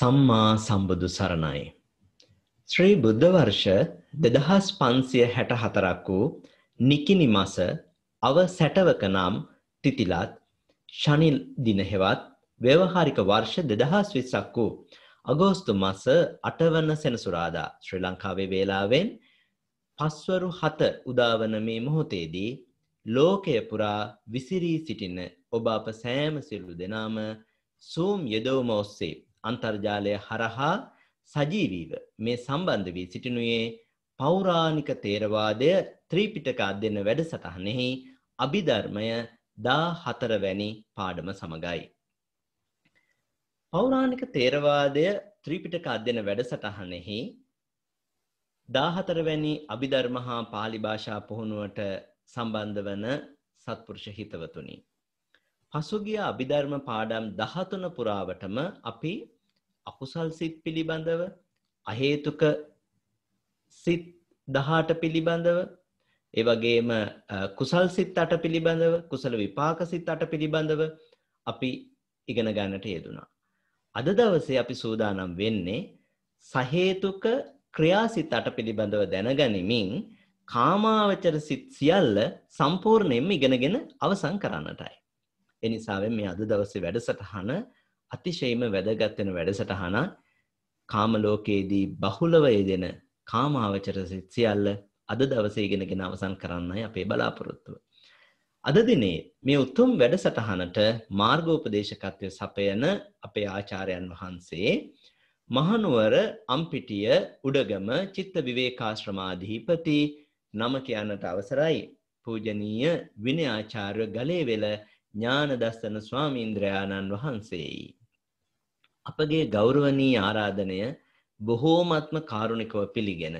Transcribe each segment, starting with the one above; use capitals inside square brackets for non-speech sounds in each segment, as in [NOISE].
සම්මා සම්බුදු සරණයි. ශ්‍රී බුද්ධ වර්ෂ දෙදහස් පන්සිය හැට හතරක් වූ නිකිනි මස අව සැටවක නම් තිතිලත් ශනිල් දිනහෙවත් ව්‍යවහාරික වර්ෂ දෙදහස් විස්සක් වූ අගෝස්තු මස අටවන්න සෙනසුරාදා ශ්‍රී ලංකාවේ වේලාවෙන් පස්වරු හත උදාවන මේ මොහොතේදී ලෝකය පුරා විසිරී සිටින ඔබ අප සෑම සිල්ලු දෙනාම සූම් යෙදවම ඔස්සේ අන්තර්ජාලය හරහා සජීවීව මේ සම්බන්ධ වී සිටිනුයේ පෞරාණික තේරවාදය ත්‍රීපිටක අධ්‍යයන වැඩසටහනෙහි අභිධර්මය දා හතරවැනි පාඩම සමගයි. පෞරාණික තේරවාදය ත්‍රීපිටක අධ්‍යයන වැඩසටහනෙහි දාහතරවැනි අභිධර්ම හා පාලි භාෂා පුහුණුවට සම්බන්ධ වන සත්පුරුෂ හිතවතුනි. පසුගිය අභිධර්ම පාඩම් 13 පුරාවටම අපි අකුසල් සිත් පිළිබඳව අහේතුක සිත් 18 පිළිබඳව ඒ වගේම කුසල් සිත් 8 පිළිබඳව කුසල විපාක සිත් 8 පිළිබඳව අපි ඉගෙන ගන්නට යෙදුණා. අද දවසේ අපි සූදානම් වෙන්නේ සහේතුක ක්‍රියාසිත 8 පිළිබඳව දැනගනිමින් කාමාවචර සිත් සියල්ල සම්පූර්ණයෙන්ම ඉගෙනගෙන අවසන් කරන්නටයි. එනිසාවෙන් මේ අද දවසේ වැඩසටහන අතිශයින්ම වැදගත් වෙන වැඩසටහනක්. කාම ලෝකයේදී බහුලව යෙදෙන කාමාවචර සිත් සියල්ල අද දවසේ ඉගෙනගෙන අවසන් කරන්නයි අපේ බලාපොරොත්තුව. අද දිනේ මේ උතුම් වැඩසටහනට මාර්ගෝපදේශකත්වය සපයන අපේ ආචාර්යයන් වහන්සේ මහනුවර අම්පිටිය උඩගම චිත්ත විවේකාශ්‍රමාධිපති නම කියන්නට අවසරයි පූජනීය විනයාචාර්ය ගලේවෙල ඥානදස්සන ස්වාමීන්ද්‍රයාණන් වහන්සේයි. අපගේ ගෞරවනීය ආරාධනය බොහෝමත්ම කාරුණිකව පිළිගෙන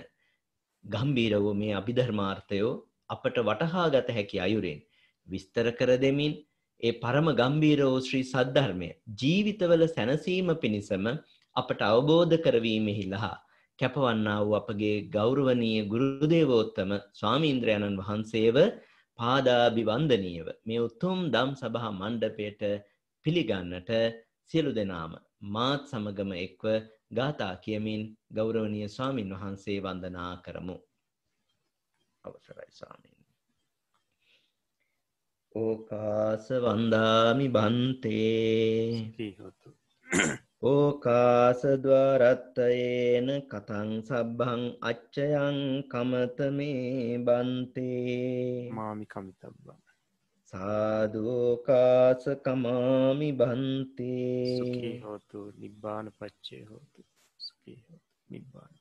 ගම්බීර වූ මේ අභිධර්මාර්ථයෝ අපට වටහා ගත හැකි අයුරින් විස්තර කර දෙමින් ඒ පරම ගම්බීර වූ ශ්‍රී සද්ධර්මය ජීවිතවල සැනසීම පිණිසම අපට අවබෝධ කරවීමෙහිලා කැපවන්නා වූ අපගේ ගෞරවනීය ගුරුදේවෝත්තම ස්වාමීන්ද්‍රයන්න් වහන්සේව පාදාභිවන්දනීයව මේ උතුම් දම් සභා මණ්ඩපයට පිළිගන්නට සියලු දෙනාම මාත් සමගම එක්ව ගාථා කියමින් ගෞරවනීය ස්වාමින් වහන්සේ වන්දනා කරමු. අවසරයි ස්වාමීන්. ඕකාස වන්දාමි බන්තේ ඕකාසද්වාරත්තයේන කතං සබ්බං අච්චයං කමත මේ බන්තේ. මාමි කමිතබ්බං. සාධෝකාස කමාමි බන්තේ. හෝතු නිබ්බාන පච්චේ හෝතු. නිබ්බාන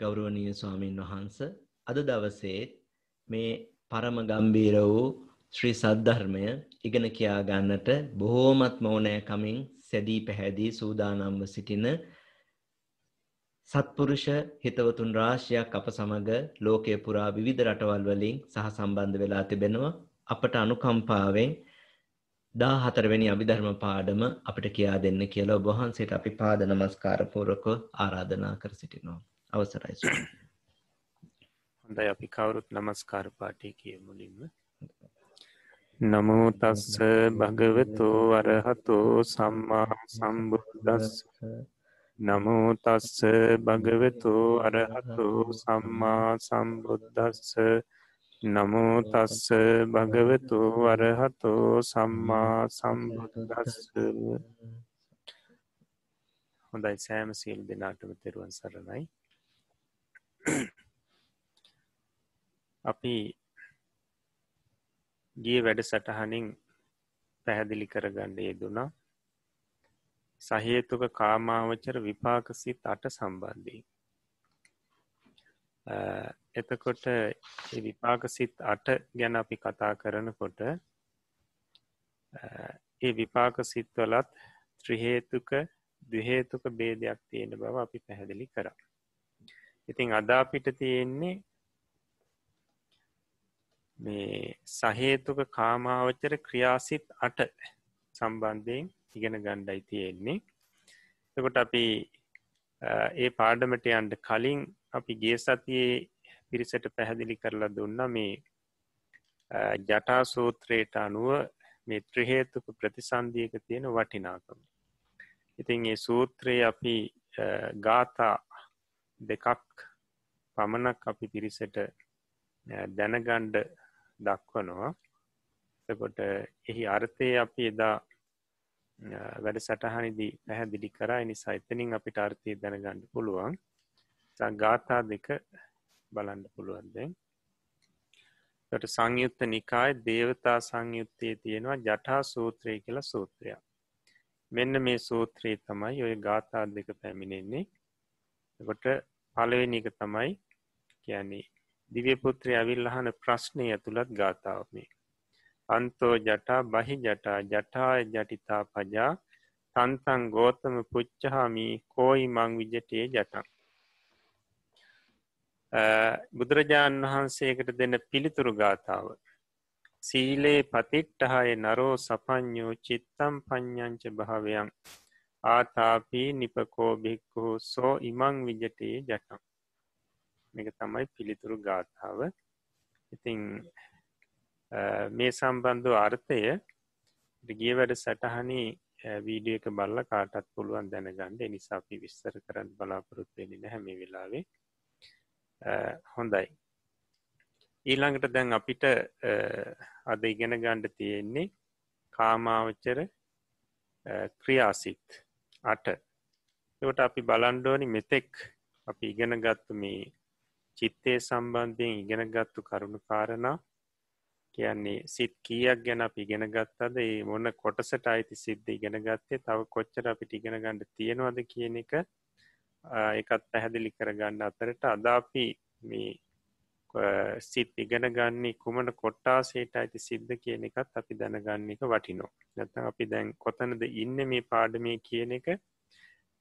ගෞරවනීය ස්වාමීන් වහන්ස අද දවසේ මේ පරම ගම්බීර වූ ශ්‍රී සද්ධර්මය ඉගෙන කියා ගන්නට බොහෝමත් මෝනෑකමින් සැදී පැහැදී සූදානම්ව සිටින සත්පුරුෂ හිතවතුන් රාශියක් අප සමග ලෝකය පුරා විවිධ රටවල් වලින් සහ සම්බන්ධ වෙලා තිබෙනවා. අපට අනුකම්පාවෙන් දා හතරවෙනි අභිධර්ම පාඩම අපිට කියා දෙන්න කියලා ඔබ වහන්සේට අපි පාද නමස්කාර පූර්වකව ආරාධනා කර සිටිනවා. අවසරයි හොඳයි. අපි කවුරුත් නමස්කාර පාටය කිය මුලින්ම නමෝ තස්ස භගවතෝ අරහතෝ සම්මා සම්බුද්දස්ස. නමෝ තස්ස භගවතෝ අරහතෝ සම්මා සම්බුද්දස්ස. නමෝ තස්ස භගවතෝ අරහතෝ සම්මා සම්බුද්දස්ස. හොඳයි සෑම සියල් දෙනාටම තෙරුවන් සරණයි. අපි ගිය වැඩ සටහනින් පැහැදිලි කරගන්න යෙදුනා. සහේතුක කාමාවචර විපාකසිත් අට සම්බන්ධී එතකොට විපාකසිත් අට ගැන අපි කතා කරනකොට ඒ විපාක සිත්වලත් ත්‍රහේතුක දහේතුක බේදයක් තියෙන බව අපි පැහැදිලි කරා. ඉතිං අදාපිට තියෙන්නේ මේ සහේතුක කාමාවච්චර ක්‍රියාසිත් අට සම්බන්ධයෙන් ඉගෙන ගණ්ඩයි තියෙන්නේ. එකොට අපි ඒ පාඩමට අන්ඩ කලින් අපි ගේ සතියේ පිරිසට පැහැදිලි කරලා දුන්න මේ ජටා සූත්‍රයට අනුව මේ ත්‍රහේතුක ප්‍රතිසන්දියක තියෙන වටිනාකම. ඉතින් ඒ සූත්‍රයේ අපි ගාථා දෙකක් පමණක් අපි පිරිසට දැනගණ්ඩ දක්වනවා. එකොට එහි අර්ථය අපි එදා වැඩ සටහනිදී පැහැදිලි කරා. නිසා එතනින් අපිට අර්ථය දැනගණ්ඩ පුළුවන්. ගාථා දෙක බලන්න පුළුවන්දෙන් ට සංයුත්ත නිකායි දේවතා සංයුත්තයේ තියෙනවා ජටා සූත්‍රය කියලා සූත්‍රයක්. මෙන්න මේ සූත්‍රයේ තමයි ඔය ගාථා දෙක පැමිණෙන්නේ. කොට පලවෙනි එක තමයි කියන්නේ දිවපුත්‍රය ඇවිල්ලහන ප්‍රශ්නය ඇතුළත් ගාථාවමේ අන්තෝ ජටා බහි ජටා ජටාය ජටිතා පජා තන්තන් ගෝතම පුච්චහාමී කෝයි මං විජටේ ජටන් බුදුරජාණන් වහන්සේකට දෙන්න පිළිතුරු ගාථාව. සීලේ පතිට්ටහය නරෝ සපඥෝ චිත්තම් පඥ්ඥංච භාවයන් ආතාපී නිපකෝ භික්කු සෝ ඉමං විජටේ ජටම් මේක තමයි පිළිතුරු ගාථාව. ඉතිං මේ සම්බන්ධ අර්ථය ගිය වැඩ සටහනි වීඩිය එක බල්ල කාටත් පුළුවන් දැනගණ්ඩ නිසාපි විස්තර කරන්න බලාපොරොත්වෙනි නැහැම වෙලාවේ. හොඳයි. ඊළඟට දැන් අපිට අද ඉගෙන ගණ්ඩ තියෙන්නේ කාමාවච්චර ක්‍රියාසිත් අට. එවට අපි බලන්ඩෝනි මෙතෙක් අපි ඉගෙන ගත්තු මේ චිත්තය සම්බන්ධයෙන් ඉගෙන ගත්තු කරුණු කාරණා කියන්නේ සිත් කියක් ගැන අපි ඉගෙන ගත්තද? ඒ මොන්න කොටසට අයිති සිද්ධ ඉගෙන ගත්තේ? තව කොච්චර අපිට ඉගෙන ගණඩ තියෙනවද කියන එක එකත් පැහැදිලි කරගන්න අතරට. අදාපි මේ සිත් ඉගෙන ගන්නේ කුමන කොට්ටාසේට අයිති සිද්ධ කියන එකත් අපි දැනගන්න එක වටිනෝ නැතන් අපි දැන් කොතනද ඉන්න මේ පාඩමය කියන එක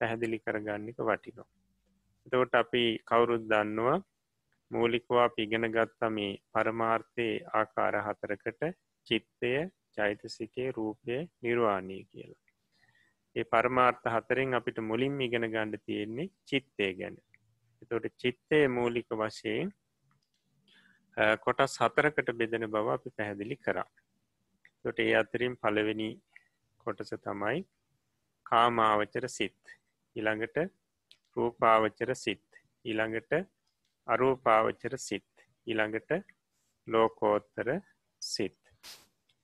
පැහැදිලි කරගන්න එක වටිනෝ එතකොට අපි කවුරුත් දන්නවා මූලිකවා පිගෙන ගත්තා මේ පරමාර්ථය ආකාර හතරකට චිත්තය චෛතසිකේ රූපය නිර්වාණය කියලා. ඒ පරමාර්ථ හතරෙන් අපිට මුලින් ඉගෙන ගණ්ඩ තියෙන්නේ චිත්තය ගැන. එතොට චිත්තය මූලික වශයෙන් කොටස් හතරකට බෙදෙන බව අපි පැහැදිලි කරා. තොට ඒ අතරින් පළවෙනි කොටස තමයි කාමාවචර සිත්. ඉළඟට රූපාවචර සිත්. ඊළඟට අරූපාවච්චර සිත්. ඊළඟට ලෝකෝත්තර සිත්.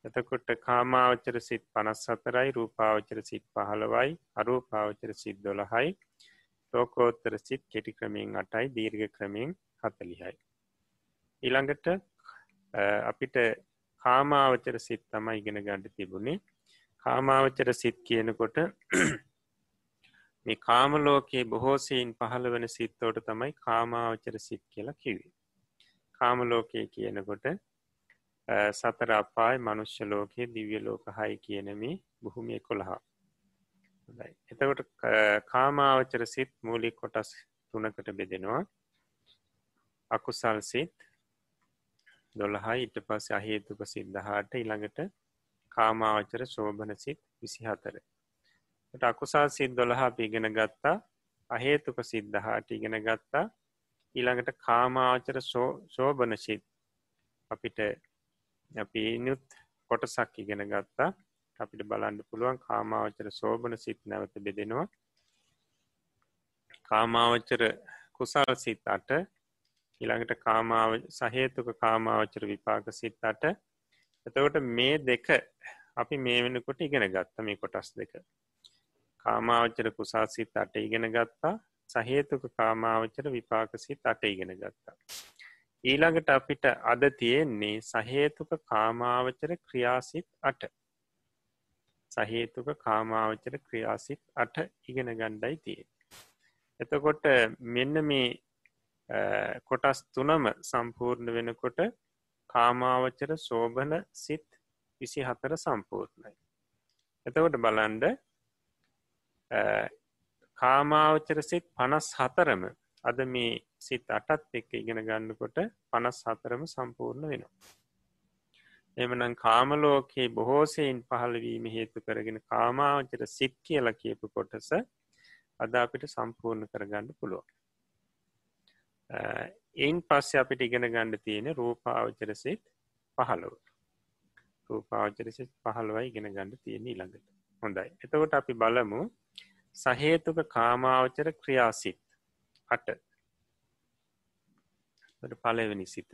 එතකොට කාමාවචර සිත් පනස් සතරයි රූපාවචර සිත් පහළවයි අරූපාවචර සිත් දොළහයි ලෝකෝත්තර සිත් කෙටි ක්‍රමයෙන් අටයි දීර්ග ක්‍රමයෙන් හතලිහයි. ඊළඟට අපිට කාමාවචර සිත් තමයි ඉගෙන ගණඩ තිබුණේ. කාමාවචර සිත් කියනකොට මේ කාමලෝකයේ බොහෝසයින් පහළ වන සිත්තෝට තමයි කාමාවචර සිත් කියලා කිවේ. කාමලෝකය කියනකොට සතර අපායි මනුෂ්‍ය ලෝකයේ දිව්‍ය ලෝක හයි කියනමි බොහොමිය කොළහා. එතකොට කාමාවචර සිත් මූලි කොටස් තුනකට බෙදෙනවා අකුසල් සිත් දොළහයි ඉට පස්ස අහේතුක සිද්ධහාට ඉළඟට කාමාවචර සෝභන සිත් විසි හතර අකුසා සිත් දොළහා පිගෙන ගත්තා. අහේතුක සිද්ධහාට ඉගෙන ගත්තා. ඊළඟට කාමාචර සෝභන සිත්. අපිට අපි ඉනුත් කොටසක් ඉගෙන ගත්තා. අපිට බලන්න පුළුවන් කාමාවචර සෝභන සිත් නැවත බෙදෙනවා. කාමාවචර කුසල් සිත් අට ඊළඟට කාමාව සහේතුක කාමාවචර විපාක සිත් අට. එතකොට මේ දෙක අපි මේ වෙනකොට ඉගෙන ගත්ත මේ කොටස් දෙක. කාමාවච්චර කුසාසිත් අට ඉගෙන ගත්තා සහේතුක කාමාවච්චර විපාකසිත් අට ඉගෙන ගත්තා. ඊළඟට අපිට අද තියෙන්නේ සහේතුක කාමාවචර ක්‍රියාසිත් අට සහේතුක කාමාවචර ක්‍රියාසිත් අට ඉගෙන ගණ්ඩයි තිය. එතකොට මෙන්න මේ කොටස් තුනම සම්පූර්ණ වෙනකොට කාමාවචර සෝභන සිත් විසි හතර සම්පූර්ණයි. එතකොට බලන්ඩ කාමාවචර සිත් පනස් හතරම අද මේ සිත් අටත් එක්ක ඉගෙන ගන්නකොට පනස් හතරම සම්පූර්ණ වෙනවා. එමනම් කාමලෝකයේ බොහෝසයෙන් පහළවීම හේතු කරගෙන කාමාවචර සිත් කියල කියපු කොටස අද අපිට සම්පූර්ණ කරගන්න පුළුවන්. එයින් පස්ස අපිට ඉගෙන ගණ්ඩ තියෙන රූපාවචර සිත් පහළව රූපාවචර සිත් පහළවයි ඉගෙන ගණඩ තියෙන ඊළඟට හොඳයි එතකොට අපි බලමු සහේතුක කාමාවචර ක්‍රියාසිත්. අට. පලවෙනි සිත.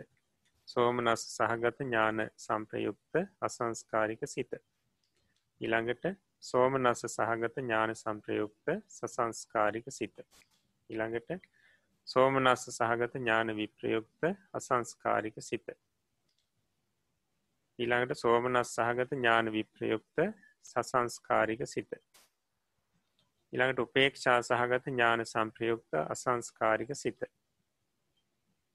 සෝමනස් සහගත ඥාන සම්ප්‍රයුක්ත අසංස්කාරික සිත. ඉළඟට සෝමනස සහගත ඥාන සම්ප්‍රයුක්ත සසංස්කාරික සිත. ඉළඟට සෝමනස්ස සහගත ඥාන විප්‍රයුක්ත අසංස්කාරික සිත. ඊළඟට සෝමනස් සහගත ඥාන විප්‍රයුක්ත සසංස්කාරික සිත. ඊළඟට උපේක්ෂා සහගත ඥාන සම්ප්‍රයුක්ත අසංස්කාරික සිත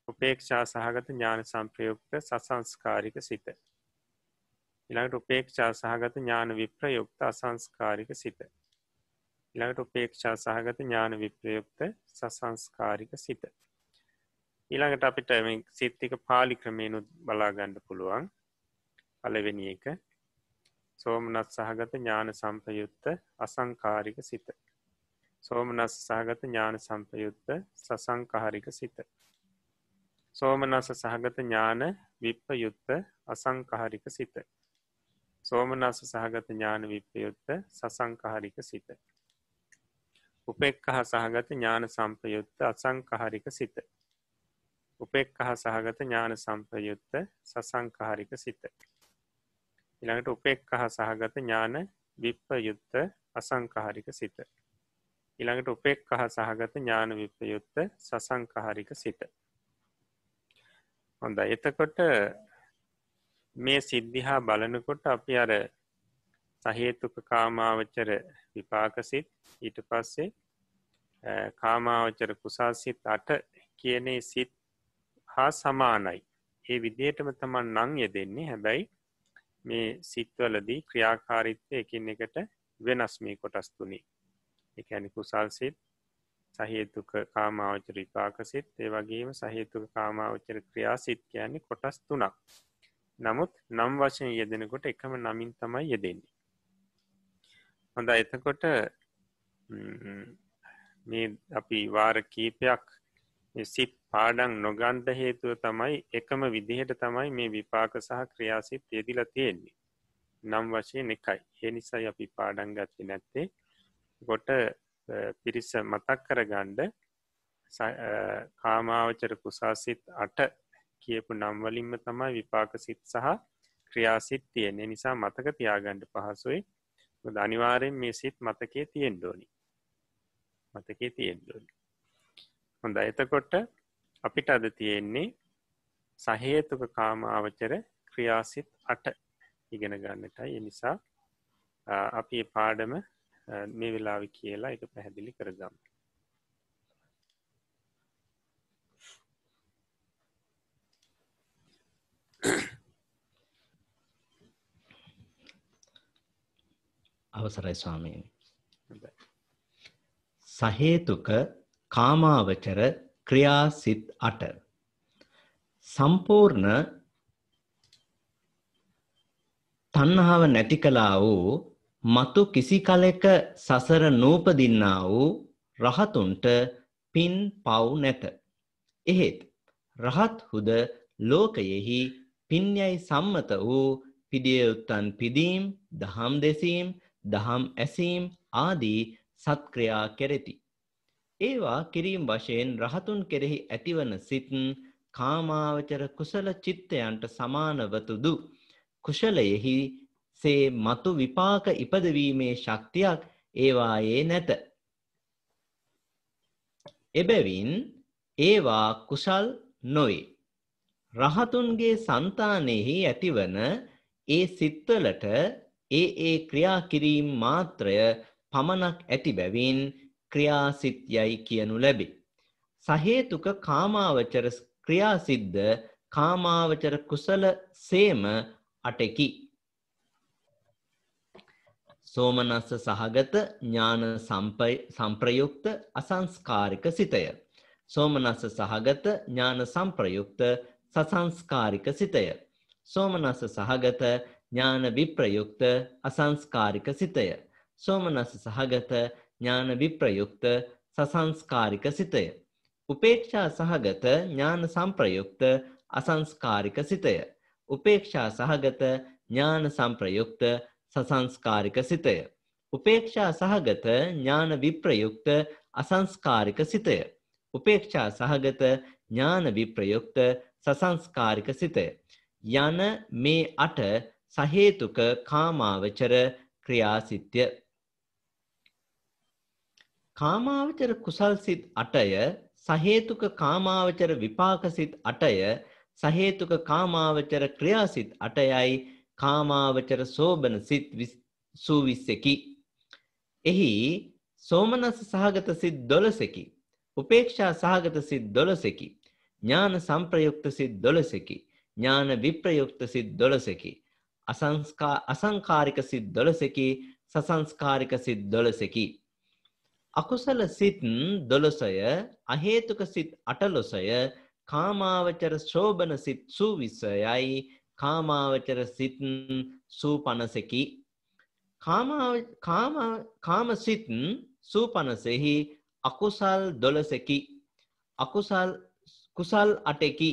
උපේක්ෂා සහගත ඥාන සම්ප්‍රයුක්ත සසංස්කාරික සිත ඉළඟට උපේක්ෂා සහගත ඥාන විප්‍රයුක්ත අසංස්කාරික සිත ඉළඟට උපේක්ෂා සහගත ඥාන විප්‍රයුක්ත සසංස්කාරික සිත. ඊළඟට අපිට සිත්තික පාලි ක්‍රමේනුත් බලාගණ්ඩ පුළුවන් පලවෙනි එක සෝමනත් සහගත ඥාන සම්පයුත්ත අසංකාරික සිත. සෝමනස් සහගත ඥාන සම්පයුත්ත සසංකාරික සිත. සෝමනස සහගත ඥාන විප්පයුත්ත අසංකාරික සිත. සෝමනස සහගත ඥාන විප්පයුත්ත සසංකාරික සිත. උපෙක්කහ සහගත ඥාන සම්පයුත්ත අසංකහරික සිත. උපෙක්කහ සහගත ඥාන සම්පයුත්ත සසංකහරික සිත. ඉළඟට උපෙක්කහ සහගත ඥාන විප්පයුත්ත අසංකහරික සිත. ඉළඟට උපෙක්කහ සහගත ඥාන විප්පයුත්ත සසංකහරික සිත. හොඳ එතකොට මේ සිද්ධිහා බලනකොට අපි අර සහේතුක කාමාවචර විපාකසිත් ඊට පස්සේ කාමාවචර කුසාසිත් අට කියනේ සිත් හා සමානයි. ඒ විදිහටම තමන් නං යෙදෙන්නේ. හැබැයි මේ සිත්වලදී ක්‍රියාකාරිත්වය එකින් එකට වෙනස් මේ කොටස් තුනි එකැනි කුසල්සිත් සහේතුක කාමාවචර විපාකසිත් ඒ වගේම සහේතුක කාමාවචර ක්‍රියා සිත් කියන්නේ කොටස් තුනක්. නමුත් නම් වශයෙන් යෙදෙනකොට එකම නමින් තමයි යෙදෙන්නේ. හොඳ එතකොට මේ අපි වාර කීපයක් සිත් පාඩන් නොගන්ධ හේතුව තමයි එකම විදිහට තමයි මේ විපාක සහ ක්‍රියාසිත් යෙදිල තියෙන්නේ. නම් වශයෙන් එකයි. ඒ නිසයි අපි පාඩන් ගත්ති නැත්තේ. ගොට පිරිස මතක් කරගණ්ඩ කාමාවචර කුසාසිත් අට කියපු නම්වලින්ම තමයි විපාක සිත් සහ ක්‍රියාසිත් තියෙන්නේ. නිසා මතක තියාගණ්ඩ පහසුයි. අනිවාරයෙන් මේ සිත් මතකේ තියෙන් ඩෝනි මතකේ තියෙන් ඩෝනි හොඳ එතකොට අපිට අද තියෙන්නේ සහේතුක කාමාවචර ක්‍රියාසිත් අට ඉගෙන ගන්නටයි. එනිසා අපි පාඩම මේ වෙලාවි කියලා එක පැහැදිලි කරගම් අවසරයි ස්වාමීන් සහේතුක කාමාවචර ක්‍රියාසිත් අට. සම්පූර්ණ තණ්හාව නැති කළා වූ මතු කිසි කලෙක සසර නූපදින්නා වූ රහතුන්ට පින් පව් නැත. එහෙත් රහත් හුද ලෝකයෙහි පින්යයි සම්මත වූ පිදියයුත්තන් පිදීම් දහම් දෙසීම් දහම් ඇසීම් ආදී සත්ක්‍රියා කෙරෙති. ඒවා කිරීම් වශයෙන් රහතුන් කෙරෙහි ඇතිවන සිත් කාමාවචර කුසල චිත්තයන්ට සමානවතුදු. කුශලයෙහි සේ මතු විපාක ඉපදවීමේ ශක්තියක් ඒවායේ නැත. එබැවින් ඒවා කුසල් නොවේ. රහතුන්ගේ සංතානෙහි ඇතිවන ඒ සිත්වලට ඒ ඒ ක්‍රියා කිරීම් මාත්‍රය පමණක් ඇති බැවින් ක්‍රියාසිත් යයි කියනු ලැබේ. සහේතුක කාමාවචර ක්‍රියාසිද්ධ කාමාවචර කුසල සේම අටකි. සෝමනස්ස සහගත ඥාන සම්ප්‍රයුක්ත අසංස්කාරික සිතය. සෝමනස්ස සහගත ඥාන සම්ප්‍රයුක්ත සසංස්කාරික සිතය. සෝමනස්ස සහගත ඥාන විප්‍රයුක්ත අසංස්කාරික සිතය. සෝමනස සහගත ඥාන විප්‍රයුක්ත සසංස්කාරික සිතය. උපේක්ෂා සහගත ඥාන සම්ප්‍රයුක්ත අසංස්කාරික සිතය. උපේක්ෂා සහගත ඥාන සම්ප්‍රයුක්ත සසංස්කාරික සිතය. උපේක්ෂා සහගත ඥාන විප්‍රයුක්ත අසංස්කාරික සිතය. උපේක්ෂා සහගත ඥාන විප්‍රයුක්ත සසංස්කාරික සිතය. යන මේ අට සහේතුක කාමාවචර ක්‍රියාසිත්‍ය. කාමාවචර කුසල් සිත් අටය සහේතුක කාමාවචර විපාකසිත් අටය සහේතුක කාමාවචර ක්‍රියාසිත් අටයයි කාමාවචර සෝබන සිත් සූවිස්සකි. එහි සෝමනස සහගත සිත් දොළසකි. උපේක්ෂා සහගත සිත් දොළසකි. ඥාන සම්ප්‍රයුක්ත සිත් දොළසකි. ඥාන විප්‍රයුක්ත සිත් දොළසකි. අසංකාරික සිත් දොළසකි සසංස්කාරික සිත් දොළසකි. අකුසල සිත් දොළොසය අහේතුක සිත් අටලොසය කාමාවචර ශෝභන සිත් සූවිස්සයයි කාමාවචර සිත් සූපනසකි. කාමසිත් සූපනසෙහි අකුසල් දොළසකි. අකුසල් කුසල් අටෙකි.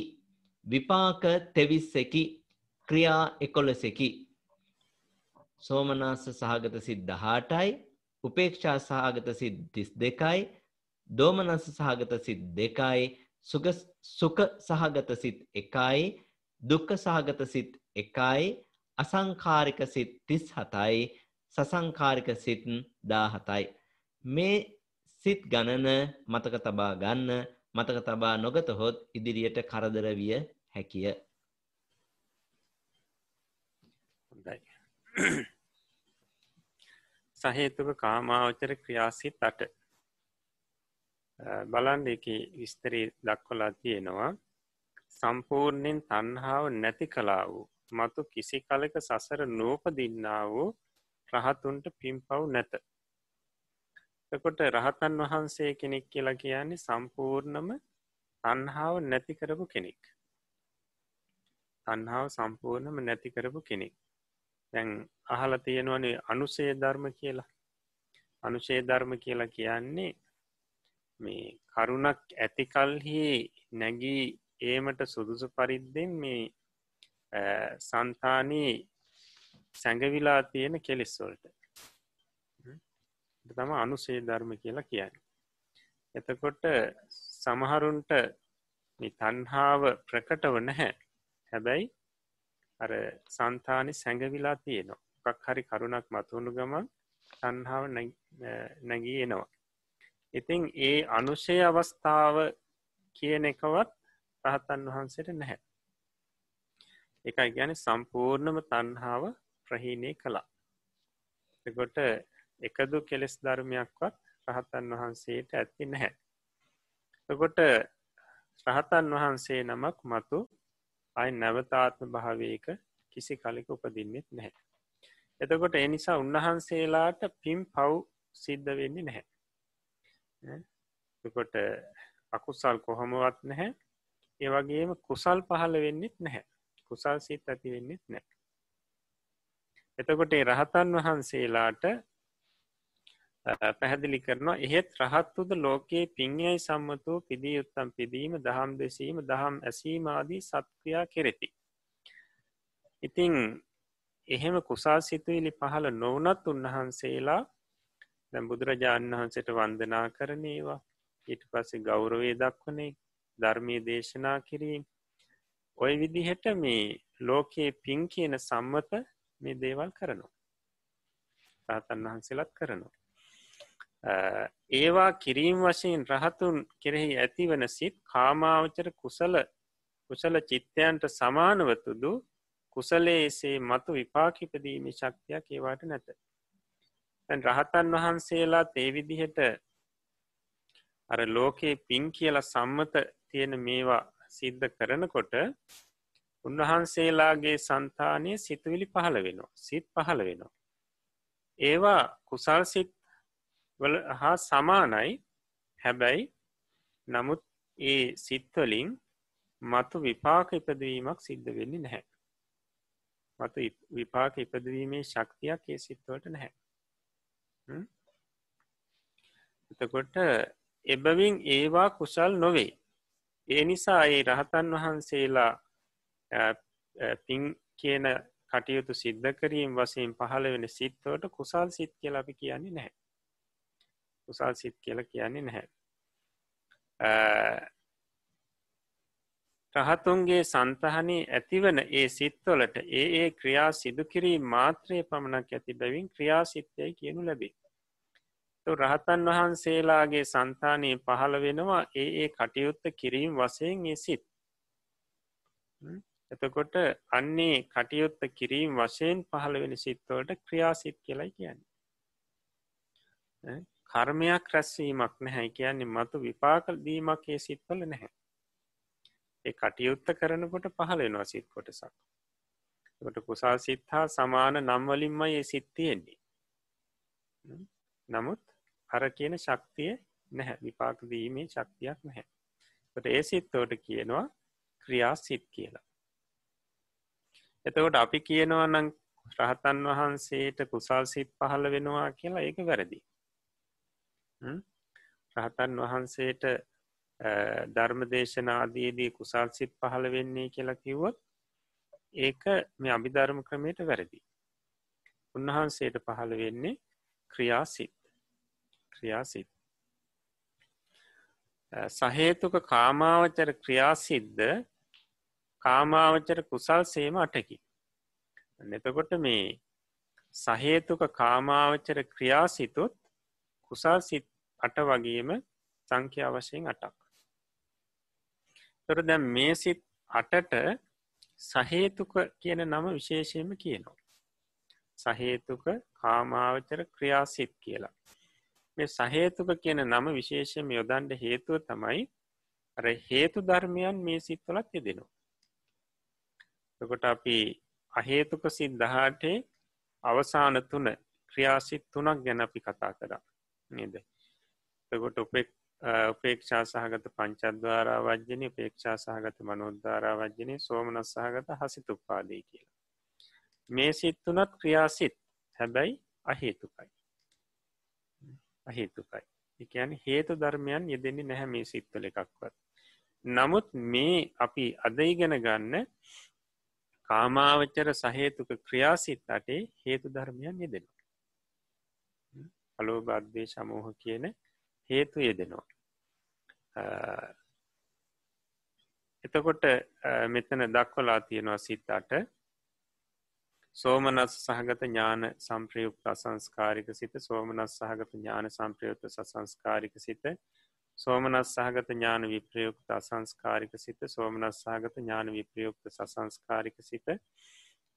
විපාක තෙවිස්සකි. ක්‍රියා එකොලසෙකි සෝමනාස සහගත සිත් දහටයි. උපේක්ෂා සහගත සිත් තිස් දෙකයි දෝමනස සහගත සිත් දෙකයි. සුක සහගත සිත් එකයි. දුක්ක සහගත සිත් එකයි අසංකාරික සිත් තිස් හතයි සසංකාරික සිත් දාහතයි. මේ සිත් ගණන මතක තබා ගන්න මතක තබා නොගතහොත් ඉදිරියට කරදර විය හැකිය. [CLEARS THROAT] සහේතුක කාමාවචර ක්‍රියාසිත් අට බලන්ඩ එක විස්තරී දක්වලා තියෙනවා සම්පූර්ණයෙන් තන්හාාව නැති කලා වූ මතු කිසි කලක සසර නූපදින්නා වූ රහතුන්ට පින් පව් නැත. එකොට රහතන් වහන්සේ කෙනෙක් කියලා කියන්නේ සම්පූර්ණම තන්හාාව නැති කරපු කෙනෙක්. තන්හාාව සම්පූර්ණම නැති කරපු කෙනෙක්. දැන් අහල තියෙනවනේ අනුසේ ධර්ම කියලා. අනුශේ ධර්ම කියලා කියන්නේ මේ කරුණක් ඇතිකල්හි නැගී ඒමට සුදුසු පරිද්දෙන් මේ සන්තානී සැඟවිලා තියෙන කෙලෙස්වොල්ට තම අනුසේ ධර්ම කියලා කියන්න. එතකොට සමහරුන්ට තන්හාාව ප්‍රකටව නැහැ හැබැයි අර සන්තානි සැඟවිලා තියෙනවා එකක් හරි කරුණක් මතුුණු ගමන් තන්හාාව නැගී එනවා. ඉතිං ඒ අනුෂය අවස්ථාව කියන එකවත් රහතන් වහන්සේට නැහැ. එකයි ගැන සම්පූර්ණම තන්හාාව ප්‍රහීනය කළා. එකොට එකදු කෙලෙස් ධර්මයක්වත් රහතන් වහන්සේට ඇත්ති නැහැ. එකොට රහතන් වහන්සේ නමක් මතු අයි නැවතාත්ම භාවයක කිසි කලික උපදින්නෙත් නැහැ. එතකොට එනිසා උන්වහන්සේලාට පිම් පව් සිද්ධ වෙන්නේ නැහැ. එකොට අකුසල් කොහොමවත් නැහැ ඒවගේම කුසල් පහළ වෙන්නෙත් නැහැ. කුසල් සිත් ඇති වෙන්නෙත් නෑ එතකොට රහතන් වහන්සේලාට පැහැදිලි කරනවා එහෙත් රහත්තුද ලෝකයේ පින්යයි සම්මතෝ පිදී යුත්තම් පිදීම දහම් දෙසීම දහම් ඇසීමාදී සත්ක්‍රියා කෙරෙති. ඉතිං එහෙම කුසා සිතුවිලි පහළ නොවනත් උන්වහන්සේලා දැම් බුදුරජාණන් වහන්සට වන්දනා කරනේවා ඊට පස්සේ ගෞරවේ දක්වනේ ධර්මය දේශනා කිරීම ඔය විදිහට මේ ලෝකයේ පින් කියන සම්මත මේ දේවල් කරනවා. රහතන් වහන්සේලත් කරනවා. ඒවා කිරීම් වශයෙන් රහතුන් කෙරෙහි ඇතිවන සිත් කාමාවචර කුසල කුසල චිත්තයන්ට සමානවතුදු කුසලේසේ මතු විපාකිපදීම ශක්තියක් ඒවාට නැත. රහතන් වහන්සේලා තේවිදිහට අර ලෝකයේ පින් කියල සම්මත තියෙන මේවා සිද්ධ කරනකොට උන්වහන්සේලාගේ සන්තානය සිතුවිලි පහළ වෙනවා සිත් පහළ වෙනවා. ඒවා කුසල් සිත් හා සමානයි හැබැයි නමුත් ඒ සිත්වලින් මතු විපාක ඉපදවීමක් සිද්ධ වෙන්නේ නැහැ. මතු විපාක ඉපදවීමේ ශක්තියක් ඒ සිත්වලට නැහැ. එතකොට එබවින් ඒවා කුසල් නොවේ. ඒ නිසා ඒ රහතන් වහන්සේලා පින් කියන කටයුතු සිද්ධ කිරීම් වසයෙන් පහළ වෙන සිත්වට කුසල් සිත් කියල අපි කියන්නේ නැහැ කුසල් සිත් කියල කියන්නේ නැහැ රහතුන්ගේ සන්තහනේ ඇතිවන ඒ සිත්වලට ඒ ඒ ක්‍රියා සිදුකිරීම මාත්‍රය පමණක් ඇති බැවින් ක්‍රියාසිත්‍යය කියනු ලැබේ. රහතන් වහන්සේලාගේ සන්තානයේ පහළ වෙනවා ඒ ඒ කටයුත්ත කිරීම් වසයෙන් ඒ සිත්. එතකොට අන්නේ කටයුත්ත කිරීම් වශයෙන් පහළ වෙන සිත්වලට ක්‍රියාසිත් කියලයි කියන්නේ. කර්මයක් රැස්වීමක් නැහැ කියන්නේ මතු විපාක දීමක් ඒ සිත්වල නැහැ. ඒ කටයුත්ත කරනකොට පහළ වෙනවා සිත් කොටසක්. ට කුසල් සිත් හා සමාන නම්වලින්ම ඒ සිත්තියෙන්නේ. නමුත් අර කියන ශක්තිය නැහැ විපාක දීමේ ශක්තියක් නැහැ. ට ඒ සිත්තෝට කියනවා ක්‍රියා සිත් කියලා. එතකොට අපි කියනවා නම් රහතන් වහන්සේට කුසල් සිත් පහළ වෙනවා කියලා ඒක වැරදි. රහතන් වහන්සේට ධර්ම දේශනාදයේදී කුසල් සිත් පහළ වෙන්නේ කියලා කිව්වොත් ඒක මේ අභිධර්ම ක්‍රමයට වැරදි. උන්වහන්සේට පහළ වෙන්නේ ක්‍රියාසිත් ක්‍රියාසිත් සහේතුක කාමාවචර ක්‍රියාසිද්ධ කාමාවචර කුසල් සේම අටකි. නැතකොට මේ සහේතුක කාමාවචර ක්‍රියාසිතුත් කුසල් සිත් අට වගේම සංඛ්‍යා වශයෙන් අටක්. තොර දැම් මේ සිත් අටට සහේතුක කියන නම විශේෂයම කියනවා. සහේතුක කාමාවචර ක්‍රියාසිත් කියලා. මේ සහේතුක කියන නම විශේෂම යොදන්ඩ හේතුව තමයි අර හේතු ධර්මයන් මේ සිත්වලත් යෙදෙනවා. තකොට අපි අහේතුක සිත් දහටේ අවසාන තුන ක්‍රියාසිත් තුනක් ගැන අපි කතා කරා නේද. තකොට උපෙක් උපේක්ෂා සහගත පංචද්වාරා වජ්‍යනය පේක්ෂා සහගත මනෝද්ධාරා වජ්‍යනය සෝමනස් සහගත හසිත උපාදී කියලා. මේ සිත්තුනත් ක්‍රියාසිත් හැබැයි අහේතුකයි. අහේතුකයි. එකන හේතු ධර්මයන් යෙදෙන්නේ නැහැ මේ සිත්වල එකක්වත්. නමුත් මේ අපි අදයිගෙන ගන්න කාමාවච්චර සහේතුක ක්‍රියාසිත් අටේ හේතු ධර්මයන් යෙදෙන. අලෝ බද්ධය සමූහ කියන හේතු යෙදෙනවා. එතකොට මෙතන දක්වලා තියෙනවා සිත්තාට සෝමනස් සහගත ඥාන සම්ප්‍රයුක්ත අසංස්කාරික සිත සෝමනස් සහගත ඥාන සම්ප්‍රයුක්ත සසංස්කාරික සිත සෝමනස් සහගත ඥාන විප්‍රයුක්ත අසංස්කාරික සිත සෝමනස් සහගත ඥාන විප්‍රයුක්ත සසංස්කාරික සිත.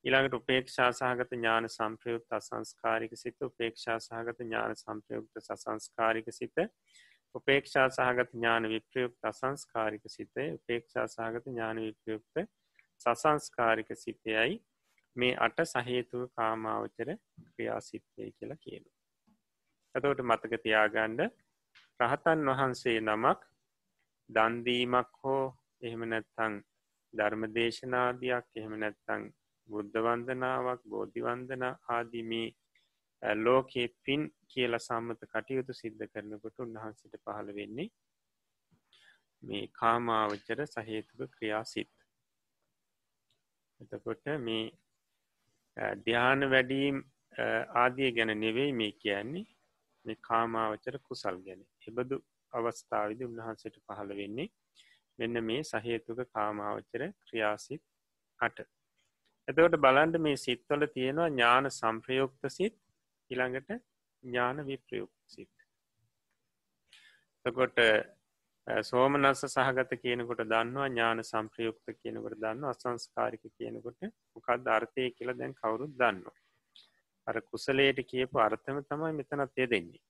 ඉළඟට උපේක්ෂා සහගත ඥාන සම්ප්‍රයුක්ත අසංස්කාරික සිත උපේක්ෂා සහගත ඥාන සම්ප්‍රයුක්ත සසංස්කාරික සිත උපේක්ෂා සහගත ඥාන විප්‍රයුක්ත අසංස්කාරික සිතේ උපේක්ෂා සහගත ඥාන විප්‍රයුක්ත සසංස්කාරික සිතයයි. මේ අට සහේතුව කාමාවචර ක්‍රියාසිත්තය කියලා කියනු. ඇතවට මතක තියාගණ්ඩ රහතන් වහන්සේ නමක් දන්දීමක් හෝ එහෙම නැත්තං ධර්මදේශනාදයක් එහෙම නැත්තං බුද්ධ වන්දනාවක් බෝධිවන්දන ආදිමී ලෝකයේ පින් කියල සම්මත කටයුතු සිද්ධ කරනකොට උන්වහන්සිට පහළ වෙන්නේ මේ කාමාවච්චර සහේතුක ක්‍රියාසිත් එතකොට මේ ධ්‍යාන වැඩීම් ආදිය ගැන නෙවෙයි මේ කියන්නේ. මේ කාමාවචර කුසල් ගැන. එබදු අවස්ථාවිද උන්වහන්සට පහළ වෙන්නේ මෙන්න මේ සහේතුක කාමාවචර ක්‍රියාසිත් අට. එතකොට බලන්ඩ මේ සිත්වල තියෙනවා ඥාන සම්ප්‍රයෝක්ත සිත් ඉළඟට ඥාන විප්‍රයුක්ත සිත්. තකොට සෝමනස්ස සහගත කියනකොට දන්නවා ඥාන සම්ප්‍රයුක්ත කියනකොට දන්න අසංස්කාරික කියනකොට මොකක්ද අර්ථය කියල දැන් කවුරුත් දන්න අර කුසලයට කියපු අර්ථම තමයි මෙතනත් ය දෙන්නේ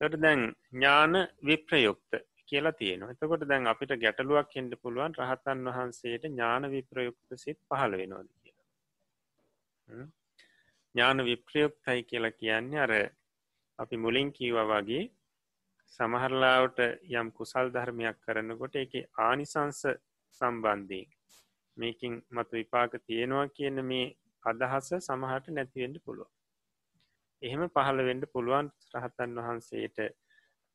ට දැන් ඥාන විප්‍රයුක්ත කියලා තියෙනවා. එතකොට දැන් අපිට ගැටලුවක් එන්ට පුළුවන් රහතන් වහන්සේට ඥාන විප්‍රයුක්ත සිත් පහළ වෙනවාද කියලා. ඥාන විප්‍රයුක්තයි කියලා කියන්නේ අර අපි මුලින් කීව වගේ සමහරලාවට යම් කුසල් ධර්මයක් කරනකොට එක ආනිසංස සම්බන්ධයෙන් මේකින් මතු විපාක තියෙනවා කියන මේ අදහස සමහට නැතිවෙන්ට පුළුව එහෙම පහළවෙඩ පුළුවන් රහතන් වහන්සේට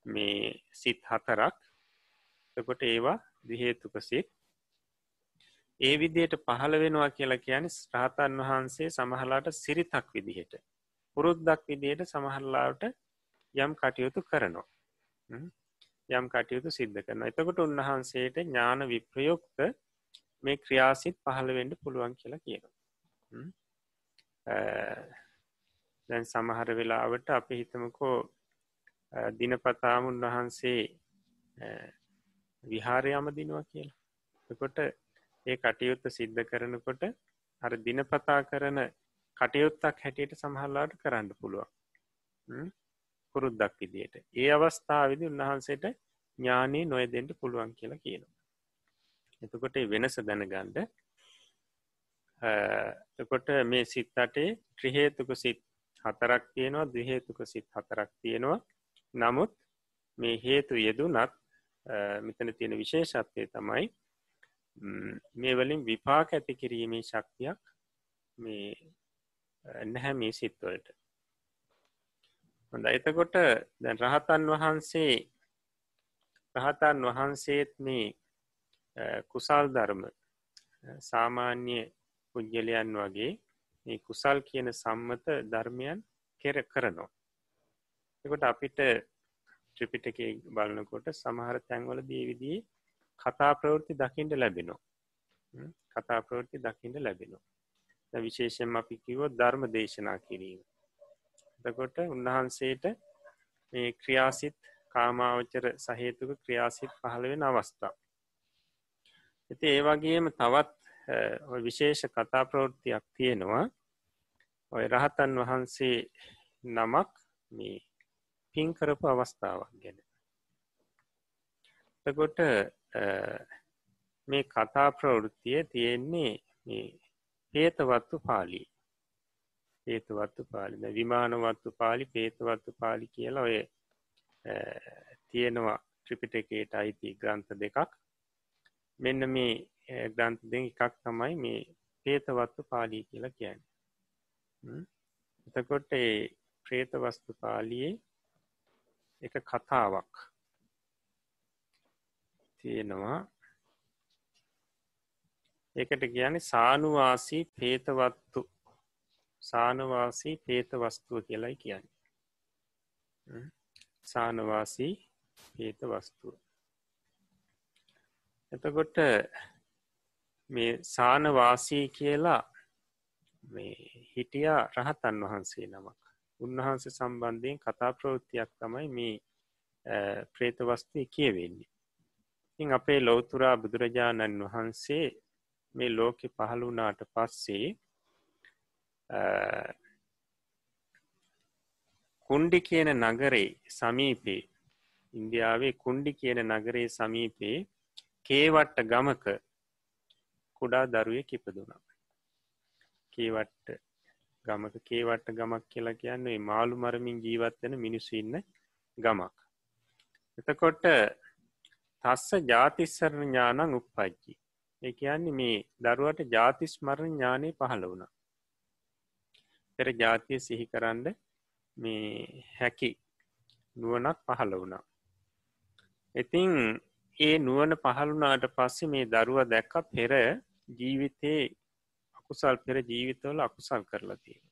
මේ සිත් හතරක්. එකොට ඒවා දිහේතුක සිත්. ඒ විදියට පහළ වෙනවා කියලා කියන ස්ට්‍රාතන් වහන්සේ සමහලාට සිරිතක් විදිහට පුරුද්දක් විදියට සමහරලාට යම් කටයුතු කරනවා. යම් කටයුතු සිද්ධ කරන එතකොට උන්වහන්සේට ඥාන විප්‍රයොක්ත මේ ක්‍රියාසිත් පහළවෙඩ පුළුවන් කියලා කියන දැන් සමහර වෙලාවට අපි හිතමකෝ දිනපතාම උන්වහන්සේ විහාරයම දිනවා කියලා. එකොට ඒ කටයුත්ත සිද්ධ කරනකොට අර දිනපතා කරන කටයුත්තක් හැටියට සමහල්ලාට කරන්න පුළුවන්. පුරුද්දක් විදියට. ඒ අවස්ථාවදි උන්වහන්සේට ඥානී නොයදෙන්ට පුළුවන් කියලා කියනවා. එතකොට වෙනස දැනගණ්ඩ එකොට මේ සිත්තටේ ත්‍රහේතුක සිත් හතරක් තියෙනවා දහේතුක සිත් හතරක් තියෙනවා. නමුත් මේ හේතු යෙදුනත් මෙතන තියෙන විශේෂත්වය තමයි මේ වලින් විපාක ඇති කිරීමේ ශක්තියක් මේ නැහැ මේ සිත්වලට හොඳ එතකොට දැන් රහතන් වහන්සේ රහතන් වහන්සේත් මේ කුසල් ධර්ම සාමාන්‍ය පුද්ගලයන් වගේ මේ කුසල් කියන සම්මත ධර්මයන් කෙර කරනවා. එකොට අපිට ත්‍රිපිටක බලනකොට සමහර තැන්වල දීවිදී කතා ප්‍රවෘත්ති දකිින්ට ලැබෙනවා. කතා ප්‍රවෘත්ති දකිින්ට ලැබෙනවා. විශේෂෙන් අපි කිවෝ ධර්ම දේශනා කිරීම. දකොට උන්වහන්සේට මේ ක්‍රියාසිත් කාමාවචර සහේතුක ක්‍රියාසිත් පහළවෙන අවස්ථා. ඇති ඒ වගේම තවත් විශේෂ කතා ප්‍රවෘත්තියක් තියෙනවා. ඔය රහතන් වහන්සේ නමක් මේ පින්කරපු අවස්ථාවක් ගැන. එතකොට මේ කතා ප්‍රවෘත්තිය තියෙන්නේ පේතවත්තු පාලි පේතවත්තු පාලිද විමානවත්තු පාලි පේතවත්තු පාලි කියලා ඔය තියෙනවා ත්‍රිපිටකේට අයිති ග්‍රන්ථ දෙකක්. මෙන්න මේ ග්‍රන්ථ දෙ එකක් තමයි මේ පේතවත්තු පාලී කියලා කියන්න. එතකොට ඒ ප්‍රේතවස්තු පාලියේ එක කතාවක් තියෙනවා. ඒකට කියන සානුවාසී පේතවත්තු සානවාසී පේතවස්තුව කියලයි කියන්නේ. සානවාසී පේතවස්තුව එතකොට මේ සානවාසී කියලා මේ හිටියා රහතන් වහන්සේ නමක්. උන්වහන්සේ සම්බන්ධයෙන් කතා ප්‍රවෘත්තියක් තමයි මේ ප්‍රේතවස්තුය කියවෙන්නේ. ඉතින් අපේ ලෝතුරා බුදුරජාණන් වහන්සේ මේ ලෝකෙ පහළුනාට පස්සේ කුන්ඩි කියන නගරේ සමීපේ ඉන්දියාවේ කුන්ඩි කියන නගරේ සමීපේ කේවට්ට ගමක කුඩා දරුවේ කිපදුනා. කේවට්ට ගමක කේවට්ට ගමක් කියලා කියන්නේ මාළු මරමින් ජීවත්වෙන මිනිස්සු ඉන්න ගමක්. එතකොට තස්ස ජාතිස්සරණ ඥානං උප්පජ්ජි. ඒ කියන්නේ මේ දරුවට ජාතිස්මරණ ඥානය පහළ වුණ. පෙර ජාතිය සිහි කරන්න මේ හැකි නුවනක් පහළ වුණා. ඉතිං ඒ නුවන පහළුනාට පස්සේ මේ දරුව දැක්ක පෙර ජීවිතයේ අකුසල් පෙර ජීවිතවල අකුසල් කරලා තියෙන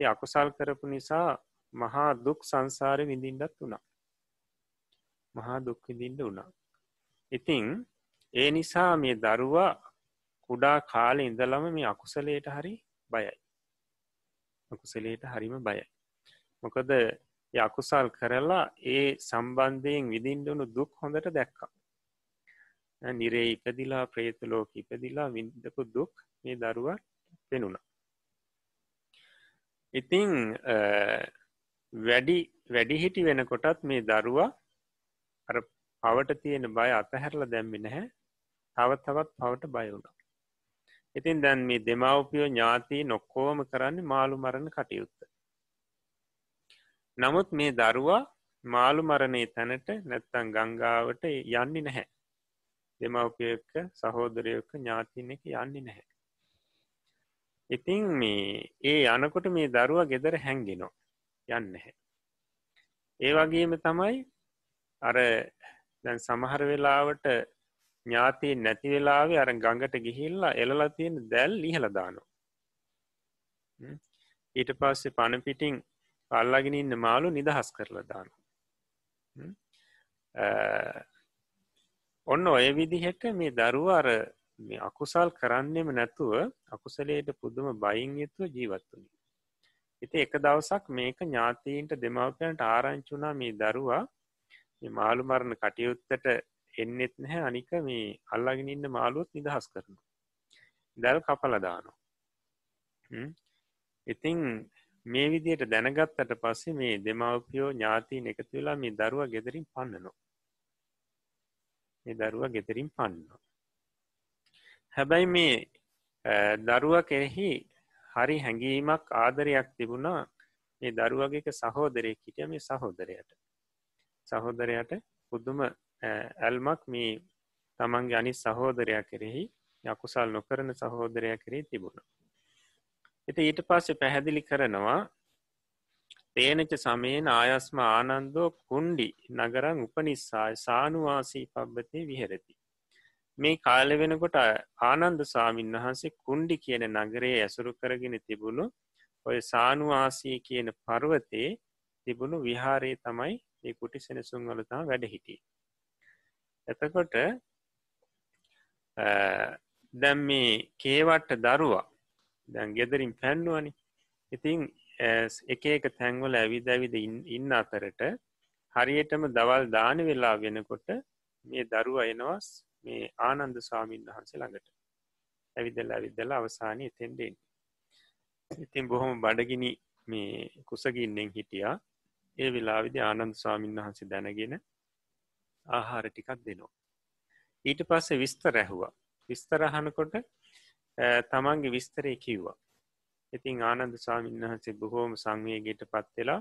ඒ අකුසල් කරපු නිසා මහා දුක් සංසාර විඳින්ඩත් වුණා. මහා දුක් විඳින්ට වුණා. ඉතිං ඒ නිසා මේ දරුවා කුඩා කාලෙ ඉඳලම මේ අකුසලයට හරි බයයි. අකුසලයට හරිම බයයි. මොකද යකුසල් කරලා ඒ සම්බන්ධයෙන් විදිින්ඩුණු දුක් හොඳට දැක්කා. නිරේ ඉපදිලා ප්‍රේතලෝක ඉපදිලා විින්දපු දුක් මේ දරුවා පෙනුණා. ඉතිං වැඩි වැඩිහිටි වෙනකොටත් මේ දරුවා අර පවට තියෙන බය අතහැරල දැම්මි නැහැ. තව තවත් පවට බයවුණා ඉතින් දැන් මේ දෙමවපියෝ ඥාතිී නොක්කෝම කරන්නේ මාළු මරණ කටයුත්ත. නමුත් මේ දරුවා මාළු මරණය තැනට නැත්තන් ගංගාවට යන්නේ නැහැ. දෙමවපියක සහෝදරයක ඥාතින එක යන්නේ නැහැ. ඉතිං මේ ඒ යනකොට මේ දරුවා ගෙදර හැන්ගෙනවා යන්න හැ ඒ වගේම තමයි අර දැන් සමහර වෙලාවට ඥාතී නැති වෙලාවේ අර ගඟට ගිහිල්ලා එලලා තියෙන දැල් ලිහලදානු ඊට පස්සේ පණපිටිං පල්ලාගෙන ඉන්න මාලු නිදහස් කරලා දානු ඔන්න ඔය විදිහට මේ දරුවාර අකුසල් කරන්නෙම නැතුව අකුසලයට පුදුම බයින් යුතුව ජීවත්තුනි එති එක දවසක් මේක ඥාතීන්ට දෙමවපයන්ට ආරංචුනා මේ දරුවා මාළු මරණ කටයුත්තට එන්නෙත් නැහැ අනික මේ අල්ලාගෙන ඉන්න මාළුවත් නිදහස් කරන දැල් කපලදානවා ඉතිං මේ විදියට දැනගත්තට පස්සේ මේ දෙමවපියෝ ඥාතීන් එකතු වෙලා මේ දරුව ගෙදරින් පන්නනවා. මේ දරුව ගෙදරින් පන්නවා හැබැයි මේ දරුව කෙරෙහි හරි හැඟීමක් ආදරයක් තිබුණා මේ දරුවගේක සහෝදරය හිටිය මේ සහෝදරයට. සහෝදරයට පුදුම ඇල්මක් මේ තමන්ගේ අනි සහෝදරයක් කෙරෙහි යකුසල් නොකරන සහෝදරයක් කරේ තිබුණ. එති ඊට පස්සේ පැහැදිලි කරනවා තේනච සමයෙන් ආයස්ම ආනන්දෝ කුන්්ඩි නගරං උපනිස්සාය සානුවාසී පබ්බතය විහෙරති. මේ කාල වෙනකොට ආනන්ද සාමීන් වහන්සේ කුන්්ඩි කියන නගරේ ඇසුරු කරගෙන තිබුණු ඔය සානුවාසී කියන පර්වතයේ තිබුණු විහාරයේ තමයි ඒ කුටි සෙනසුන් වලතා වැඩ හිටිය. එතකොට දැම් මේ කේවට්ට දරුවා දැන් ගෙදරින් පැන්නුවනි. ඉතිං එක එක තැන්වල ඇවිද ඇවිද ඉන්න අතරට හරියටම දවල් දාන වෙලා වෙනකොට මේ දරුව එනවස් මේ ආනන්ද ස්වාමීන් වහන්සේ ළඟට. ඇවිදල ඇවිදල අවසානය එතෙන්ඩෙන් ඉතින් බොහොම බඩගිනි මේ කුසගින්නෙන් හිටියා. ඒ වෙලාවිදි ආනන්ද ස්වාමීන් වහන්සේ දැනගෙන ආහාර ටිකක් දෙනවා. ඊට පස්සේ විස්තර ඇහුවා. විස්තරහනකොට තමන්ගේ විස්තරය කිව්වා. ඉතින් ආනන්ද ස්වාමීන් වහන්සේ බොහෝම සංවේගයට පත්වෙලා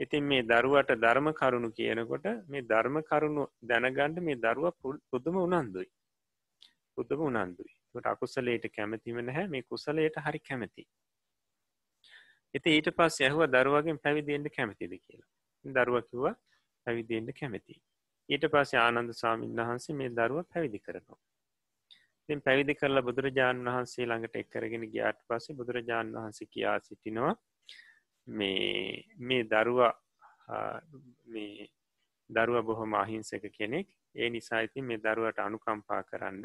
ඉතින් මේ දරුවට ධර්ම කරුණු කියනකොට මේ ධර්ම කරුණු දැනගණ්ඩ මේ දරුව පුදුම උනන්දුයි. පුදුම උනන්දුයි. ට අකුසලයට කැමතිම නැහැ. මේ කුසලයට හරි කැමති. එති ඊට පස් යහුව දරුවගෙන් පැවිදිෙන්ට කැමතිද? කියලා. දරුව කිව්වා පැවිදිෙන්ට කැමති ඊට පස්ස ආනන්ද සාමීන් වහන්සේ මේ දරුව පැවිදි කරනවා ඉතින් පැවිදි කරලා බුදුරජාණන් වහන්සේ ළඟට එක්කරගෙන ගියාට පස්සේ බුදුරජාණන් වහන්සේ කියා සිටිනවා මේ මේ දරුවා මේ දරුව බොහොම අහිංසක කෙනෙක් ඒ නිසා ඉතින් මේ දරුවට අනුකම්පා කරන්න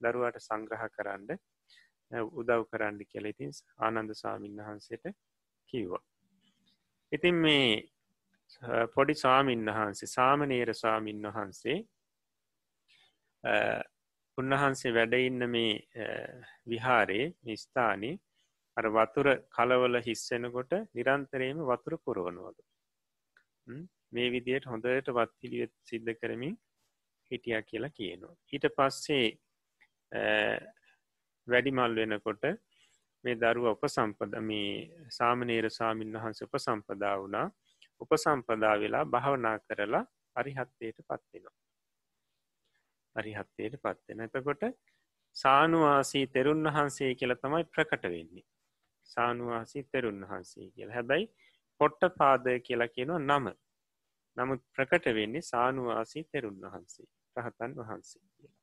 දරුවට සංග්‍රහ කරන්න උදව් කරන්න කියල ඉතින් ආනන්ද සාමීන් වහන්සේට කිව්වා. ඉතින් මේ පොඩි සාමීන් වහන්සේ සාමනේර ස්වාමීන් වහන්සේ උන්වහන්සේ වැඩඉන්න මේ විහාරයේ ස්ථානී අර වතුර කලවල හිස්සෙනකොට නිරන්තරයම වතුර පුරුවනවලු. මේ විදියට හොඳට වත් පිළිවෙත් සිද්ධ කරමින් හිටිය කියලා කියනවා. ඊට පස්සේ වැඩිමල් වෙනකොට මේ දරුව උපසම්පද මේ සාමනේර සාමීන් වහන්ස උපසම්පදා වුණා. උපසම්පදා වෙලා භාවනා කරලා අරිහත්තයට පත්වෙනවා. අරිහත්තයට පත්වෙන එතකොට සානුවාසී තෙරුන් වහන්සේ කියල තමයි ප්‍රකට වෙන්නේ. සානුවාසී තෙරුන් වහන්සේ කියල. හැබැයි පොට්ට පාදය කියලා කියනවා නම. නමුත් ප්‍රකට වෙන්නේ සානුවාසී තෙරුන් වහන්සේ රහතන් වහන්සේ කියලා.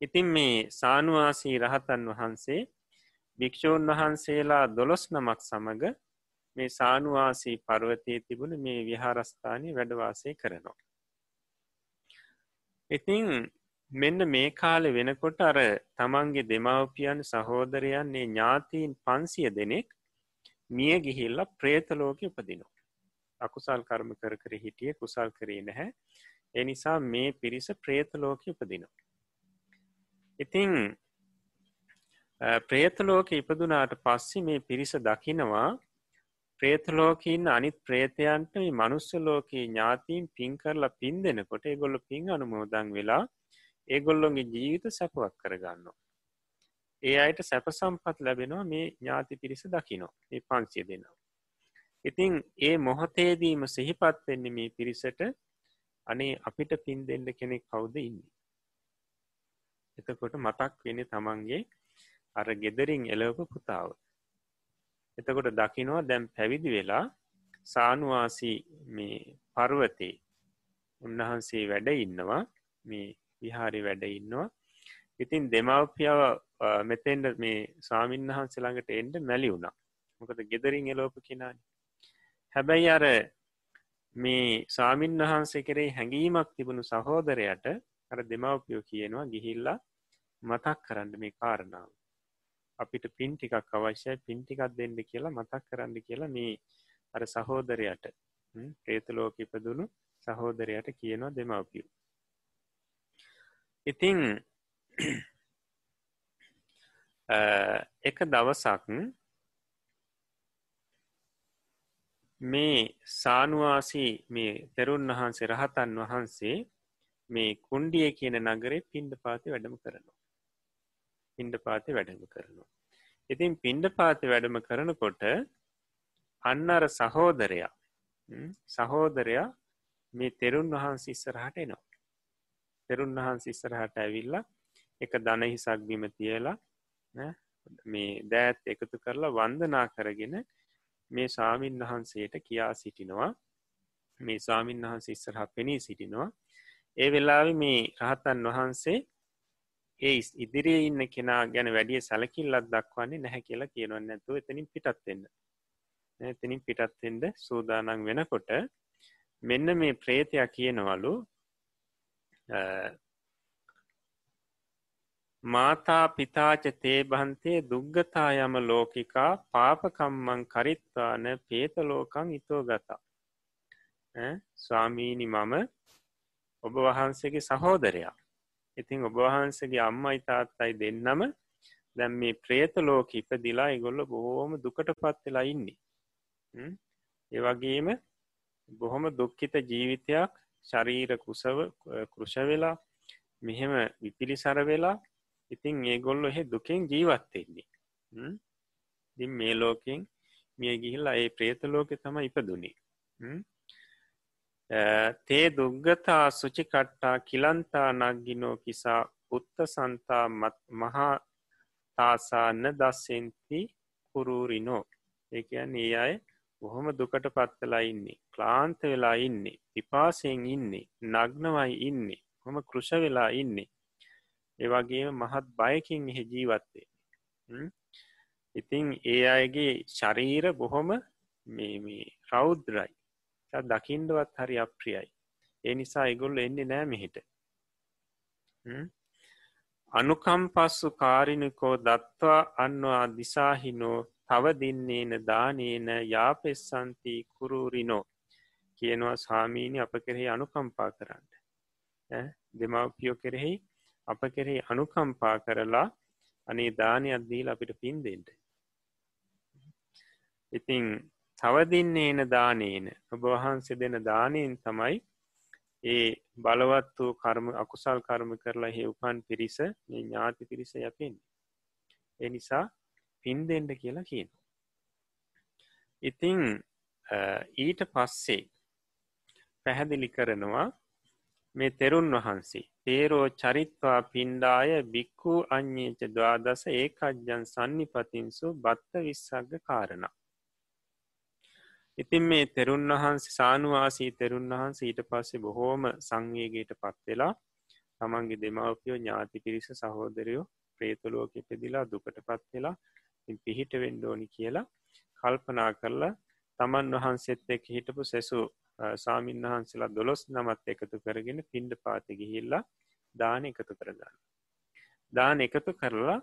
ඉතින් මේ සානුවාසී රහතන් වහන්සේ භික්‍ෂූන් වහන්සේලා දොළොස් නමක් සමඟ මේ සානුවාසී පර්වතය තිබුණ මේ විහාරස්ථානය වැඩවාසය කරනවා ඉතිං මෙන්න මේ කාලෙ වෙනකොට අර තමන්ගේ දෙමවපියන් සහෝදරයන්නේ ඥාතීන් පන්සිය දෙනෙක් මිය ගිහිල්ල ප්‍රේතලෝක උපදිනවා. අකුසල් කර්ම කර කර හිටිය කුසල් කරේ නැහැ. එනිසා මේ පිරිස ප්‍රේතලෝක උපදිනවා. ඉතිං ප්‍රේතලෝක ඉපදුනාට පස්සෙ මේ පිරිස දකිනවා ප්‍රේතලෝකන්න අනිත් ප්‍රේතයන්ට මේ මනුස්සලෝකයේ ඥාතීන් පින් කරලා පින් දෙනකොට ගොල්ල පින් අනුමෝදං වෙලා ඒගොල්ලොන්ගේ ජීවිත සැපවක් කරගන්නවා. ඒ අයට සැප සම්පත් ලැබෙනවා මේ ඥාති පිරිස දකිනෝ ඒ පංචිය දෙනවා. ඉතිං ඒ මොහොතේදීම සිහිපත් වෙන්න මේ පිරිසට අනේ අපිට පින් දෙන්න කෙනෙක් කවුද ඉන්නේ. එතකොට මතක් වෙන තමන්ගේ අර ගෙදරින් එලවප පුතාව. එතකොට දකිනවා දැම් පැවිදි වෙලා සානුවාසී මේ පර්වතේ උන්වහන්සේ වැඩ ඉන්නවා මේ විහාරි වැඩ ඉන්නවා. ඉතින් දෙමවපියාව මෙතෙන්ට මේ ස්වාමින් වහන්සේ ළඟට එන්ඩ මැලි වුණා. මොකද ගෙදරින් එලෝප කෙනාන. හැබැයි අර මේ සාමීන් වහන්සේ කරේ හැඟීමක් තිබුණු සහෝදරයට අර දෙමවපියෝ කියනවා ගිහිල්ලා මතක් කරන්න මේ කාරණාව. අපිට පින් ටිකක් අවශ්‍යයි පින්ටිකක් දෙන්න කියලා මතක් කරන්න කියලා මේ අර සහෝදරයට ප්‍රේතලෝක ඉපදුණු සහෝදරයට කියනවා දෙමවපියු ඉතිං එක දවසක් මේ සානුවාසී මේ තෙරුන් වහන්සේ රහතන් වහන්සේ මේ කුන්ඩිය කියන නගරේ පින්ඩ පාති වැඩම කරනවා. පින්ඩ පාති වැඩම කරනවා. ඉතින් පින්ඩ පාති වැඩම කරනකොට අන්න අර සහෝදරයා සහෝදරයා මේ තෙරුන් වහන්ස ඉස්සරහට එනවා. තෙරුන් වහන්ස ඉස්සරහට ඇවිල්ල එක දනහිසක් බිම තියලා මේ දෑත් එකතු කරලා වන්දනා කරගෙන මේ සාමීන් වහන්සේට කියා සිටිනවා මේ සාමීන් වහන්ස ඉස්සරහ පෙනී සිටිනවා ඒ වෙලාව මේ රහතන් වහන්සේ ඒ ඉදිරිය ඉන්න කෙනා ගැන වැඩිය සැලකිල්ලත් දක්වන්නේ නැහැ කියලා කියනවන්න ඇතු එතනින් පිටත්වෙන්න එතනින් පිටත්වෙන්ඩ සූදානන් වෙනකොට මෙන්න මේ ප්‍රේතයක් කියනවලු මාතා පිතාච තේබන්තේ දුග්ගතා යම ලෝකිකා පාපකම්මං කරිත්වාන පේතලෝකං ඉතෝ ගතා. ස්වාමීණි මම ඔබ වහන්සේගේ සහෝදරයා. ඉතින් ඔබ වහන්සගේ අම්ම ඉතාත්තයි දෙන්නම දැම් මේ ප්‍රේත ලෝක ඉපදිලා ඉගොල්ල බොහෝම දුකට පත්වෙලා ඉන්නේ. ඒවගේම බොහොම දුක්කිත ජීවිතයක් ශරීර කුසව කෘෂවෙලා මෙහෙම විපිලිසර වෙලා ඉතින් ඒගොල්ලො එහෙ දුකෙන් ජීවත්වෙන්නේ දි මේ ලෝකෙන් මිය ගිහිල්ලා ඒ ප්‍රේතලෝක තම ඉපදුනේ. තේ දුග්ගතා සුචිකට්ටා කිලන්තා නක්ගිනෝ කිසා උත්ත සන්තා මහා තාසාන්න දස්සෙන්ති කුරූරිනෝ. ඒකයන් ඒ අය බොහොම දුකට පත්වලා ඉන්නේ. ක්ලාන්ත වෙලා ඉන්නේ. පිපාසයෙන් ඉන්නේ. නග්නවයි ඉන්නේ. හොම කෘෂ වෙලා ඉන්නේ. ඒවගේ මහත් බයකින් එහ ජීවත්තේ ඉතිං ඒ අයගේ ශරීර බොහොම මේ රෞද්‍රයි දකිින්ඩවත් හරි අප්‍රියයි. ඒ නිසා ඉගොල්ල එන්නේ නෑ මෙහිට. අනුකම් පස්සු කාරිනිකෝ දත්වා අන්වා දිසාහිනෝ තව දින්නේන දානේන යාපෙස්සන්ති කුරූරිනෝ කියනවා සාමීනි අප කෙරෙහි අනුකම්පා කරන්න. දෙමවපියෝ කෙරෙහි අප කෙරෙහි අනුකම්පා කරලා අනේ දානයක් දීල අපිට පින්දෙන්ට ඉතිං තවදින්නේන දානේන ඔබ වහන්සේ දෙන දානයෙන් තමයි ඒ බලවත් වූ කර්ම අකුසල් කර්ම කරලා හෙ උපන් පිරිස මේ ඥාති පිරිස යපෙන් එනිසා පින් දෙෙන්ඩ කියලා කියන ඉතිං ඊට පස්සේ පැහැදිලි කරනවා මේ තෙරුන් වහන්සේ තේරෝ චරිත්වා පින්ඩාය බික්කු අඥ්ඥේච දවාදස ඒකජ්ජන් සන්නිපතින්සු බත්ත විස්සග කාරණ. ඉතින් මේ තෙරුන් වහන්සේ සානුවාසී තෙරුන් වහන්ස ඊට පස්සේ බොහෝම සංවේගයට පත්වෙලා තමන්ගේ දෙමවපියෝ ඥාති පිරිස සහෝදරයෝ ප්‍රේතුලෝක පෙදිලා දුකට පත්වෙලා පිහිට වෙන්ඩෝනි කියලා කල්පනා කරලා තමන් වහන්සෙත් එක් හිටපු සැසු සාමීන් වහන්සේලා දොළොස් නමත් එකතු කරගෙන පින්ඩ පාති ගිහිල්ලා දාන එකතු කරගන්න. දාන එකතු කරලා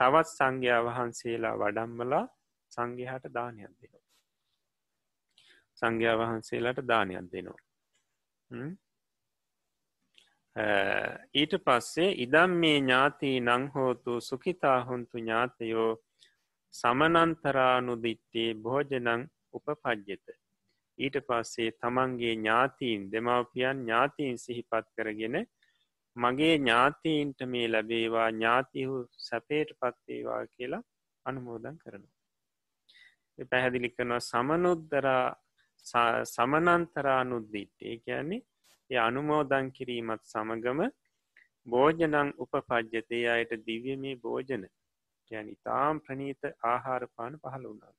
තවත් සංඝයා වහන්සේලා වඩම්මලා සංඝයාට දානයක් දෙනවා. සංඝයා වහන්සේලාට දානයක් දෙනවා. ඊට පස්සේ ඉදම් මේ ඥාතිී නංහෝතු සුකිතාහොන්තු ඥාතයෝ සමනන්තරානුදිට්ටේ භෝජනං උපපජ්්‍යත. ඊට පස්සේ තමන්ගේ ඥාතීන් දෙමවපියන් ඥාතීන් සිහිපත් කරගෙන මගේ ඥාතීන්ට මේ ලැබේවා ඥාතිහු සැපේට පත්වේවා කියලා අනුමෝදන් කරනවා. පැහැදිලි කරනවා සමනුද්දරා සමනන්තරානුද්දිට්ටේ කියන්නේ ය අනුමෝදන් කිරීමත් සමගම භෝජනං උපපජ්‍යතය අයට දිව්‍යමේ භෝජන. යන ඉතාම් ප්‍රනීත ආහාරපාන පහළ වුණාද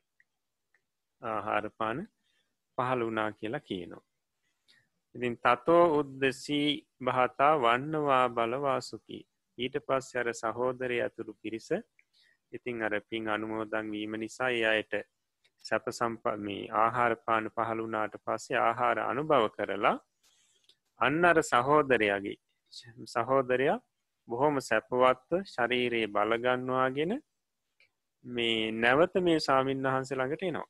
ආහාරපාන පහළ වනා කියලා කියනවා. ඉතින් තතෝ උද්දසී භාතා වන්නවා බලවාසුකි. ඊට පස් අර සහෝදරය ඇතුළු පිරිස ඉතිං අර පින් අනුමෝදන් වීම නිසා එයට සැප සම්පමී ආහාරපාන පහළුනාට පස්සේ ආහාර අනුභව කරලා අන්න අර සහෝදරයාගේ සහෝදරයා බොහොම සැපවත්ව ශරීරයේ බලගන්නවාගෙන මේ නැවත මේ සාමීන් වහන්සේ ළඟට එනවා.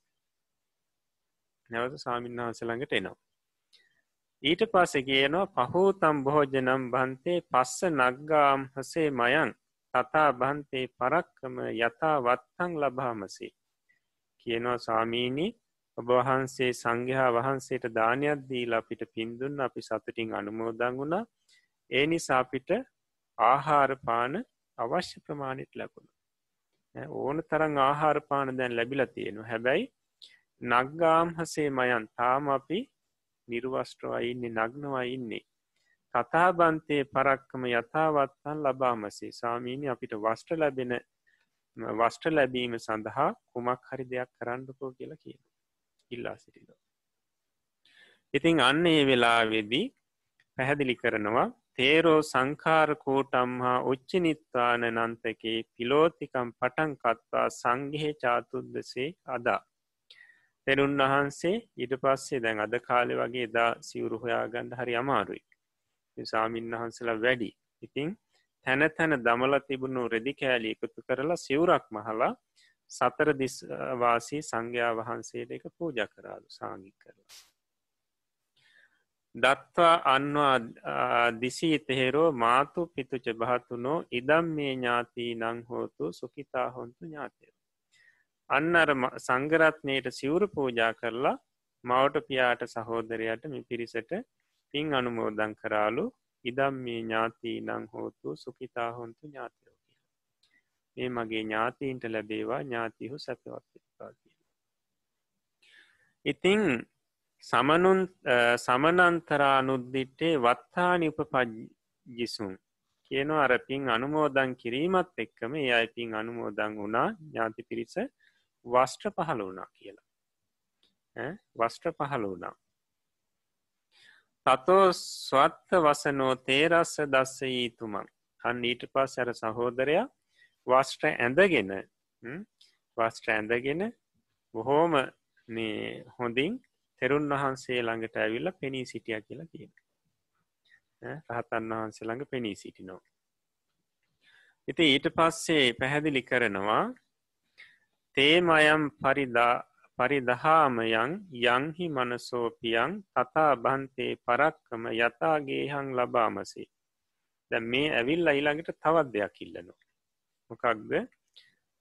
නැවත සාමීන් වහන්සේ ළඟට එනවා. ඊට පස්සෙ කියනවා පහූතම් බොහෝජනම් බන්තේ පස්ස නග්ගාම් හසේ මයන් තතා බන්තේ පරක්කම යතා වත්තං ලබාමසේ. කියනවා සාමීනී ඔබ වහන්සේ සංඝයා වහන්සේට දානයක් දීලා අපිට පින්දුන්න අපි සතුටින් අනුමෝදං වුණා. ඒ නිසා අපිට ආහාරපාන අවශ්‍ය ප්‍රමාණිට ලැබුණ. ඕන තරං ආහාරපාන දැන් ලැබිල තියෙනවා. හැබැයි නග්ගාම් හසේ මයන් තාම අපි නිර්වස්ට්‍රවා ඉන්නේ නග්නවා ඉන්නේ. කතාබන්තය පරක්කම යථාවත්තන් ලබාමසේ. සාමීනි අපිට වස්ට ලැබෙන වස්ට ලැබීම සඳහා කුමක් හරි දෙයක් කරන්නකෝ කියලා කියන ඉල්ලා සිටිද. ඉතිං අන්න ඒ වෙලාවෙදී පැහැදිලි කරනවා තේරෝ සංකාරකෝටම් හා උච්චනිත්වාන නන්තකේ පිලෝතිකම් පටන් කත්වා සංගහෙ චාතුද්දසේ අදා. තෙරුන් වහන්සේ ඊට පස්සේ දැන් අද කාලෙ වගේ දා සිවුරු හොයාගණ්ඩ හරි අමාරුයි. සාමීන් වහන්සලා වැඩි. ඉතිං තැන තැන දමල තිබුණු රෙදි කෑලි එකතු කරලා සිවුරක් මහලා සතර දිස්වාසී සංඝයා වහන්සේට එක පූජ කරාලු සාගික් කරලා. දත්වා අන්වා දිසී තෙහෙරෝ මාතු පිතුච භාතුනෝ ඉදම් මේ ඥාතිී නංහෝතු සුකිතා හොන්තු ඥාතය. අන්න අර සංගරත්නයට සිවුරු පූජා කරලා මවට පියාට සහෝදරයට මි පිරිසට පින් අනුමෝදං කරාලු ඉදම් මේ ඥාතිී නං හෝතු සුකිතා හොන්තු ඥාතයෝ මේ මගේ ඥාතීන්ට ලැබේවා ඥාතිහු සැපවත්තා කිය. ඉතිං සමනුන් සමනන්තරානුද්දිට්ටේ වත්තානි උපපජ්ජිසුන් කියන අර පින් අනුමෝදන් කිරීමත් එක්කම ඒ අයි පින් අනුමෝදං වුණා ඥාති පිරිස වස්ට්‍ර පහළ වුණා කියලා. වස්ට්‍ර පහළ වුණා. තතෝ ස්වත්ත වසනෝ තේරස්ස දස්ස ඊතුමන් අන් ඊට පස් ඇර සහෝදරයා වස්ට්‍ර ඇඳගෙන වස්ට්‍ර ඇඳගෙන බොහෝම මේ හොඳින් තෙරුන් වහන්සේ ළඟට ඇවිල්ල පෙනී සිටිය කියලා කියන රහතන් වහන්සේ ළඟ පෙනී සිටිනෝ ඉති ඊට පස්සේ පැහැදිලි කරනවා තේමයම් පරිදා පරිදහාමයන් යංහි මනසෝපියන් තතා බන්තේ පරක්කම යතාගේහං ලබාමසේ. දැ මේ ඇවිල් අයිළඟට තවත් දෙයක් ඉල්ලනවා. මොකක්ද?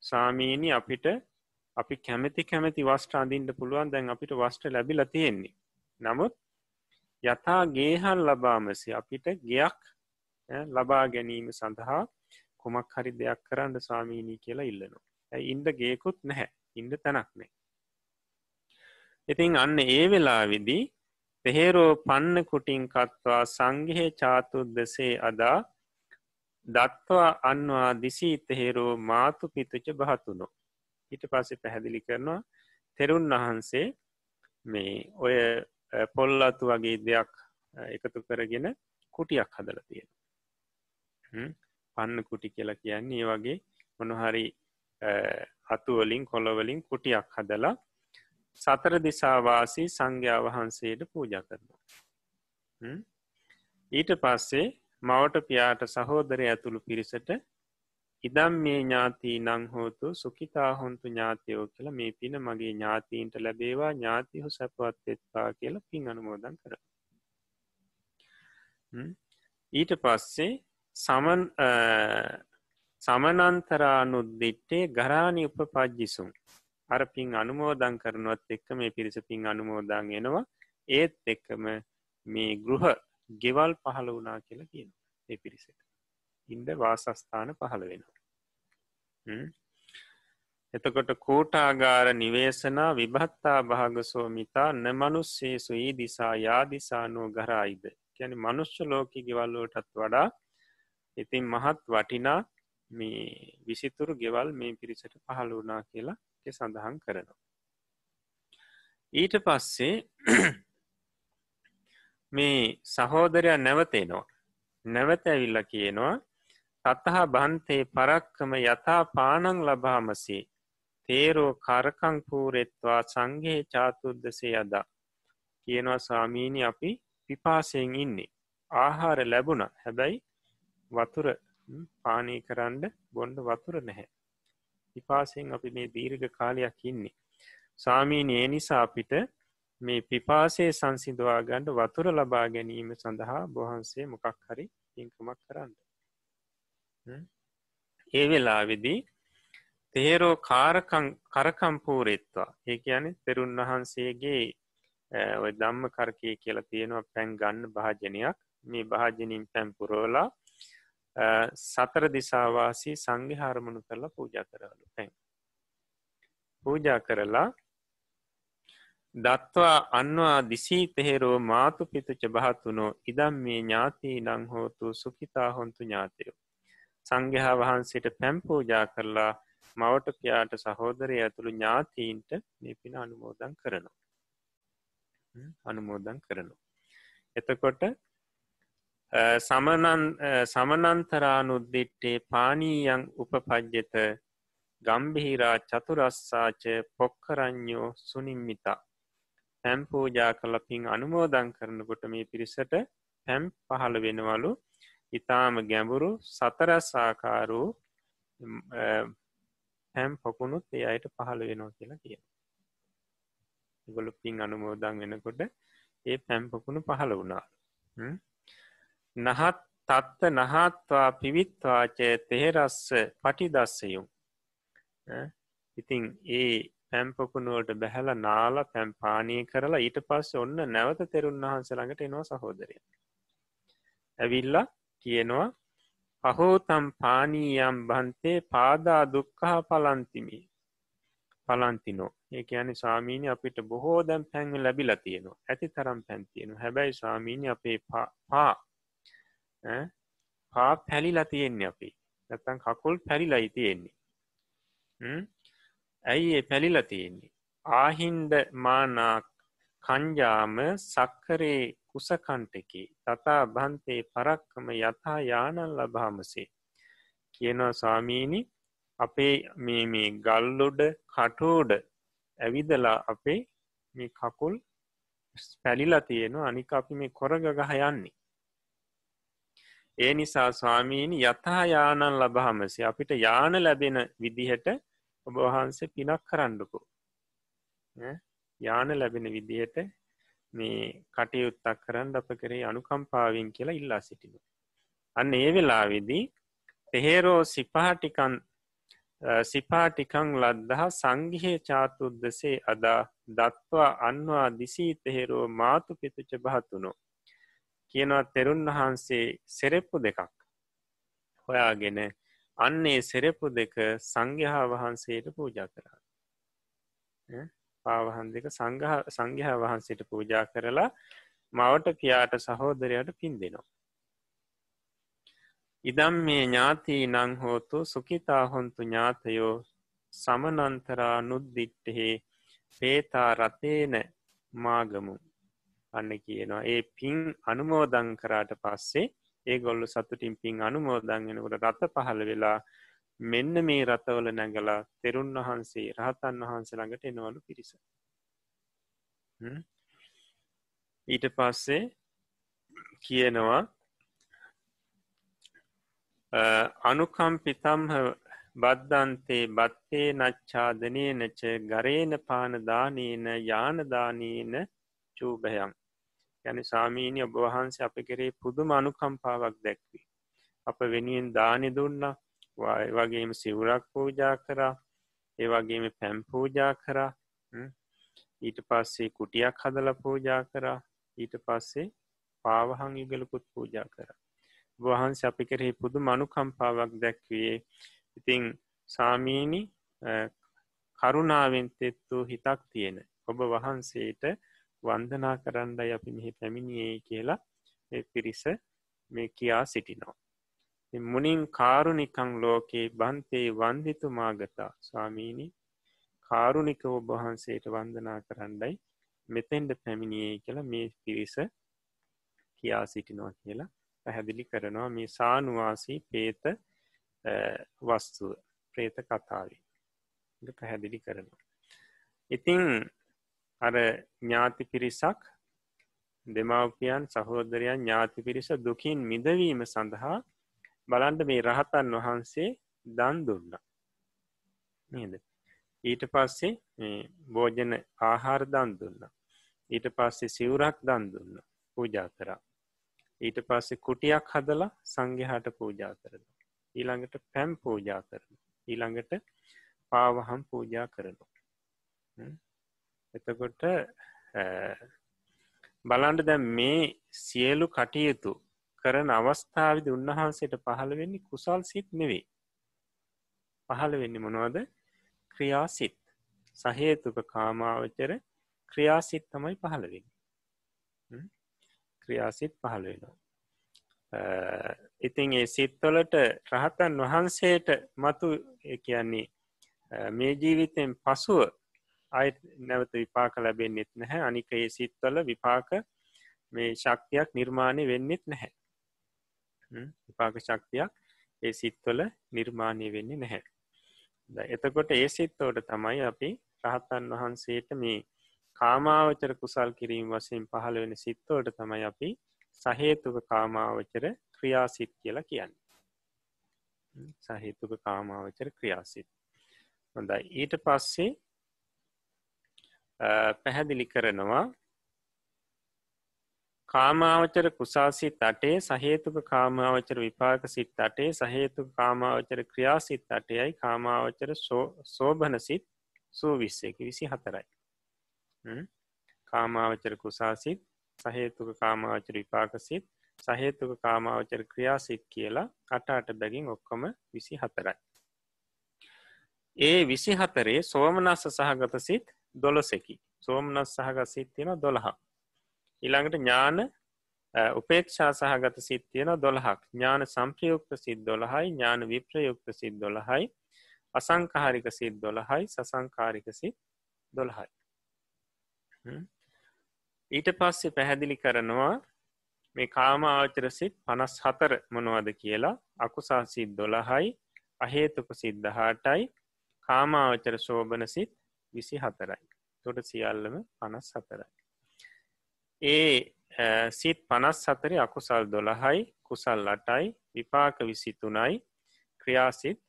සාමීනි අපිට අපි කැමති කැමති වස්ට අඳින්ට පුළුවන්. දැන් අපිට වස්ට ලැබිල තියෙන්නේ. නමුත් යතා ගේහන් ලබාමසි. අපිට ගයක් ලබා ගැනීම සඳහා කොමක් හරි දෙයක් කරන්න සාමීනී කියලා ඉල්ලනවා. ඉන්ඩ ගේකුත් නැහැ. ඉන්ඩ තැනක් නෑ ඉතිං අන්න ඒ වෙලා විදි පෙහෙරෝ පන්න කුටින් කත්වා සංගහෙ චාතුද්දසේ අදා දත්වා අන්වා දිසී තෙහෙරෝ මාතු පිතුච භාතුනො ඊට පස්සේ පැහැදිලි කරනවා තෙරුන් වහන්සේ මේ ඔය පොල්ලතු වගේ දෙයක් එකතු කරගෙන කුටියක් හදල තියෙන පන්න කුටි කියලා කියන්නේ වගේ මොනහරි අතුවලින් කොළවලින් කුටියක් හදලා සතර දිසාවාසී සංඝයා වහන්සේට පූජ කරනවා. ඊට පස්සේ මවට පියාට සහෝදරය ඇතුළු පිරිසට ඉදම් මේ ඥාතිී නංහෝතු සුකිතා හොන්තු ඥාතියෝ කියල මේ පින මගේ ඥාතීන්ට ලැබේවා ඥාතිහු සැපවත් එත්වා කියල පින් අනුමෝදන් කර. ඊට පස්සේ සමන් සමනන්තරානුද්දිට්ටේ ගරාණි උප පජ්ජිසුම් අර පින් අනුමෝදං කරනුවත් එක්ක මේ පිරිස පින් අනුමෝදං එනවා. ඒත් එක්කම මේ ගෘහ ගෙවල් පහළ වනා කියලා කියන ඒ පිරිසට. ඉන්ඩ වාසස්ථාන පහළ වෙනවා. එතකොට කෝටාගාර නිවේශනා විභත්තා භාගසෝමිතා නමනුස්සේසු ඒ දිසා යාදිසානෝ ගරයිද? ගැන මනුෂ්‍ය ලෝක ගෙවල්ලෝටත් වඩා ඉතින් මහත් වටිනා මේ විසිතුරු ගෙවල් මේ පිරිසට පහළ වනා කියලා සඳහන් කරනවා. ඊට පස්සේ [CLEARS THROAT] මේ සහෝදරයා නැවතේනවා නැවත ඇවිල්ල කියනවා තත්තහ බන්තේ පරක්කම යථා පානං ලබාමසේ. තේරෝ කරකං පූරෙත්වා සංගේ චාතුද්දසේ අදා කියනවා සාමීනි අපි පිපාසයෙන් ඉන්නේ. ආහාර ලැබුණ. හැබැයි වතුර පානී කරන්න බොන්ඩ වතුර නැහැ. පිපාසයෙන් අපි මේ දීර්ඝ කාලයක් ඉන්නේ. සාමීනි ඒ නිසා අපිට මේ පිපාසේ සංසිදවා ගණ්ඩ වතුර ලබා ගැනීම සඳහා බොහන්සේ මොකක් හරි පින්කමක් කරන්න. ඒ වෙලාවෙදී තේරෝ කරකම්පූරෙත්වා ඒ කියන තෙරුන් වහන්සේගේ ඔය දම්ම කරකය කියලා තියෙනවා පැන් ගන්න භාජනයක්. මේ භාජනින් පැම්පුරෝලා සතර දිසාවාසී සංගි හාරමණු කරලා පූජ කරලු පැන් පූජා කරලා දත්වා අන්වා දිසී තෙහෙරෝ මාතු පිතුච භාතුනෝ ඉදම් මේ ඥාතිී නං හෝතු සුකිතා හොන්තු ඥාතයෝ. සංගහා වහන්සේට පැම්පූජා කරලා මවට පියාට සහෝදරය ඇතුළු ඥාතීන්ට මේ පින අනුමෝදන් කරනවා. අනුමෝදන් කරනු. එතකොට සමනන්තරානුද්දිට්ටේ පානීයන් උපපජ්්‍යත ගම්බිහිරා චතුරස්සාච පොක්කරං්ඥෝ සුනිම්මිතා. පැම් පූජා කල පින් අනුමෝදං කරනකොට මේ පිරිසට පැම් පහළ වෙනවලු. ඉතාම ගැඹුරු සතරස්සාකාරූ පැම් පොකුණුත් ඒ අයට පහළ වෙනවා කියලා කිය ගොලු පින් අනුමෝදං වෙනකොට ඒ පැම්පකුණු පහළ වුණා. නහත් තත්ත නහත්වා පිවිත්වාචය තෙහෙරස්ස පටිදස්සයුම්. ඉතිං ඒ පැම්පකුණුවට බැහැල නාල පැම්පානය කරලා ඊට පස්ස ඔන්න නැවත තෙරුන් වහන්සළඟට එනවා සහෝදරය. ඇවිල්ල කියනවා පහෝතම් පානීයම් බන්තේ පාදා දුක්කහ පලන්තිමි. පලන්තිනෝ. ඒ ඇන සාමීනි අපිට බොහෝ දැම් පැන්ව ලැබිලා තියෙනවා. ඇති තරම් පැන්තියෙන හැබැයි සාමීනි අපේ පා පා පැලිලා තියෙන්නේ අපි නැත්තන් කකුල් පැරිලයි තියෙන්නේ ඇයි ඒ පැලිල තියෙන්නේ. ආහින්ද මානාක් කංජාම සක්කරේ කුසකන්ටකි තතා බන්තේ පරක්කම යථා යානල් ලබාමසේ. කියනවා ස්වාමීණි අපේ මේ මේ ගල්ලොඩ කටෝඩ ඇවිදලා අපේ මේ කකුල් පැලිලා තියෙනවා අනික අපි මේ කොරග ගහ යන්නේ. ඒ නිසා ස්වාමීණි යථා යානන් ලබහමසේ අපිට යාන ලැබෙන විදිහට ඔබ වහන්සේ පිනක් කරන්නකෝ. යාන ලැබෙන විදිහට මේ කටයුත්තක් කරන්න අප කරේ අනුකම්පාවෙන් කියලා ඉල්ලා සිටින. අන්න ඒ වෙලාවෙදී තෙහේරෝ සිපාටිකන් සිපාටිකං ලද්දහ සංගිහේ චාතුද්දසේ අදා දත්වා අන්වා දිසී තෙහෙරෝ මාතු පිතුච භහතුනෝ කියනවා තෙරුන් වහන්සේ සෙරෙප්පු දෙකක් හොයාගෙන අන්නේ සෙරෙපු දෙක සංඝහා වහන්සේට පූජා කරා. පාවහන් දෙක සංඝහා වහන්සේට පූජා කරලා මවට පියාට සහෝදරයට පින් දෙනවා. ඉදම් මේ ඥාතිී නං හෝතු සුකිතා හොන්තු ඥාතයෝ සමනන්තරා නුද්දිට්ටහේ පේතා රතේන මාගමු. අන්න කියනවා. ඒ පින් අනුමෝදං කරාට පස්සේ ඒ ගොල්ලු සතුටින් පින් අනුමෝදංගෙනකට රත පහළ වෙලා මෙන්න මේ රතවල නැගලා තෙරුන් වහන්සේ රහතන් වහන්සේ ළඟට එනවලු පිරිස. ඊට පස්සේ කියනවා අනුකම්පිතම්හ බද්ධන්තේ බත්තේ නච්චාදනය නච ගරේන පානදානීන යානදානීන චූභයම් යන සාමීනය ඔබ වහන්සේ අප කරේ පුදුම අනුකම්පාවක් දැක්වී. අප වෙනුවෙන් දානෙ දුන්න වගේම සිවුරක් පූජා කරා ඒවගේම පැම් පූජා කරා ඊට පස්සේ කුටියක් හදල පූජා කරා ඊට පස්සේ පාවහං යුගලකුත් පූජා කර. වහන්ස අපි කරෙහි පුදු මනුකම්පාවක් දැක්වයේ ඉතිං සාමීනි කරුණාවෙන් තෙත්තු හිතක් තියෙන ඔබ වහන්සේට වන්දනා කරන්නයි අපි මෙහි පැමිණියේ කියලා පිරිස මේ කියා සිටිනවා. මුනින් කාරුණිකං ලෝකේ බන්තේ වන්දිතුමාගතා ස්වාමීණි කාරුණික ඔබහන්සේට වන්දනා කරන්නයි මෙතෙන්ට පැමිණියේ කියලා මේ පිරිස කියා සිටිනවා කියලා පැහැදිලි කරනවා මේ සානුවාසී පේත වස්තුව ප්‍රේත කතාවේ පැහැදිලි කරනවා. ඉතිං අර ඥාති පිරිසක් දෙමවපියන් සහෝදරයන් ඥාති පිරිස දුකින් මිදවීම සඳහා බලන්ඩ මේ රහතන් වහන්සේ දන් දුන්න. නේද? ඊට පස්සේ භෝජන ආහාර දන් දුන්න. ඊට පස්සේ සිවුරක් දන් දුන්න පූජා කරා. ඊට පස්සේ කුටියක් හදලා සංගහට පූජා කරන ඊළඟට පැම් පූජා කරන ඊළඟට පාවහම් පූජා කරනු එතකොට බලන්ඩ දැ මේ සියලු කටයුතු කරන අවස්ථාවිද උන්වහන්සේට පහළ වෙන්නේ කුසල් සිත් නෙවේ පහළ වෙන්න මොනවද? ක්‍රියාසිත්. සහේතුක කාමාවචර ක්‍රියාසිත් තමයි පහළවෙන්න ක්‍රියාසිත් පහළ වෙනවා. ඉතින් ඒ සිත්වලට රහතන් වහන්සේට මතු කියන්නේ මේ ජීවිතයෙන් පසුව අයි නැවත විපාක ලැබෙන්න්නෙත් නැහැ. අනික ඒ සිත්වල විපාක මේ ශක්තියක් නිර්මාණය වෙන්නෙත් නැහැ. විපාක ශක්තියක් ඒ සිත්වල නිර්මාණය වෙන්නේ නැහැ. එතකොට ඒ සිත්තෝට තමයි අපි රහතන් වහන්සේට මේ කාමාවචර කුසල් කිරීම වසයෙන් පහළ වෙන සිත්තෝට තමයි අපි සහේතුක කාමාවචර ක්‍රියාසිත් කියලා කියන්න. සහේතුක කාමාවචර ක්‍රියාසිත්. හොඳයි. ඊට පස්සේ පැහැදිලි කරනවා. කාමාවචර කුසාසිත් අටේ සහේතුක කාමාවචර විපාක සිත් අටේ සහේතුක කාමාවචර ක්‍රියාසිත් අටයයි කාමාවචර සෝභන සිත් සූවිස්සයකි විසි හතරයි කාමාවචර කුසාසිත් සහේතුක කාමාවචර විපාකසිත් සහේතුක කාමාවචර ක්‍රියාසිත් කියලා අට අට බැගින් ඔක්කොම විසි හතරයි ඒ විසි හතරේ සෝමනස්ස සහගත සිත් දොළොසෙකි. සෝමනස් සහගත් සිත් තියෙන දොළහා ඉළඟට ඥාන උපේක්ෂා සහගත සිත් තියෙන දොළහක්. ඥාන සම්ප්‍රයුක්ත සිත් දොළහයි ඥාන විප්‍රයුක්ත සිත් දොළහයි අසංකාරික සිත් දොළහයි සසංකාරික සිත් දොළහයි. ඊට පස්සේ පැහැදිලි කරනවා මේ කාම ආචර සිත් පනස් හතර මොනවද කියලා. අකුසා සිත් දොළහයි අහේතුක සිද්ධහාටයි කාමාවචර ශෝභන සිත් විසි හතරයි තොට සියල්ලම පනස් හතරයි ඒ සිත් පනස් සතරි අකුසල් දොළහයි කුසල් අටයි විපාක විසිතුනයි ක්‍රියාසිත්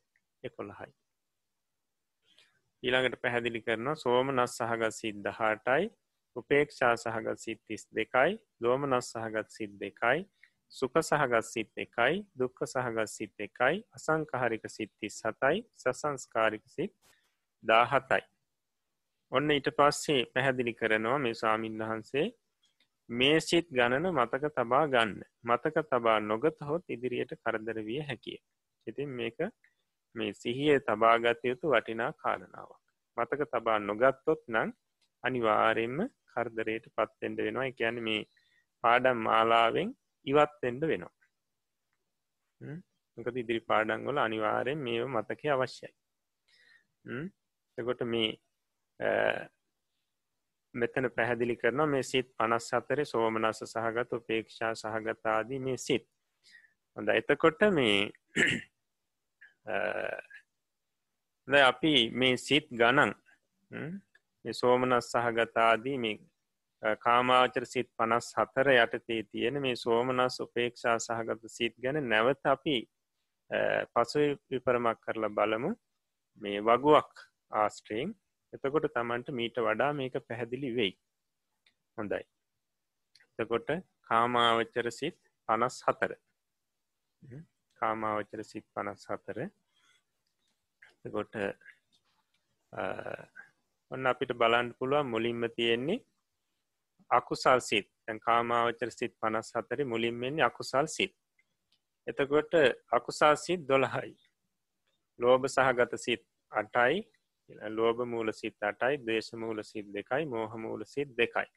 එකොළහයි. ඊළඟට පැහැදිලි කරන සෝම නස් සහගත් සිද්ධහාටයි උපේක්ෂා සහගත් සිත් තිස් දෙකයි දෝමනස් සහගත් සිත් දෙකයි සුක සහගත් සිත් එකයි දුක්ක සහගත් සිත් එකයි අසංකහරික සිත්තිස් සතයි සසංස්කාරික සිත් දාහතයි. ඔන්න ඊට පස්සේ පැහැදිලි කරනවා මේ සාමීන් වහන්සේ මේ සිත් ගණන මතක තබා ගන්න. මතක තබා නොගත හොත් ඉදිරියට කරදර විය හැකිය. ඉතින් මේක මේ සිහිය තබාගත යුතු වටිනා කාරණාවක්. මතක තබා නොගත්තොත් නං අනිවාරයෙන්ම කරදරයට පත්තෙන්ට වෙනවා. එකැන මේ පාඩම් මාලාවෙන් ඉවත්තෙන්ට වෙනවා. මොකද ඉදිරි පාඩන්ගොල අනිවාරයෙන් මේ මතක අවශ්‍යයි. එකොට මේ මෙතන පැහැදිලි කරන මේ සිත් පනස් අතර සෝමනස සහගත උපේක්ෂා සහගතාදී මේ සිත්. හොඳ එතකොට මේ [CLEARS THROAT] අපි මේ සිත් ගණන් සෝමනස් සහගතාදී මේ කාමාචර සිත් පනස් හතර යටතේ තියෙන මේ සෝමනස් උපේක්ෂා සහගත සිත් ගැන නැවත අපි පසු විපරමක් කරලා බලමු. මේ වගුවක් ආස්ට්‍රීම් එතකොට තමන්ට මීට වඩා මේක පැහැදිලි වෙයි. හොඳයි. එතකොට කාමාවචර සිත් පනස් හතර කාමාවචර සිත් පනස් හතර එකොට ඔන්න අපිට බලන්න පුළුවන් මුලින්ම තියෙන්නේ අකුසල් සිත්. තැන් කාමාවචර සිත් පනස් හතරි මුලින්මෙන්නේ අකුසල් සිත්. එතකොට අකුසල් සිත් දොළහයි. ලෝභ සහගත සිත් අටයි. ලෝභ මූල සිත් අටයි දේශ මූල සිත් දෙකයි මෝහ මූල සිත් දෙකයි.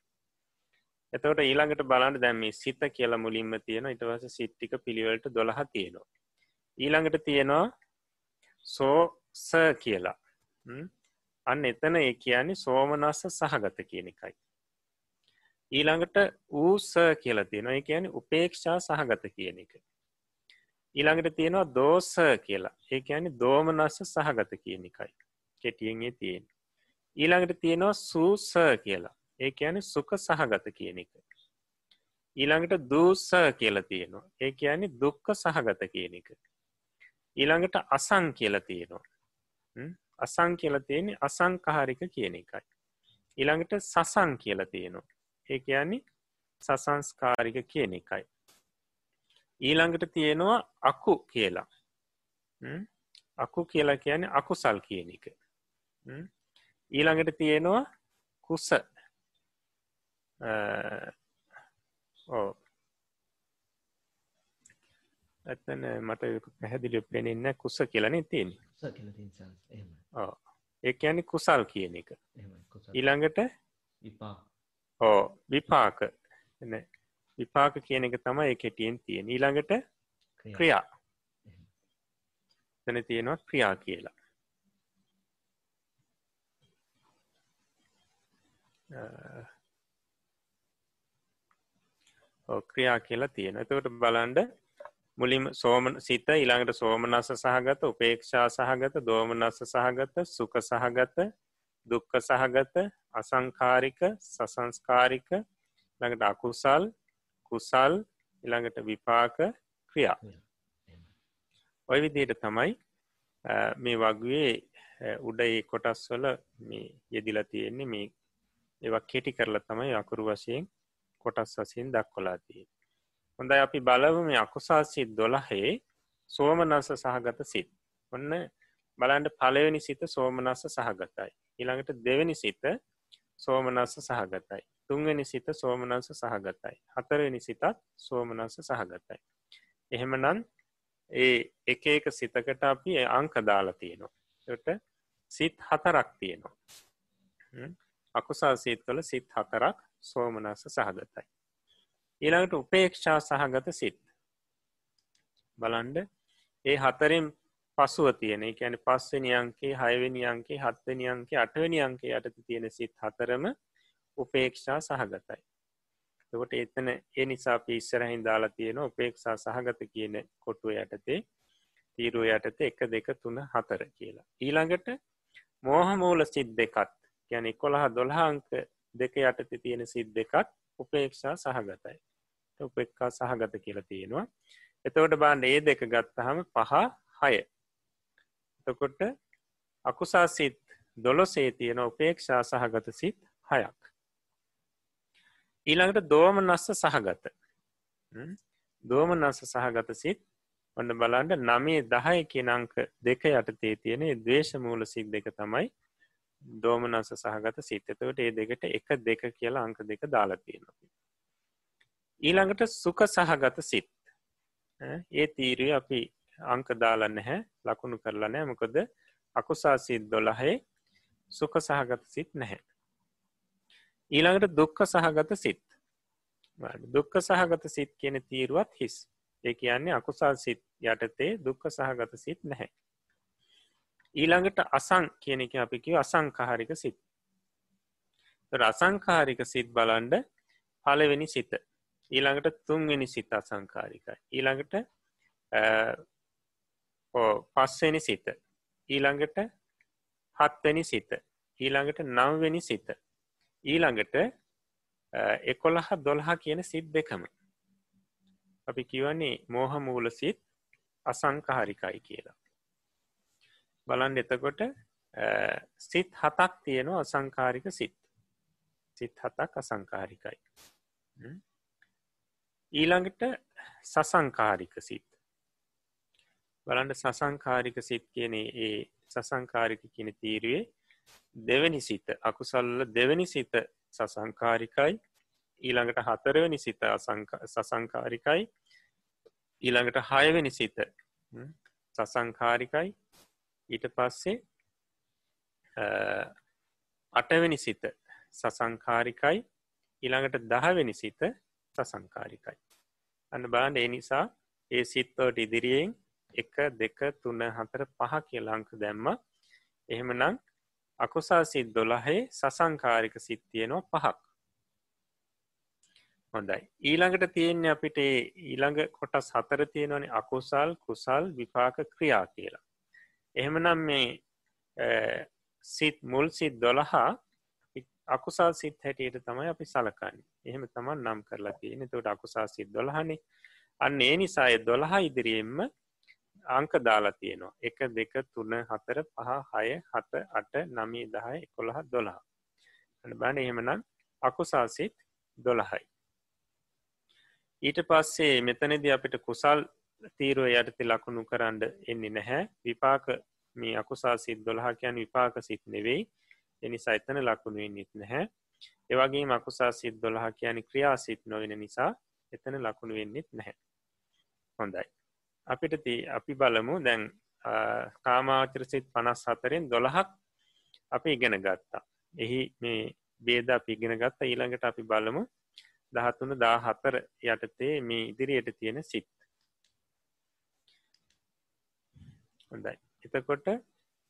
එතවට ඊළඟට බලන්න දැම්ම සිත කියලා මුලින්ම තියෙන ඉටවස සිට්ටික පිළිවලට දොළහ තියෙනවා. ඊළඟට තියෙනවා සෝස කියලා. අන්න එතන ඒ කියන්නේ සෝමනස්ස සහගත කියන එකයි. ඊළඟට ඌස කියල තියෙනවා. ඒ කියන උපේක්ෂා සහගත කියන එක. ඊළඟට තියෙනවා දෝස කියලා. ඒ ඇනි දෝමනස්ස සහගත කියන එකයි. කෙටියන්ගේ තියෙන ඊළඟට තියෙනවා සූස කියලා. ඒ ඇන සුක සහගත කියන එක. ඊළඟට දූස කියල තියෙනවා. ඒ ඇනි දුක්ක සහගත කියන එක. ඊළඟට අසං කියල තියෙනවා. අසං කියල තියෙන අසංකාරික කියන එකයි. ඊළඟට සසං කියල තියෙනවා. ඒ කියන්නේ සසංස්කාරික කියන එකයි. ඊළඟට තියෙනවා අකු කියලා. අකු කියලා කියන්නේ අකුසල් කියන එක. ඊළඟට තියෙනවා කුස. ඕ ඇතන මට පැහැදිලි පෙනෙන්න කුස කියලනේ තියෙන ඒ ඇනි කුසල් කියන එක. ඊළඟට? ඕ විපාක. විපාක කියන එක තම ඒ කෙටියෙන් තියෙන ඊළඟට? ක්‍රියා. තන තියෙනවා ක්‍රියා කියලා ක්‍රියා කියලා තියෙන එතකට බලන්ඩ මුලින් සෝමන සිත ඊළඟට සෝමනස්ස සහගත උපේක්ෂා සහගත දෝමනස්ස සහගත සුක සහගත දුක්ක සහගත අසංකාරික සසංස්කාරික ළඟට අකුසල් කුසල් ඉළඟට විපාක ක්‍රියා. ඔය විදියට තමයි මේ වගේ උඩ ඒ කොටස් වල මේ යෙදිලා තියෙන්නේ මේ ඒවක් කෙටි කරලා තමයි අකුරු වශයෙන් කොටස් වසියෙන් දක්කොලා තිය හොඳයි අපි බලව මේ අකුසා සිත් දොළහේ සෝමනස සහගත සිත්. ඔන්න බලන්ට පලවෙනි සිත සෝමනස්ස සහගතයි. ඊළඟට දෙවැනි සිත සෝමනස්ස සහගතයි. තුන්වෙනි සිත සෝමනංස සහගතයි. හතරවෙනි සිතත් සෝමනංස සහගතයි. එහෙමනන් ඒ එක එක සිතකට අපි අංක දාලා තියෙනවා. ට සිත් හතරක් තියෙනවා. අකුසා සිත් කළ සිත් හතරක් සෝමනස්ස සහගතයි ඊළඟට උපේක්ෂා සහගත සිත් බලන්ඩ ඒ හතරෙන් පසුව තියෙන එකැන පස්සනි අංකේ හයවෙනි අංකේ හත්වනි අංකේ අටවැනි අංකේ යටත තියෙන සිත් හතරම උපේක්ෂා සහගතයි. තකොට එතන ඒ නිසා පිස්සරහින් දාලා තියෙන උපේක්ෂා සහගත කියන කොටුව යටතේ තීරුව යටත එක දෙක තුන හතර කියලා. ඊළඟට මෝහමූල සිද් දෙකත් ගැන කොළහ දොල්හංක දෙක යටත තියෙන සිද් දෙකත් උපේක්ෂා සහගතයි. උපෙක්කා සහගත කියලා තියෙනවා. එතවට බාන්ඩ ඒ දෙක ගත්තහම පහ හය. එතකොට අකුසා සිත් දොලොසේ තියෙන උපේක්ෂා සහගත සිත් හයක්. ඊළඟට දෝමනස්ස සහගත දෝමනස්ස සහගත සිත් ඔන්න බලන්ට නමේ දහය කියනංක දෙක යටතේ තියෙන දවේශ මූල සිත් දෙක තමයි දෝමනස්ස සහගත සිත්තතවට ඒ දෙකට එක දෙක කියලා අංක දෙක දාලා තියෙනවා. ඊළඟට සුක සහගත සිත්. ඒ තීරය අපි අංක දාලා නැහැ ලකුණු කරලා නෑ මොකද අකුසා සිත් දොළහේ සුක සහගත සිත් නැහැ. ඊළඟට දුක්ක සහගත සිත්. දුක්ක සහගත සිත් කියන තීරුවත් හිස්. ඒ කියන්නේ අකුසල් සිත් යටතේ දුක්ක සහගත සිත් නැහැ. ඊළඟට අසං කියන එක අපි කිව අසංකාරික සිත්. රසංකාරික සිත් බලන්ඩ පලවෙනි සිත. ඊළඟට තුන්වෙනි සිත අසංකාරිකයි ඊළඟට පස්වෙනි සිත. ඊළඟට හත්වැනි සිත. ඊළඟට නවවෙනි සිත. ඊළඟට එකොළහ දොළහා කියන සිත් දෙකම. අපි කිවන්නේ මෝහ මූල සිත් අසංකාරිකයි කියලා. බලන් එතකොට සිත් හතක් තියෙනවා අසංකාරික සිත්. සිත් හතක් අසංකාරිකයි ඊළඟට සසංකාරික සිත්. බලන්ට සසංකාරික සිත් කියන ඒ සසංකාරික කියන තීරුවේ දෙවැනි සිත අකුසල්ල දෙවැනි සිත සසංකාරිකයි ඊළඟට හතරවැනි සිත සසංකාරිකයි ඊළඟට හයවැනි සිත සසංකාරිකයි ඊට පස්සේ අටවැනි සිත සසංකාරිකයි ඊළඟට දහවෙනි සිත සසංකාරිකයි. අන්න බාන්ඩ ඒ නිසා ඒ සිත්තෝට ඉදිරියෙන් එක දෙක තුන්න හතර පහ කියලාංක දැම්ම. එහෙමනම් අකුසා සිත් දොළහේ සසංකාරික සිත්තියනවා පහක්. හොඳයි. ඊළඟට තියෙන්නේ අපිට ඊළඟ කොටස් හතර තියෙනවනි අකුසල් කුසල් විපාක ක්‍රියා කියලා. එහෙමනම් මේ සිත් මුල් සිත් දොළහා අකුසා සිත් හැටියට තමයි අපි සලකන්න. එහෙම තමන් නම් කරලා තියෙන තොට අකුසා සිත් දොළහනි. අන්න ඒ නිසාය දොළහා ඉදිරියෙන්ම අංක දාලා තියෙනවා. එක දෙක තුන හතර පහ හය හත අට නමී දහය එකොළහ දොළහා. බන එහෙමනම් අකුසාසිත් දොළහයි. ඊට පස්සේ මෙතනද අපිට කුසල් තීරුව යටති ලකුණු කරන්න එන්නේ නැහැ. විපාක මේ අකුසා සිත් දොළහා කියන් විපාක සිත් නෙවෙයි. එනිසා එතන ලකුණුවෙන් නිත් නැහැ. ඒවගේ මකුසා සිත් දොළහා කියන ක්‍රියා සිත් නොවෙන නිසා එතන ලකුණු වෙන්නෙත් නැහැ. හොඳයි. අපිට ති අපි බලමු. දැන් කාමාචර සිත් පනස් හතරෙන් දොළහක් අපි ඉගෙන ගත්තා. එහි මේ බේද අපි ඉගෙන ගත්ත. ඊළඟට අපි බලමු. දහතුන දා හතර යටතේ මේ ඉදිරියට තියෙන සිත්. හොඳයි. එතකොට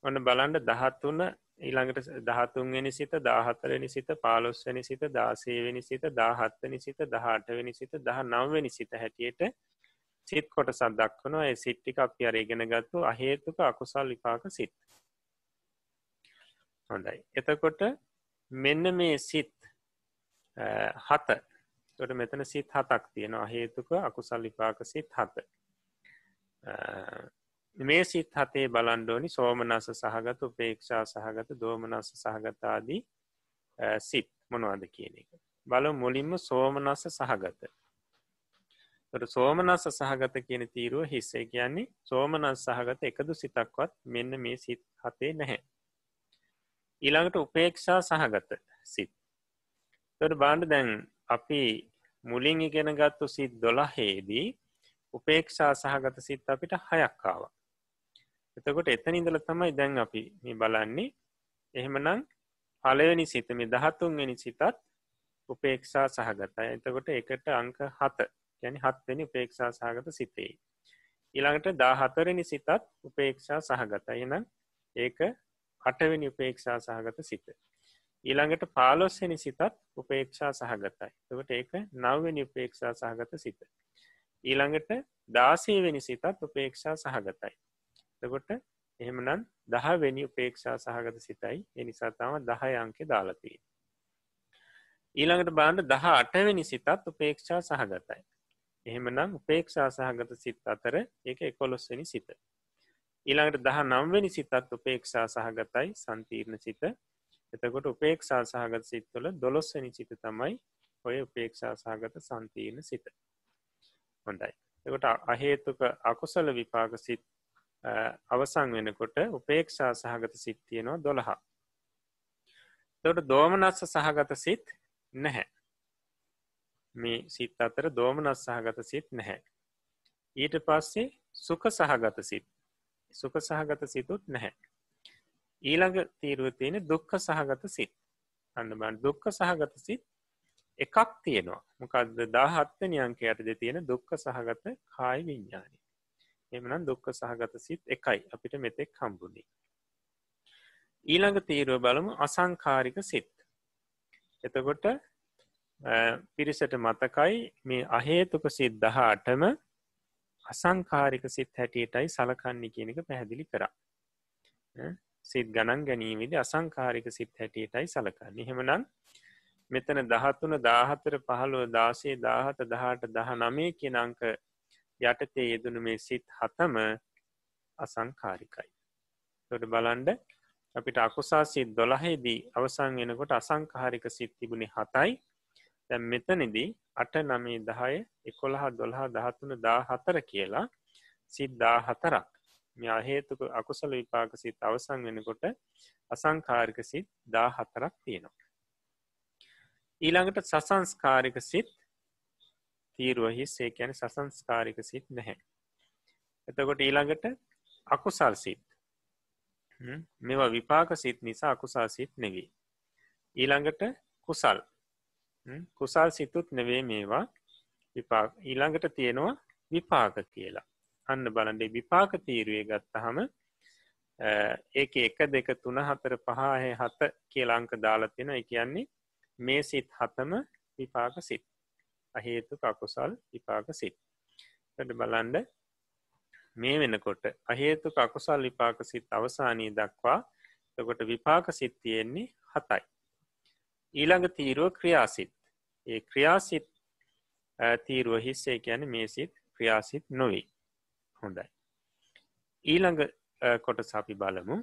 ඔන්න බලන්ඩ දහත්තුන ඊළඟට දහතුන්වෙනි සිත දාහතරනි සිත පාලොස්වනි සිත දාසේවෙනි සිත දාහත්තනි සිත දහටවෙනි සිත දහ නවවෙනි සිත හැටියට සිත් කොට සදක්වනවා ඒ සිට්ටික අපි අරගෙන ගත්තු අහේතුක අකුසල් විපාක සිත්. හොඳයි. එතකොට මෙන්න මේ සිත් හත. තොට මෙතන සිත් හතක් තියෙන අහේතුක අකුසල් විපාක සිත් හත. මේ සිත් හතේ බලන්ඩෝනි සෝමනස සහගත උපේක්ෂා සහගත දෝමනස සහගතාදී සිත් මොනවාද කියන එක. බල මුලින්ම සෝමනස සහගත. සෝමනස සහගත කියන තීරුව හිස්සේ කියන්නේ සෝමනස් සහගත එකදු සිතක්වත් මෙන්න මේ සිත් හතේ නැහැ. ඊළඟට උපේක්ෂා සහගත සිත්. තොට බාණ්ඩ දැන් අපි මුලින් ඉගෙන ගත්තු සිත් දොළහේදී උපේක්ෂා සහගත සිත් අපිට හයක්කාව එතකොට එතන ඉඳල තමයි දැන් අපි මේ බලන්නේ. එහෙමනම් පලවෙනි සිත මේ දහත්තුන්වෙනි සිතත් උපේක්ෂා සහගතයි. එතකොට එකට අංක හත යැනි හත්වනි උපේක්ෂා සහගත සිතේ. ඊළඟට දාහතරනි සිතත් උපේක්ෂා සහගතයි. නම් ඒක අටවෙනි උපේක්ෂා සහගත සිත. ඊළඟට පාලොස්සනි සිතත් උපේක්ෂා සහගතයි. තකට ඒක නවවෙනි උපේක්ෂා සහගත සිත. ඊළඟට දාසේවෙනි සිතත් උපේක්ෂා සහගතයි. එතකොට එහෙමනම් දහවෙනි උපේක්ෂා සහගත සිතයි එනිසා තම දහය අංකෙ දාලතිී. ඊළඟට බාණ්ඩ දහ අටවෙනි සිතත් උපේක්ෂා සහගතයි. එහෙමනම් උපේක්ෂා සහගත සිත් අතර ඒක එකොලොස්වනි සිත. ඊළඟට දහ නම්වෙනි සිතත් උපේක්ෂා සහගතයි සන්තීර්ණ සිත එතකොට උපේක්ෂා සහගත සිත්තුල දොළොස්වනි සිත තමයි ඔය උපේක්ෂා සහගත සන්තීර්ණ සිත. හොඳයි. එකට අහේතුක අකුසල විපාක සිත් අවසං වෙනකොට උපේක්ෂා සහගත සිත් තියෙනවා දොළහා. තොට දෝමනස්ස සහගත සිත් නැහැ. මේ සිත් අතර දෝමනස් සහගත සිත් නැහැ. ඊට පස්සේ සුක සහගත සිත් සුක සහගත සිතුත් නැහැ. ඊළඟ තීරුව තියෙන දුක්ක සහගත සිත් අන්න බන් දුක්ක සහගත සිත් එකක් තියෙනවා මොකක්ද දාහත්ත නියංකයට තියෙන දුක්ක සහගත කායි විඤ්ඥානි එමනම් දුක්ක සහගත සිත් එකයි අපිට මෙතෙක් හම්බුණේ. ඊළඟ තීරුව බලමු අසංකාරික සිත්. එතකොට පිරිසට මතකයි මේ අහේතුක සිත් දහටම අසංකාරික සිත් හැටියටයි සලකන්නේ කියනක පැහැදිලි කරා. සිත් ගණන් ගැනීමේද අසංකාරික සිත් හැටියටයි සලකන්නේ හෙමනම් මෙතන දහත්තුන දාහතර පහළුව දාසේ දාහත දහට දහ නමේ කියනංක යටතේ යෙදනු මේ සිත් හතම අසංකාරිකයි. තොට බලන්ඩ අපිට අකුසා සිත් දොළහෙදී අවසං වෙනකොට අසංකාරික සිත් තිබුණි හතයි දැම් මෙතනිදී අට නමේ දහය එකොළහ දොළහා දහතුන දා හතර කියලා සිද්දා හතරක් ්‍යහේතුක අකුසල විපාක සිත් අවසං වෙනකොට අසංකාරික සිත් දා හතරක් තියෙනවා. ඊළඟට සසංස්කාරික සිත් තීරුවහි සේකැන සසංස්කාරික සිත් නැහැ. එතකොට ඊළඟට අකුසල් සිත්. මෙවා විපාක සිත් නිසා අකුසා සිත් නෙවී. ඊළඟට කුසල්. කුසල් සිතුත් නෙවේ මේවා විපාක. ඊළඟට තියෙනවා විපාක කියලා. අන්න බලන්ඩේ විපාක තීරුවේ ගත්තහම ඒක එක දෙක තුන හතර පහහේ හත කියලාංක දාලා තියෙන කියන්නේ මේ සිත් හතම විපාක සිත්. අහේතු අකුසල් විපාක සිත්. ට බලන්ඩ මේ වෙනකොට අහේතු අකුසල් විපාක සිත් අවසානී දක්වා තකොට විපාක සිත් තියෙන්නේ හතයි. ඊළඟ තීරුව ක්‍රියාසිත්. ඒ ක්‍රියාසිත් තීරුව හිස්සේ ගැන මේ සිත් ක්‍රියාසිත් නොවී. හොඳයි. ඊළඟ කොට සපි බලමු.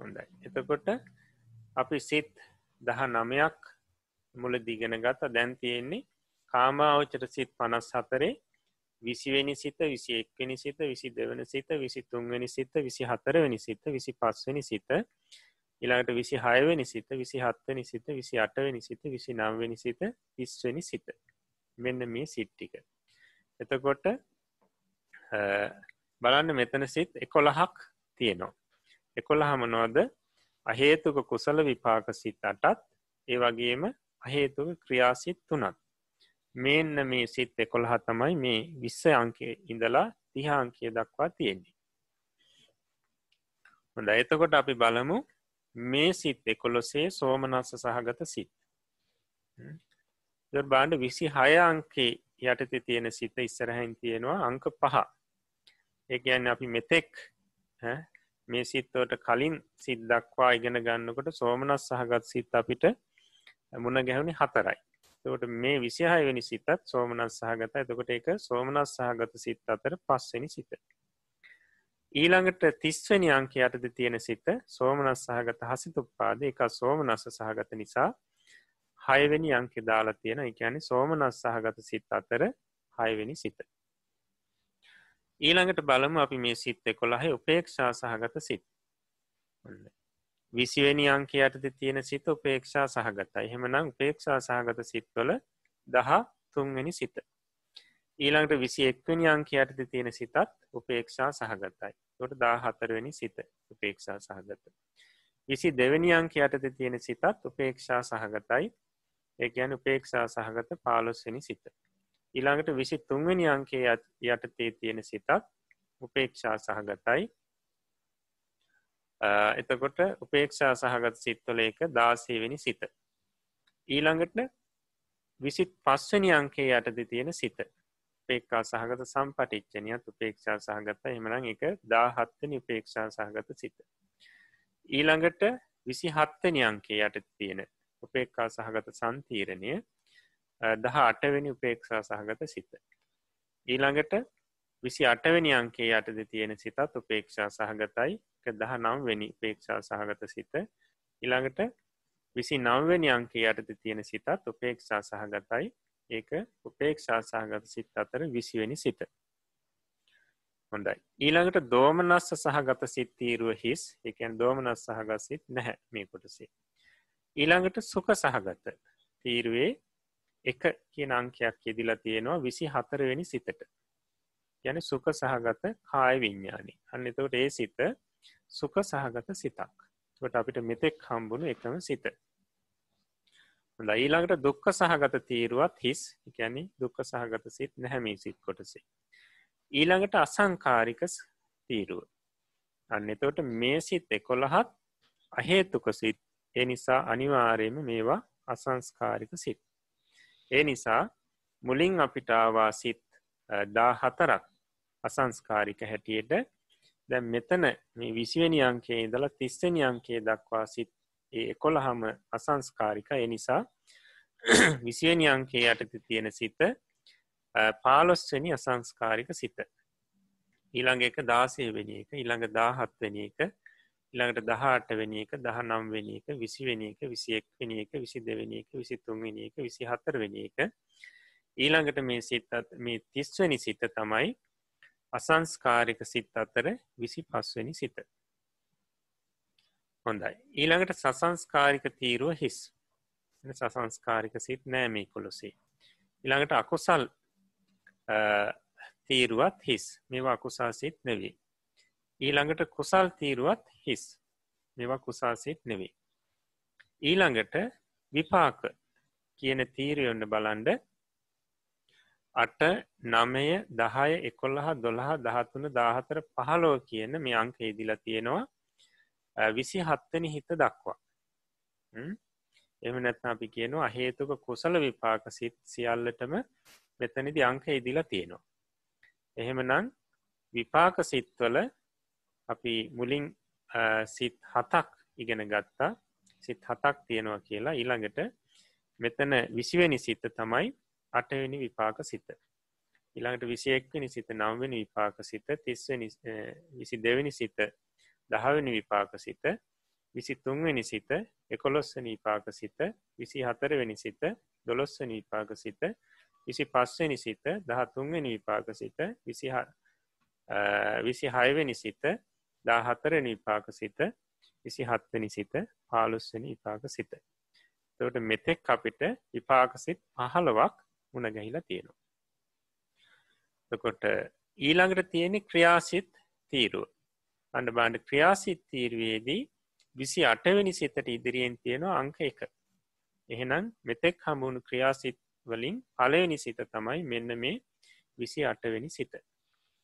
හොඳයි. එතකොට අපි සිත් දහ නමයක් මුල දිගෙන ගත දැන් තියෙන්නේ කාමාවචට සිත් පනස් හතරේ විසිවෙනි සිත විසි එක්වනි සිත විසි දෙවන සිත විසි තුන්වැනි සිත විසි හතරවනි සිත විසි පස්වනි සිත. ඉළඟට විසි හයවනි සිත විසි හත්වනි සිත විසි අටවනි සිත විසි නම්වනි සිත තිස්වනි සිත. මෙන්න මේ සිට්ටික එතකොට බලන්න මෙතන සිත් එකොළහක් තියෙනවා. එකොළ හමනෝද අහේතුක කුසල විපාක සිත් අටත් ඒ වගේම අහේතුක ක්‍රියාසිත් තුනත් මෙන්න මේ සිත් එකොළහ තමයි මේ විස්ස අංකය ඉඳලා තිහාංකය දක්වා තියෙන්නේ. හොඳ එතකොට අපි බලමු මේ සිත් එකොලොසේ සෝමනස්ස සහගත සිත්. බාණ්ඩ විසි හය අංකේ යටතේ තියෙන සිත ඉස්සරහැන් තියෙනවා අංක පහ. ඒයන්න අපි මෙතෙක් මේ සිත්තවට කලින් සිත් දක්වා ඉගෙන ගන්නකොට සෝමනස් සහගත් සිත් අපිට මුණ ගැහුණි හතරයි. තකට මේ විසිහය වෙනි සිතත් සෝමනස් සහගත එතකොට එක සෝමනස් සහගත සිත් අතර පස්වෙනි සිත. ඊළඟට තිස්වනි අංක යටද තියෙන සිත සෝමනස් සහගත හසිතුපාද එක සෝමනස්ස සහගත නිසා හයවෙනි අංක දාලා තියෙන එකැනි සෝමනස් සහගත සිත් අතර හයවෙනි සිත. ඊළඟට බලමු අපි මේ සිත් එකොළහ උපේක්ෂා සහගත සිත්. විසිවැනි අංකයටද තියෙන සිත උපේක්ෂා සහගත එහෙමනම් උපේක්ෂා සහගත සිත්වල දහ තුන්වෙනි සිත. ඊළඟට විසි එක්වනි අංකයටද තියෙන සිතත් උපේක්ෂා සහගතයි. තොට දා හතරවෙනි සිත උපේක්ෂා සහගත. විසි දෙවැනි අංකයටද තියෙන සිතත් උපේක්ෂා සහගතයි. ඒ ගැන උපේක්ෂා සහගත පාලොස්වනි සිත. ඊළඟට විසි තුන්වැනි අංකේ යටතේ තියෙන සිතත් උපේක්ෂා සහගතයි. එතකොට උපේක්ෂා සහගත සිත්වල එක දාසේවෙනි සිත. ඊළඟට විසිත් පස්වනි අංකේ යටද තියෙන සිත. පේක්කා සහගත සම්පටිච්චනයත් උපේක්ෂා සහගත එමනං එක දාහත්තනි උපේක්ෂා සහගත සිත. ඊළඟට විසි හත්තනි අංකේ යට තියෙන උපේක්කා සහගත සන්තීරණය දහ අටවෙනි උපේක්ෂා සහගත සිත. ඊළඟට විසි අටවැනි අංකේ යටද තියෙන සිතත් උපේක්ෂා සහගතයි. දහ නම් වෙනි උපේක්ෂා සහගත සිත. ඉළඟට විසි නම්වැනි අංකේ යටද තියෙන සිතත් උපේක්ෂා සහගතයි. ඒක උපේක්ෂා සහගත සිත් අතර විසිවෙනි සිත. හොඳයි. ඊළඟට දෝමනස්ස සහගත සිත්තීරුව හිස්. එකන් දෝමනස් සහගත් සිත් නැහැ මේ කොටසේ. ඊළඟට සුක සහගත තීරුවේ එක කියන අංකයක් යෙදිලා තියෙනවා විසි හතරවෙනි සිතට. යන සුක සහගත කාය විඤ්ඥානි අන්න එතවට ඒ සිත සුක සහගත සිතක්. ට අපිට මෙතෙක් හම්බුණු එකම සිත. ඊළඟට දුක්ක සහගත තීරුවත් හිස්. එකැනි දුක්ක සහගත සිත් නැහැමී සිත් කොටසේ. ඊළඟට අසංකාරික තීරුව. අන්න එතවට මේ සිත් එකොළහත් අහේතුක සිත්. ඒ නිසා අනිවාරයම මේවා අසංස්කාරික සිත්. ඒ නිසා මුලින් අපිටාවා සිත් දා හතරක් අසංස්කාරික හැටියට. දැ මෙතන මේ විසිවනි අංකේ ඉදලා තිස්සනි අංකේ දක්වා සිත් ඒ කොළහම අසංස්කාරික. එනිසා [CLEARS THROAT] විසිවනි අංකේ යටති තියෙන සිත පාලොස්වනි අසංස්කාරික සිත. ඊළඟ එක දාසය වෙන එක ඊළඟ දාහත්වන එක ඉළඟට දහට වෙන එක දහ නම් වෙන එක විසි වෙන එක විසි එක් වෙන එක විසි දෙවෙන එක විසි තුන්වෙන එක. විසි හතර වෙන එක ඊළඟට මේ සිත් මේ තිස්වනි සිත තමයි අසංස්කාරික සිත් අතර විසි පස්වනි සිත. හොඳයි. ඊළඟට සසංස්කාරික තීරුව හිස්. සසංස්කාරික සිත් නෑ මේ කොළොසේ ඊළඟට අකුසල් තීරුවත් හිස්. මේවා අකුසා සිත් නෙවේ. ඊළඟට කුසල් තීරුවත් හිස්. මෙවා කුසාසිත් නෙවේ. ඊළඟට විපාක කියන තීරයොන්න බලන්ඩ අට නමය දහය එකොල්ලහ දොළහ දහතුන දාහතර පහලෝ කියන මේ අංක ඉදිලා තියෙනවා. විසි හත්තනි හිත දක්වා. එම නැත්න අපි කියනවා අහේතුක කුසල විපාක සිත් සියල්ලටම මෙතනිදි අංක ඉදිලා තියෙනවා. එහෙමනං විපාක සිත්වල අපි මුලින් සිත් හතක් ඉගෙන ගත්තා. සිත් හතක් තියෙනවා කියලා ඊළඟට මෙතන විසිවෙනි සිත තමයි අටවෙනි විපාක සිත. ඉළඟට විසියෙක්වනි සිත නම්වෙනි විපාක සිත තිස්වනි විසි දෙවැනි සිත දහවනි විපාක සිත විසි තුන්වෙනි සිත එකොලොස්සනි විපාක සිත විසි හතරවෙනි සිත දොළොස්සනි විපාක සිත විසි පස්වනි සිත දහ තුන්වෙනි විපාක සිත විසි විසි හයවෙනි සිත දා හතරනි විපාක සිත විසි හත්වනි සිත පාලුස්සනි විපාක සිත. තවට මෙතෙක් අපිට විපාකසිත් පහළවක් මුණ ගැහිලා තියෙනවා. තකොට ඊළඟට තියෙනෙ ක්‍රියාසිත් තීරුව. අන්න බාණ්ඩ ක්‍රියාසිත් තීරුවේදී විසි අටවැනි සිතට ඉදිරියෙන් තියෙනවා අංක එක. එහෙනම් මෙතෙක් හමුණු ක්‍රියාසිත් වලින් පලවෙනි සිත තමයි මෙන්න මේ විසි අටවෙනි සිත.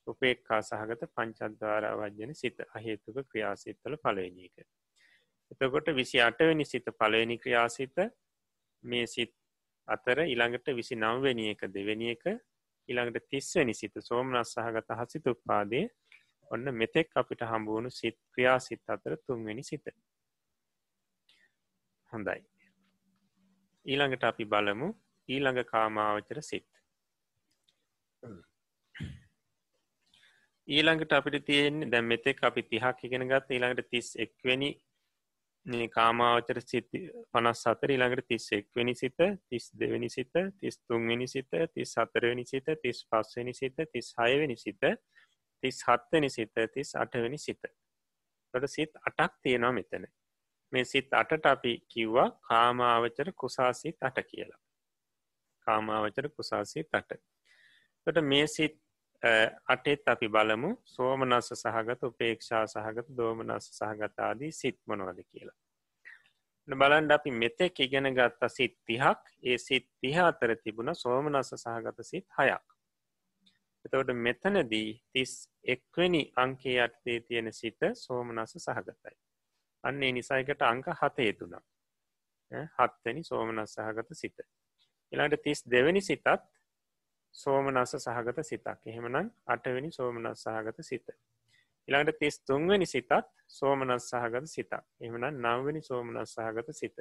උපේක්කා සහගත පංචද්වාරා වජ්‍යන සිත අහේතුක ක්‍රියාසිත්තල පලවෙනික. එතකොට විසි අටවෙනි සිත පලවෙනි ක්‍රියාසිත මේ සිත් අතර ඉළඟට විසි නම්වෙනි එක දෙවෙනි එක ඉළඟට තිස්වනි සිත සෝමනස් සහගත හසිත උපාදය. ඔන්න මෙතෙක් අපිට හම්බුවුණු සිත් ක්‍රියා සිත් අතර තුන්වෙනි සිත. හොඳයි. ඊළඟට අපි බලමු ඊළඟ කාමාවචර සිත්. ඊළඟට අපිට තියෙන්නේ දැම් මෙතෙක් අපි තිහක් ඉගෙන ගත් ඊළඟට තිස් එක්වැනි කාමාවචර සිති පනස් සතර ඊළඟට තිස් එක්වැනි සිත තිස් දෙවැනි සිත තිස් තුන්වෙනි සිත තිස් සතරවෙනි සිත තිස් පස්වනි සිත තිස් හයවෙනි සිත තිස් හත්වනි සිත තිස් අටවැනි සිත. ට සිත් අටක් තියෙනවා මෙතන. මේ සිත් අටට අපි කිව්වා කාමාවචර කුසාසිත් අට කියලා. කාමාවචර කුසාසිත් අට. ට මේ සිත් අටෙත් අපි බලමු සෝමනස්ස සහගත උපේක්ෂා සහගත දෝමනස්ස සහගතාදී සිත් මොනවද කියලා. බලන්ඩ අපි මෙතෙක් ඉගෙන ගත්තා සිත් තිහක් ඒ සිත් තිහ අතර තිබුණ සෝමනස්ස සහගත සිත් හයක්. එතවට මෙතනදී තිස් එක්වනි අංකේ අටතේ තියෙන සිත සෝමනස්ස සහගතයි. අන්නේ නිසයිකට අංක හතේ තුනා. හත්වනි සෝමනස් සහගත සිත. එලාට තිස් දෙවැනි සිතත් සෝමනස්ස සහගත සිතක් එහෙමනම් අටවෙනි සෝමනස් සහගත සිත. ඉළඟට තිස් තුන්වැනි සිතත් සෝමනස් සහගත සිතක් එහමන නවවෙනි සෝමනස් සහගත සිත.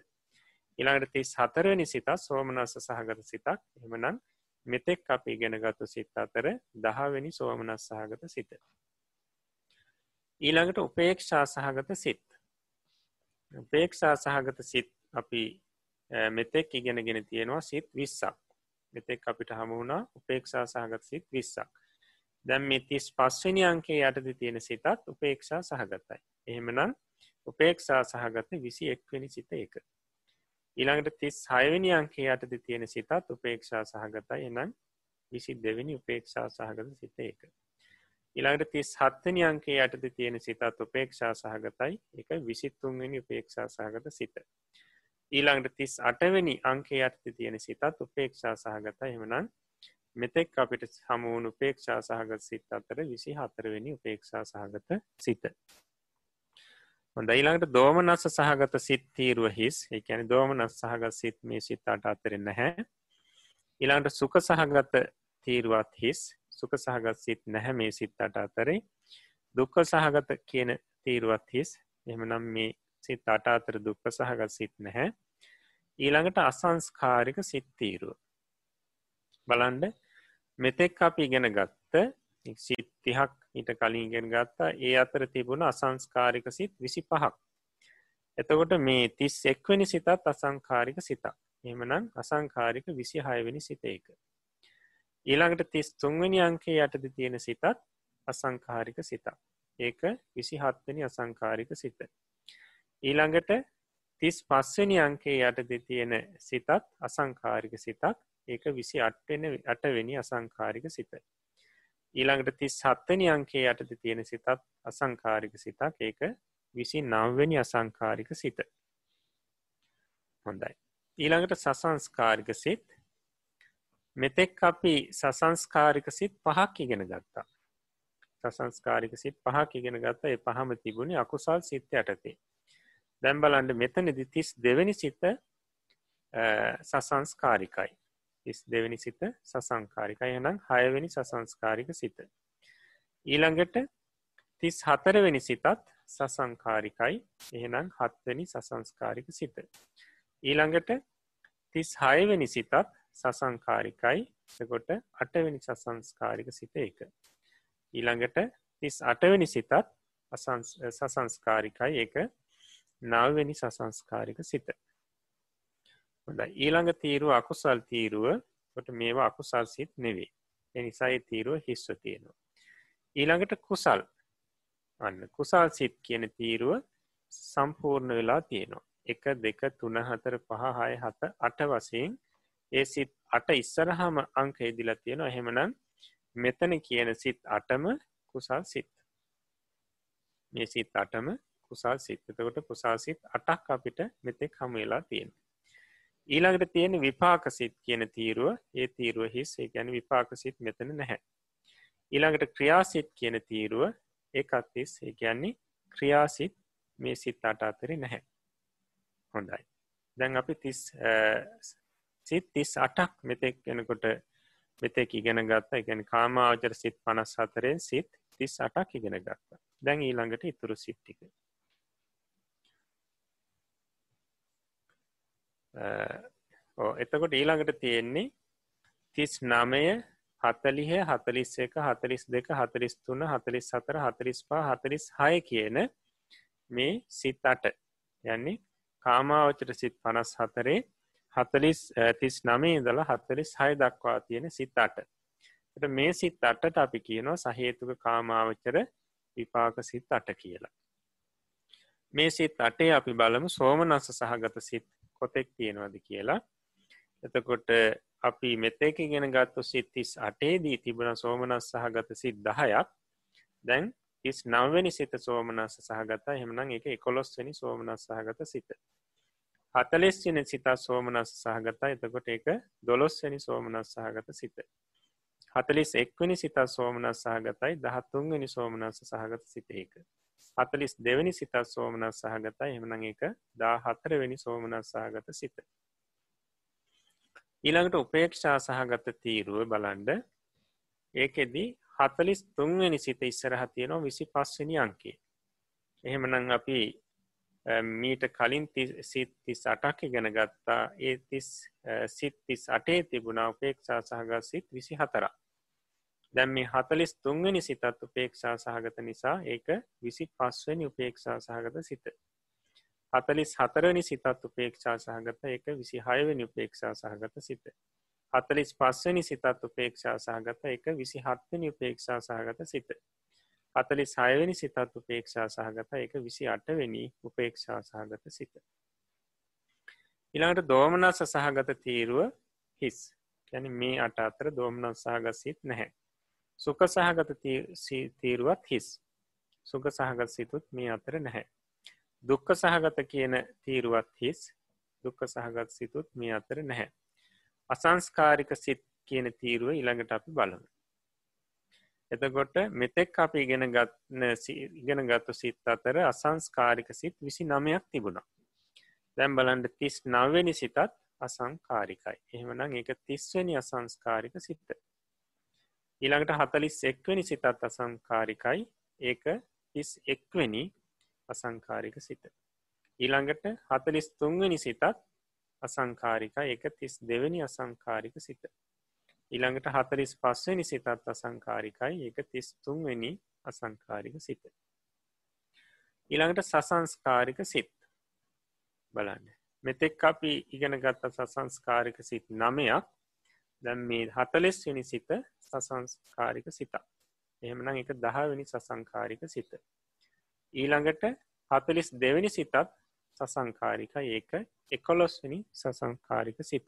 ඉළඟට තිස් හතරවෙනි සිතත් සෝමනස්ස සහගත සිතක් එහමනම් මෙතෙක් අපි ගෙනගත්තු සිත් අතර දහවෙනි සෝමනස් සහගත සිත. ඊළඟට උපේක්ෂා සහගත සිත්. උපේක්ෂා සහගත සිත් අපි මෙතෙක් ඉගෙනගෙන තියෙනවා සිත් විස්සක් මෙතෙක් අපිට හමුණා උපේක්ෂා සහගත සිත් විස්සක්. දැම් මේ තිස් පස්වනි අංකේ යටද තියෙන සිතත් උපේක්ෂා සහගතයි. එහෙමනම් උපේක්ෂා සහගත විසි එක්වනි සිත එක. ඊළඟට තිස් හයවනි අංකේ යටද තියෙන සිතත් උපේක්ෂා සහගතයි එනම් විසි දෙවැනි උපේක්ෂා සහගත සිත එක. ඉළඟට තිස් හත්තනි අංකේ යටද තියෙන සිතත් උපේක්ෂා සහගතයි එක විසිත්තුන්වෙනි උපේක්ෂා සහගත සිත. ඊළඟට තිස් අටවැනි අංකේ යටති තියෙන සිතත් උපේක්ෂා සහගත එමනන් මෙතෙක් අපිට හමුවුණු උපේක්ෂා සහගත සිත් අතර විසි හතරවෙනි උපේක්ෂා සහගත සිත. හොඳ ඊළඟට දෝමනස්ස සහගත සිත් තීරුව හිස්. එකැන දෝමනස් සහගත සිත් මේ සිත්තාට අතරෙන් නැහැ. ඉළඟට සුක සහගත තීරුවත් හිස්. සුක සහගත් සිත් නැහැ මේ සිත්තට අතරේ. දුක්ක සහගත කියන තීරුවත් හිස්. එමනම් මේ සිත් අට අතර දුක්ක සහගත් සිත් නැහැ. ඊළඟට අසංස්කාරික සිත්තීරුව බලන්ඩ මෙතෙක් අපි ඉගෙන ගත්ත සිත්තිහක් ඊට කලින් ගෙන ගත්තා ඒ අතර තිබුණ අසංස්කාරික සිත් විසි පහක් එතකොට මේ තිස් එක්වනි සිතත් අසංකාරික සිතක්. එමනම් අසංකාරික විසි හයවෙනි සිත එක. ඊළඟට තිස් තුන්වනි අංකේ යටද තියෙන සිතත් අසංකාරික සිතක්. ඒක විසි හත්වනි අසංකාරික සිත. ඊළඟට තිස් පස්වනි අංකේ යටද තියෙන සිතත් අසංකාරික සිතක් ඒක විසි අට්වෙන අටවෙනි අසංකාරික සිත. ඊළඟට තිස් හත්තනි අංකේ යටද තියෙන සිතත් අසංකාරික සිතක් ඒක විසි නවවෙනි අසංකාරික සිත. හොඳයි. ඊළඟට සසංස්කාරික සිත් මෙතෙක් අපි සසංස්කාරික සිත් පහක් ඉගෙන ගත්තා. සසංස්කාරික සිත් පහක් ඉගෙන ගත්ත ඒ පහම තිබුණේ අකුසල් සිත්ත යටතේ. දැම්බලන්ඩ මෙතනදි තිස් දෙවැනි සිත සසංස්කාරිකයි. තිස් දෙවැනි සිත සසංකාරිකයි එනම් හයවෙනි සසංස්කාරික සිත. ඊළඟට තිස් හතරවෙනි සිතත් සසංකාරිකයි එහෙනම් හත්වනි සසංස්කාරික සිත. ඊළඟට තිස් හයවෙනි සිතත් සසංකාරිකයි කොට අටවෙනි සසංස්කාරික සිත එක. ඊළඟට තිස් අටවෙනි සිතත් සසංස්කාරිකයි එක. නවවෙනි සසංස්කාරික සිත. හොඳ ඊළඟ තීරුව අකුසල් තීරුව. කොට මේවා අකුසල් සිත් නෙවේ එනිසායි තීරුව හිස්ව තියෙනවා. ඊළඟට කුසල්. අන්න කුසල් සිත් කියන තීරුව සම්පූර්ණ වෙලා තියෙනවා. එක දෙක තුන හතර පහ හය හත අට වසයෙන් ඒ සිත් අට ඉස්සරහම අංක ඉදිලා තියෙනවා. එහෙමනම් මෙතන කියන සිත් අටම කුසල් සිත්. මේ සිත් අටම කුසල් සිත් එතකොට කුසල් සිත් අටක් අපිට මෙතෙක් හමුවෙලා තියෙන ඊළඟට තියෙන විපාක සිත් කියන තීරුව ඒ තීරුව හිස්. ඒ ගැන විපාක සිත් මෙතන නැහැ. ඊළඟට ක්‍රියාසිත් කියන තීරුව ඒකත් තිස් ඒ කියන්නේ ක්‍රියාසිත් මේ සිත් අට අතරි නැහැ. හොඳයි. දැන් අපි තිස් සිත් තිස් අටක් මෙතෙක් එනකොට මෙතෙක් ඉගෙන ගත්තා. එකැන කාමාවචර සිත් පනස් හතරෙන් සිත් තිස් අටක් ඉගෙන ගත්තා. දැන් ඊළඟට ඉතුරු සිට්ටික එතකොට ඊළඟට තියෙන්නේ තිස් නමය හතලිහ හතලිස් එක හතලිස් දෙක හතලිස් තුන හතලිස් සතර හතලිස් පා හතලිස් හය කියන මේ සිත් අට. යන්නේ කාමාවචට සිත් පනස් හතරේ හතලිස් තිස් නමේ දලා හතලිස් හය දක්වා තියෙන සිත් අට. මේ සිත් අටට අපි කියනවා සහේතුක කාමාවචර විපාක සිත් අට කියලා. මේ සිත් අටේ අපි බලමු සෝමනස්ස සහගත සිත් කොතෙක් තියෙනවද කියලා. එතකොට අපි මෙතේක ගෙන ගත්තු සිත්තිස් අටේදී තිබුණ සෝමනස් සහගත සිත් දහයක්. දැන් තිස් නවවැනි සිත සෝමනස්ස සහගත හෙමනම් එක එකොලොස්වනි සෝමනස් සහගත සිත. හතලෙස්වෙන සිතා සෝමනස් සහගතා එතකොට එක දොළොස්වැනි සෝමනස් සහගත සිත. හතලිස් එක්වනි සිතා සෝමනස් සහගතයි. දහත්තුන්වනි සෝමනස්ස සහගත සිතේක හතලිස් දෙවැනි සිතා සෝමනස් සහගතා එහමනං එක දා හතරවෙනි සෝමනස් සහගත සිත. ඊළඟට උපේක්ෂා සහගත තීරුව බලන්ඩ ඒකෙදී හතලිස් තුන්වැනි සිත ඉස්සරහ තියෙනවා විසි පස්වනි අංකේ එහෙමනං අපි මීට කලින් සිත්තිස් අටක් ඉගෙන ගත්තා. ඒ තිස් සිත්තිස් අටේ තිබුණා උපේක්ෂා සහගත් සිත් විසි හතර දැම් මේ හතලිස් තුන්වැනි සිතත් උපේක්ෂා සහගත නිසා ඒක විසි පස්වනි උපේක්ෂා සහගත සිත හතලිස් හතරනි සිතත් උපේක්ෂා සහගත එක විසි හයවනි උපේක්ෂා සහගත සිත. හතලිස් පස්වනි සිතත් උපේක්ෂා සහගත එක විසි හත්වනි උපේක්ෂා සහගත සිත. හතලිස් හයවනි සිතත් උපේක්ෂා සහගත එක විසි අටවෙනි උපේක්ෂා සහගත සිත. ඉළඟට දෝමනස සහගත තීරුව හිස් ගැන මේ අට අතර දෝමනස් සහගත සිත් නැහැ. සුක සහගත තීරුවත් හිස්. සුක සහගත සිතුත් මේ අතර නැහැ. දුක්ක සහගත කියන තීරුවත් හිස් දුක්ක සහගත් සිතුත් මේ අතර නැහැ. අසංස්කාරික සිත් කියන තීරුව ඉළඟට අපි බලමු. එතකොට මෙතෙක් අපි ඉගෙන ගත්න ඉගෙන ගත්තු සිත් අතර අසංස්කාරික සිත් විසි නමයක් තිබුණා. දැම් බලන්ඩ තිස් නවවෙනි සිතත් අසංකාරිකයි. එහෙමනම් එක තිස්වනි අසංස්කාරික සිත්ත. ඊළඟට හතලිස් එක්වනි සිතත් අසංකාරිකයි ඒක තිස් එක්වනි අසංකාරික සිත. ඊළඟට හතලිස් තුන්වනි සිතත් අසංකාරික එක තිස් දෙවැනි අසංකාරික සිත. ඊළඟට හතලිස් පස්වනි සිතත් අසංකාරිකයි එක තිස් තුන්වැනි අසංකාරික සිත. ඊළඟට සසංස්කාරික සිත් බලන්න. මෙතෙක් අපි ඉගෙන ගත්ත සසංස්කාරික සිත් නමයක් දැම් මේ හතලෙස් වෙනි සිත සසංස්කාරික සිතා. එහෙමනම් එක දහවෙනි සසංකාරික සිත. ඊළඟට හතලිස් දෙවැනි සිතත් සසංකාරික ඒක එකොලොස්වනි සසංකාරික සිත.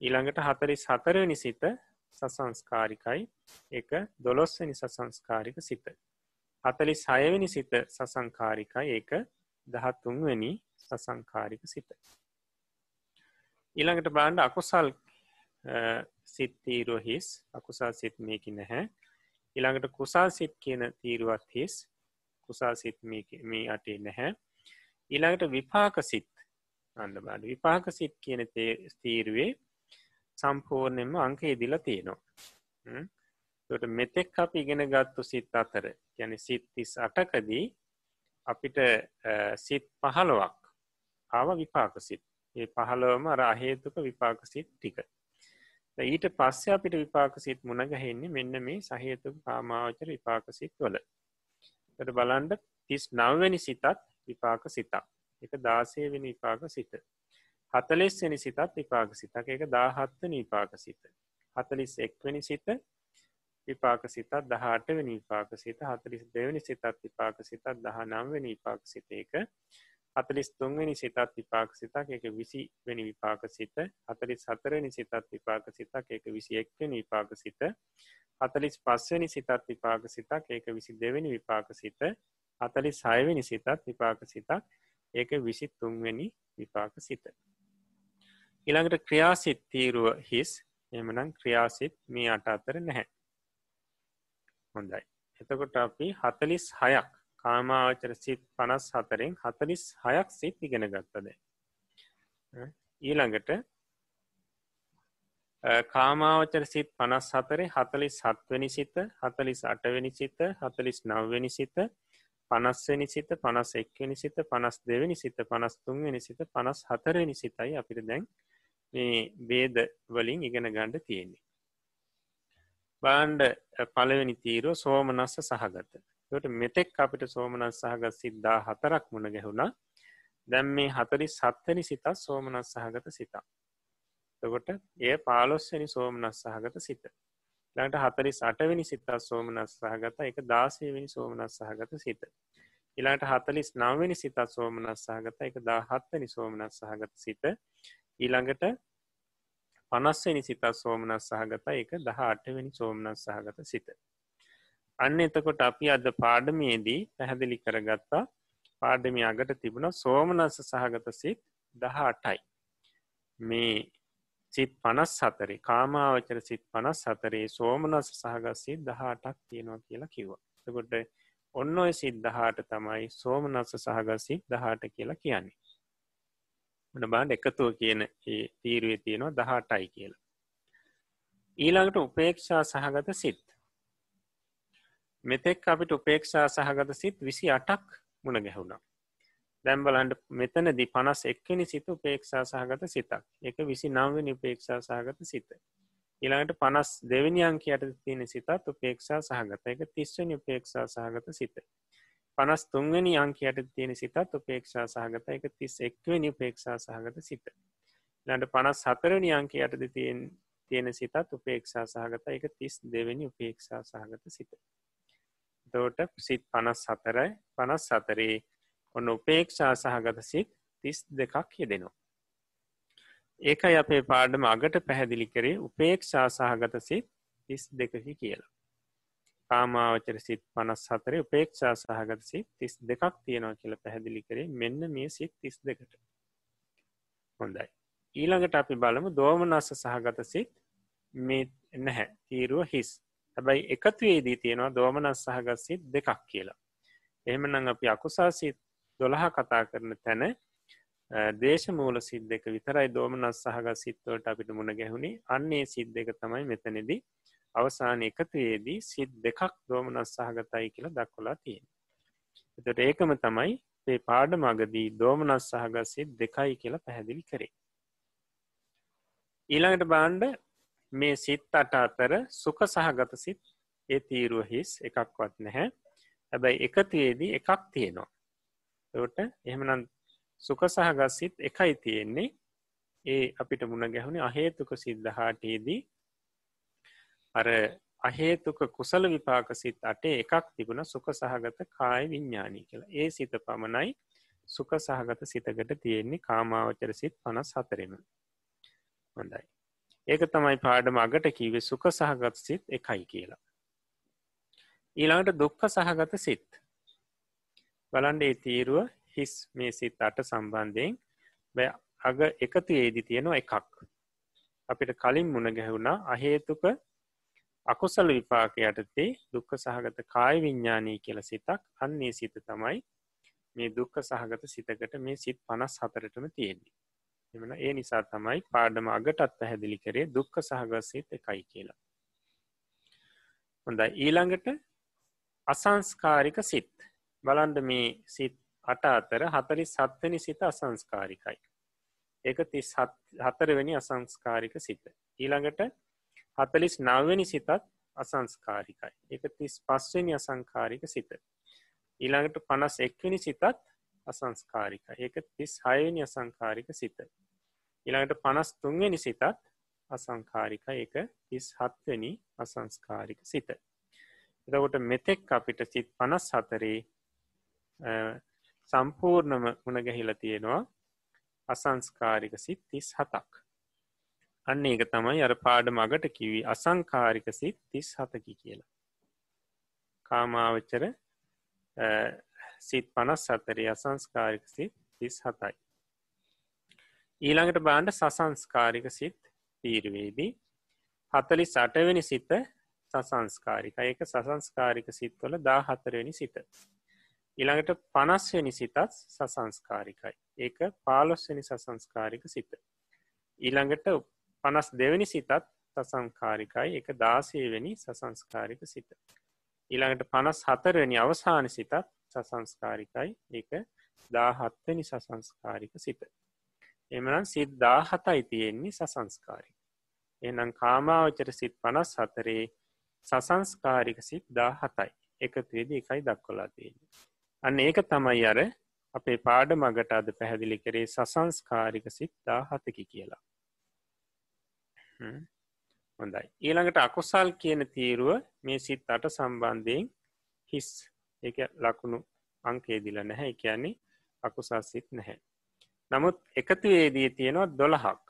ඊළඟට හතලිස් හතරවනි සිත සසංස්කාරිකයි එක දොළොස්වනි සසංස්කාරික සිත. හතලිස් හයවැනි සිත සසංකාරිකයි ඒක දහත්තුන්වැනි සසංකාරික සිත. ඊළඟට බාණ්ඩ අකුසල් සිත් තීරුව හිස් අකුසල් සිත් මේකි නැහැ. ඉළඟට කුසල් සිත් කියන තීරුවත් හිස් කුසල් සිත් මේ අටේ නැහැ. ඊළඟට විපාක සිත් අන්න බඩ විපාක සිත් කියන ස්තීරුවේ සම්පූර්ණයෙන්ම අංක ඉදිලා තියෙනවා. තොට මෙතෙක් අප ඉගෙන ගත්තු සිත් අතර ගැන සිත් තිස් අටකදී අපිට සිත් පහළොවක් ආව විපාක සිත්. ඒ පහළවම අර අහේතුක විපාක සිත් ටික. ඊට පස්සේ අපිට විපාක සිත් මුණගහෙන්නේ මෙන්න මේ සහේතුක කාමාවචර විපාක සිත් වල. ට බලන්ඩ තිස් නවවැනි සිතත් විපාක සිතක්. එක දාසයවෙනි විපාක සිත. හතලෙස්වනි සිතත් විපාක සිතක. එක දාහත්වනි විපාක සිත. හතලිස් එක්වනි සිත විපාක සිතත් දහටවනි විපාක සිත. හතලිස් දෙවනි සිතත් විපාක සිතත් දහ නම්වනි විපාක සිත. එක හතලිස් තුන්වනි සිතත් විපාක සිතක් එක විසි වෙනි විපාක සිත. හතලිස් හතරනි සිතත් විපාක සිතක් එක විසි එක්වනි විපාක සිත. හතලිස් පස්වනි සිතත් විපාක සිතක් ඒක විසි දෙවැනි විපාක සිත. හතලි සයවෙනි සිතත් විපාක සිතක් ඒක විසි තුන්වැනි විපාක සිත. ඉළඟට ක්‍රියාසිත් තීරුව හිස්. එමනම් ක්‍රියාසිත් මේ අට අතර නැහැ. හොඳයි. එතකොට අපි හතලිස් හයක් කාමාවචර සිත් පනස් හතරෙන් හතලිස් හයක් සිත් ඉගෙන ගත්තද? ඊළඟට කාමාවචර සිත් පනස් හතරේ හතලිස් සත්වනි සිත හතලිස් අටවැනි සිත හතලිස් නව්වැනි සිත පනස්වනි සිත පනස් එක්වනි සිත පනස් දෙවැනි සිත පනස් තුන්වෙනි සිත පනස් හතරවෙනි සිතයි අපිට දැන් මේ බේද වලින් ඉගෙන ගණ්ඩ තියෙන්නේ. බාණ්ඩ පළවෙනි තීරෝ සෝමනස්ස සහගත. ට මෙතෙක් අපිට සෝමනස් සහගත් සිද්ධා හතරක් මුණ ගැහුණා. දැම් මේ හතරි සත්වනි සිතත් සෝමනස් සහගත සිතා තකොට ඒ පාලොස්වනි සෝමනස් සහගත සිත. ලට හතරි සටවෙනි සිතත් සෝමනස් සහගත එක දාසයවෙනි සෝමනස් සහගත සිත. ඉලාට හතලිස් නවවෙනි සිතත් සෝමනස් සහගත එක දාහත්වනි සෝමනස් සහගත සිත. ඊළඟට පනස්වනි සිතත් සෝමනස් සහගත එක දහ අටවෙනි සෝමනස් සහගත සිත. අන්න එතකොට අපි අද පාඩමේදී පැහැදිලි කරගත්තා. පාඩමි අගට තිබුණ සෝමනස්ස සහගත සිත් දහ අටයි මේ සිත් පනස් සතරේ කාමාවචර සිත් පනස් සතරේ සෝමනස් සහගස්සිත් දහටක් තියෙනවා කියලා කිව්වා. තකොට ඔන්න ඔය සිත් දහට තමයි සෝමනස්ස සහගස්සිත් දහට කියලා කියන්නේ. මන බාන්ඩ එකතුව කියන ඒ තීරුවේ තියෙනවා දහටයි කියලා. ඊළඟට උපේක්ෂා සහගත සිත්. මෙතෙක් අපිට උපේක්ෂා සහගත සිත් විසි අටක් මුණ ගැහුණා. දැම්බලන්ඩ මෙතනදි පනස් එක්කනි සිත උපේක්ෂා සහගත සිතක්. එක විසි නම්වනි උපේක්ෂා සහගත සිත. ඉළඟට පනස් දෙවනි අංකයට තියෙන සිතත් උපේක්ෂා සහගත. එක තිස්වනි උපේක්ෂා සහගත සිත. පනස් තුන්වනි අංකයට තියෙන සිතත් උපේක්ෂා සහගත. එක තිස් එක්වනි උපේක්ෂා සහගත සිත. ලට පනස් හතරනි අංකයටද තියෙන් තියෙන සිතත් උපේක්ෂා සහගත. එක තිස් දෙවැනි උපේක්ෂා සහගත සිත. දෝට සිත් පනස් හතරයි පනස් සතරේ ඔන්න උපේක්ෂා සහගත සිත් තිස් දෙකක් යෙදෙනවා. ඒකයි අපේ පාඩම අගට පැහැදිලි කරේ උපේක්ෂා සහගත සිත් තිස් දෙකකි කියලා. කාමාවචර සිත් පනස් හතරේ උපේක්ෂා සහගත සිත් තිස් දෙකක් තියෙනවා කියල පැහැදිලි කරේ මෙන්න මේ සිත් තිස් දෙකට. හොඳයි. ඊළඟට අපි බලමු දෝමනස්ස සහගත සිත් මේ නැහැ තීරුව හිස් හැබැයි එකත්වේදී තියෙනවා දෝමනස් සහගත් සිත් දෙකක් කියලා. එහෙමනම් අපි අකුසාසිත් දොළහ කතා කරන තැන දේශ මූල සිත් දෙක විතරයි දෝමනස් සහගත් සිත්වලට අපිට මුණ ගැහුණේ අන්නේ සිත් දෙක තමයි මෙතනෙදී අවසාන එකතුයේදී සිත් දෙකක් දෝමනස් සහගතයි කියලා දක්වලා තියෙන. එතට ඒකම තමයි ඒ පාඩ මගදී දෝමනස් සහගත් සිත් දෙකයි කියලා පැහැදිලි කරේ. ඊළඟට බාණ්ඩ මේ සිත් අට අතර සුක සහගත සිත් ඒ තීරුව හිස් එකක්වත් නැහැ. හැබැයි එකතියේදී එකක් තියෙනවා. ට එහෙමනම් සුක සහගත් සිත් එකයි තියෙන්නේ. ඒ අපිට මුණ ගැහුණේ අහේතුක සිද්ධහාටයේදී අර අහේතුක කුසල විපාක සිත් අටේ එකක් තිබුණ සුක සහගත කාය විඤ්ඥානී කියලා. ඒ සිත පමණයි සුක සහගත සිතකට තියෙන්නේ කාමාවචර සිත් පනස් හතරෙන හොඳයි. ඒක තමයි පාඩම අගට කීවේ සුක සහගත සිත් එකයි කියලා. ඊළඟට දුක්ක සහගත සිත්. බලන්ඩේ තීරුව හිස් මේ සිත් අට සම්බන්ධයෙන් බැ අග එකතු ඒදි තියෙනවා එකක්. අපිට කලින් මුණ ගැහුණා අහේතුක අකුසල විපාක යටතේ දුක්ක සහගත කාය විඤ්ඥානී කියල සිතක් අන්නේ සිත තමයි මේ දුක්ක සහගත සිතකට මේ සිත් පනස් හතරටම තියෙන්නේ. එමන ඒ නිසා තමයි පාඩම අගටත් පැහැදිලි කරේ දුක්ක සහගස්සිත් එකයි කියලා. හොඳයි. ඊළඟට අසංස්කාරික සිත්. බලන්ඩ මේ සිත් අට අතර හතරි සත්වනි සිත අසංස්කාරිකයි. ඒක තිස් හතරවෙනි අසංස්කාරික සිත. ඊළඟට හතලිස් නවවෙනි සිතත් අසංස්කාරිකයි. ඒක තිස් පස්වෙනි අසංකාරික සිත. ඊළඟට පනස් එක්වනි සිතත් අසංස්කාරික. ඒක තිස් හයනි අසංකාරික සිත. ඊළඟට පනස් තුන්වෙනි සිතත් අසංකාරික ඒක තිස් හත්වනි අසංස්කාරික සිත. එතකොට මෙතෙක් අපිට සිත් පනස් හතරේ සම්පූර්ණම මුණගැහිල තියෙනවා අසංස්කාරික සිත් තිස් හතක් අන්න ඒක තමයි අර පාඩ මගට කිවී අසංකාරික සිත් තිස් හතකි කියලා කාමාවච්චර සිත් පනස් සතරේ අසංස්කාරික සිත් තිස් හතයි ඊළඟට බාණ්ඩ සසංස්කාරික සිත් තීරවේදී හතලි සටවෙනි සිත සසංස්කාරික. ඒක සසංස්කාරික සිත්වල දා හතරවෙනි සිත. ඊළඟට පනස්වනි සිතත් සසංස්කාරිකයි. ඒක පාලොස්වනි සසංස්කාරික සිත. ඊළඟට පනස් දෙවැනි සිතත් සසංකාරිකයි එක දාසේවැනි සසංස්කාරික සිත. ඊළඟට පනස් හතරවැනි අවසාන සිතත් සසංස්කාරිකයි. ඒක දාහත්වනි සසංස්කාරික සිත. එමනම් සිත් දාහතයි තියෙන්නේ සසංස්කාරි එනම් කාමාවචර සිත් පනස් හතරේ සසංස්කාරික සිත් දා හතයි එකතුවේද එකයි දක්කොලා තියෙන්නේ. අන්න ඒක තමයි අර අපේ පාඩ මගට අද පැහැදිලි කරේ සසංස්කාරික සිත්දා හතකි කියලා. හොඳයි. ඊළඟට අකුසල් කියන තීරුව මේ සිත් අට සම්බන්ධයෙන් හිස් එක ලකුණු අංකේ දිල නැහැ. කියන්නේ අකුසල් සිත් නැහැ. නමුත් එකතුවේදී තියෙනවා දොළහක්.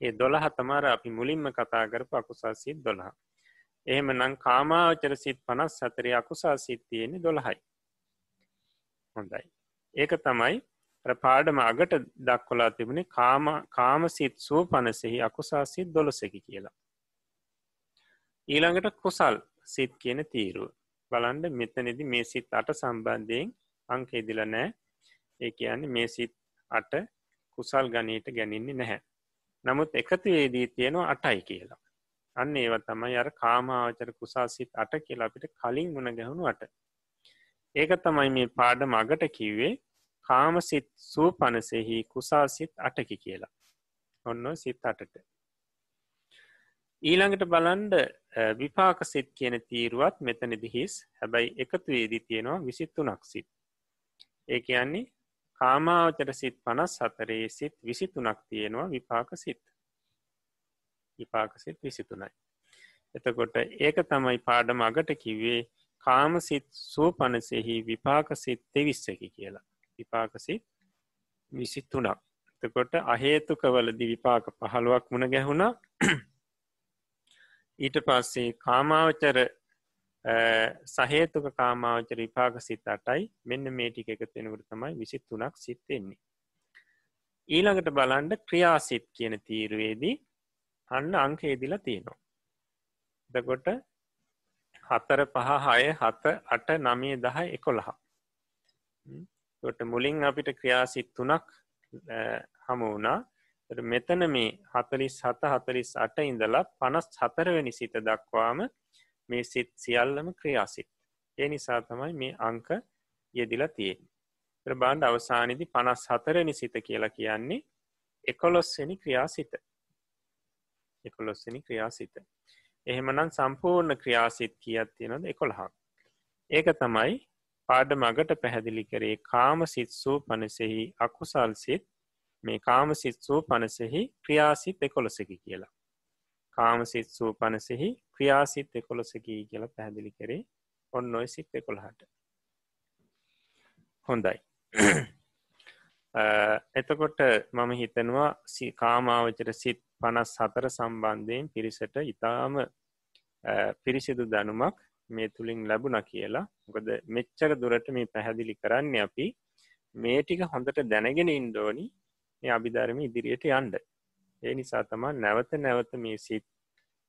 ඒ දොළහ තමාර අපි මුලින්ම කතා කරපු අකුසල් සිත් දොළහ. එහෙම නං කාමාවචර සිත් පනස් සතරය අකුසා සිත් තියෙන්නේ දොළහයි. හොඳයි. ඒක තමයි පාඩම අගට දක්කොලා තිබුණේ කාම කාමසිත් සුව පනසෙහි අකුසා සිත් දොළොසකි කියලා. ඊළඟට කුසල් සිත් කියන තීරුව. බලන්ඩ මෙතනෙදි මේ සිත් අට සම්බන්ධයෙන් අංක ඉදිල නෑ ඒ කියන්නේ මේ සිත් අට කුසල් ගනීට ගැනින්නේ නැහැ. නමුත් එකතු වේදී තියෙනවා අටයි කියලා. අන්න ඒව තමයි අර කාමාවචර කුසා සිත් අට කියලා අපිට කලින් මුණ ගැහුණු අට. ඒක තමයි මේ පාඩ මගට කිව්වේ කාමසිත් සූ පනසෙහි කුසාසිත් අටකි කියලා. ඔන්න සිත් අටට. ඊළඟට බලන්ඩ විපාක සිත් කියන තීරුවත් මෙතන දිහිස් හැබැයි එකතු වේදී තියෙනවා විසිත්තුනක් සිත්. ඒ කියන්නේ කාමාවචර සිත් පනස් සතරේ සිත් විසිතුනක් තියෙනවා විපාක සිත්. විපාක සිත් විසිතුනයි. එතකොට ඒක තමයි පාඩම අගට කිව්වේ කාමසිත් සූ පනසෙහි විපාකසිත් තෙවිස්සකි කියලා. විපාකසිත් විසිත්තුනක් තකොට අහේතුකවලදි විපාක පහළුවක් මුණ ගැහුණා. ඊට පස්සේ කාමාවචර සහේතුක කාමාවචර විපාක සිත් අටයි. මෙන්න මේටික එකතෙනකට තමයි විසිත්තුනක් සිත්තෙන්නේ ඊළඟට බලන්ඩ ක්‍රියාසිත් කියන තීරුවේදී අන්න අංකේදිලා තියෙනවා. දකොට හතර පහ හය හත අට නමය දහ එකොළහ. ට මුලින් අපිට ක්‍රියාසිත් තුනක් හමු වුණා. මෙතන මේ හතලිස් හත හතලිස් අට ඉඳලා පනස් හතරවැනි සිත දක්වාම මේ සිත් සියල්ලම ක්‍රියාසිත්. ඒ නිසා තමයි මේ අංක යෙදිලා තියෙන් බාණ්ඩ අවසානිදි පනස් හතරනි සිත කියලා කියන්නේ එකොලොස්වනි ක්‍රියාසිත. එකොලොස්වනි ක්‍රියාසිත. එහෙමනම් සම්පූර්ණ ක්‍රියාසිත් කියත් තියෙනද එකොළහක්. ඒක තමයි පාඩ මගට පැහැදිලි කරේ කාම සිත්සූ පනසෙහි අකුසල් සිත් මේ කාම සිත්සූ පනසෙහි ක්‍රියාසිත් එකොළොසකි කියලා. කාම සිත්සූ පනසෙහි ක්‍රියාසිත් එකොළොසකී කියලා පැහැදිලි කරේ ඔන්න ඔය සිත් එකොළහට හොඳයි. [CLEARS THROAT] එතකොට මම හිතනවා කාමාවචර සිත් පනස් හතර සම්බන්ධයෙන් පිරිසට ඉතාම පිරිසිදු දැනුමක් මේ තුළින් ලැබුණ කියලා. ගොද මෙච්චර දුරට මේ පැහැදිලි කරන්න අපි මේ ටික හොඳට දැනගෙන ඉන්ඩෝනි මේ අභිධර්ම ඉදිරියට යන්ඩ ඒ නිසා තමා නැවත නැවත මේ සිත්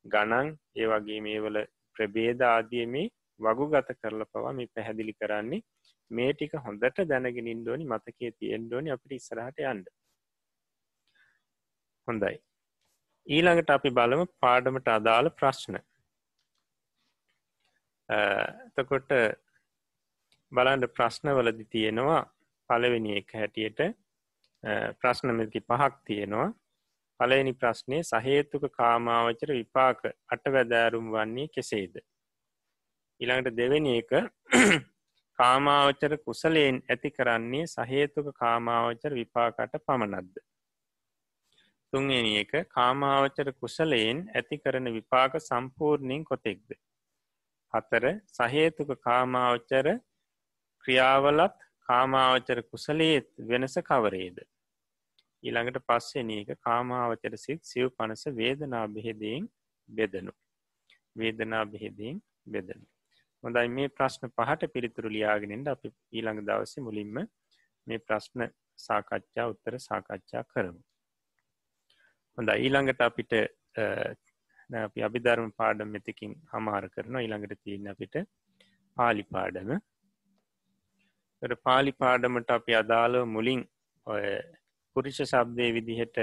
ගණන් ඒ වගේ මේ වල ප්‍රබේද ආදිය මේ වගු ගත කරල පවා මේ පැහැදිලි කරන්නේ. මේ ටික හොඳට දැනගෙන ඉන්දෝනි මතකේ තියෙන්ඩෝනි අපිට ඉස්සරහට යන්ඩ හොඳයි. ඊළඟට අපි බලමු පාඩමට අදාළ ප්‍රශ්න. එතකොට බලන්ඩ ප්‍රශ්නවලදි තියෙනවා පලවෙනි එක හැටියට ප්‍රශ්නමති පහක් තියෙනවා පලවෙනි ප්‍රශ්නය සහේතුක කාමාවචර විපාක අටවැදෑරුම් වන්නේ කෙසේද ඉළඟට දෙවෙනි එක [CLEARS THROAT] කාමාවචර කුසලයෙන් ඇති කරන්නේ සහේතුක කාමාවචර විපාකට පමණක්ද. තුන්වෙනි එක කාමාවචර කුසලයෙන් ඇති කරන විපාක සම්පූර්ණයෙන් කොතෙක්ද. හතර සහේතුක කාමාවචර ක්‍රියාවලත් කාමාවචර කුසලේත් වෙනස කවරේද. ඊළඟට පස්සෙන එක කාමාවචර සිත් සිව් පනස වේදනා බෙහෙදයෙන් බෙදනු. වේදනා බෙහෙදයෙන් බෙදනු. හොඳයි මේ ප්‍රශ්න පහට පිළිතුරු ලියාගෙනෙන්ට අපි ඊළඟ දවස මුලින්ම මේ ප්‍රශ්න සාකච්ඡා උත්තර සාකච්ඡා කරමු. හොඳ ඊළඟට අපිට අපි අභිධර්ම පාඩම් මෙතකින් හමාර කරන ඊළඟට තියන්න අපිට පාලි පාඩම පාලි පාඩමට අපි අදාළ මුලින් ඔය පුරිෂ ශබ්දය විදිහට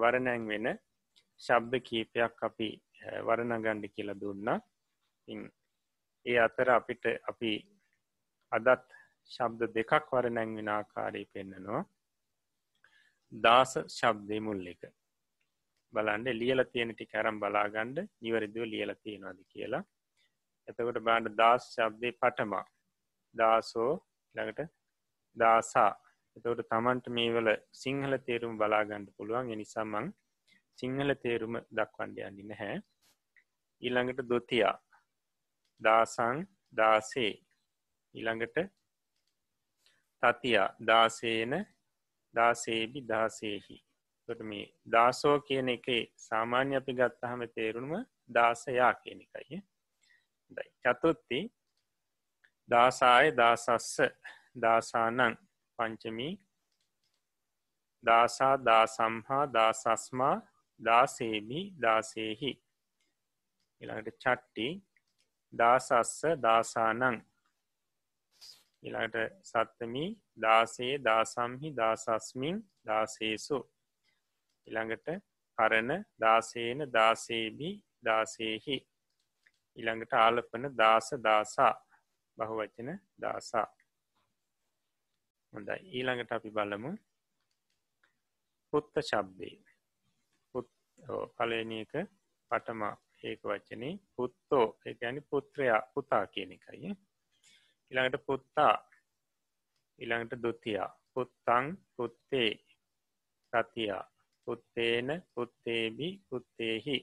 වරණැන් වෙන ශබ්ද කීපයක් අපි වරණගණ්ඩ කියලා දුන්නා. ඒ අතර අපිට අපි අදත් ශබ්ද දෙකක් වර නැංවෙන ආකාරී පෙන්න්නනවා දාස ශබ්දය මුල් එක. බලන්ඩ ලියල තියෙනටි කැරම් බලාගණ්ඩ නිවරදිව ලියල තියෙනවාද කියලා. එතකොට බාන්ඩ දාස් ශබ්දය පටමා. දාසෝ ළඟට දාසා. එතවට තමන්ට මේවල සිංහල තේරුම් බලාගණ්ඩ පුළුවන්. එනිසාමං සිංහල තේරුම දක්වන්ඩ යන්නේ නැහැ. ඊළඟට දොතියා. දාසං දාසේ. ඉළඟට තතියා. දාසේන දාසේබි දාසේහි. තොට මේ දාසෝ කියන එක සාමාන්‍ය අපි ගත්තහම තේරුණම දාසයා කියන එකයි. චතුත්ති දාසාය දාසස්ස දාසානං පංචමී දාසා දාසම්හා දාසස්මා දාසේබි දාසේහි. ඉළඟට චට්ටි දාසස්ස දාසානං. ඉළඟට සත්තමි දාසේ දාසම්හි දාසස්මින් දාසේසු. ඉළඟට කරන දාසේන දාසේබි දාසේහි. ඉළඟට ආලපන දාස දාසා. බහුවචන දාසා. හොඳයි. ඊළඟට අපි බලමු. පුත්ත ශබ්දය. පලනක පටමා ඒක වචනේ පුත්තෝ. එකනි පුත්‍රයා පුතා කියන එකයි. ඉළඟට පුත්තා. ඉළඟට දුතියා. පුත්තං පුත්තේ සතියා. පුත්තේන පුත්තේබි පුත්තේහි.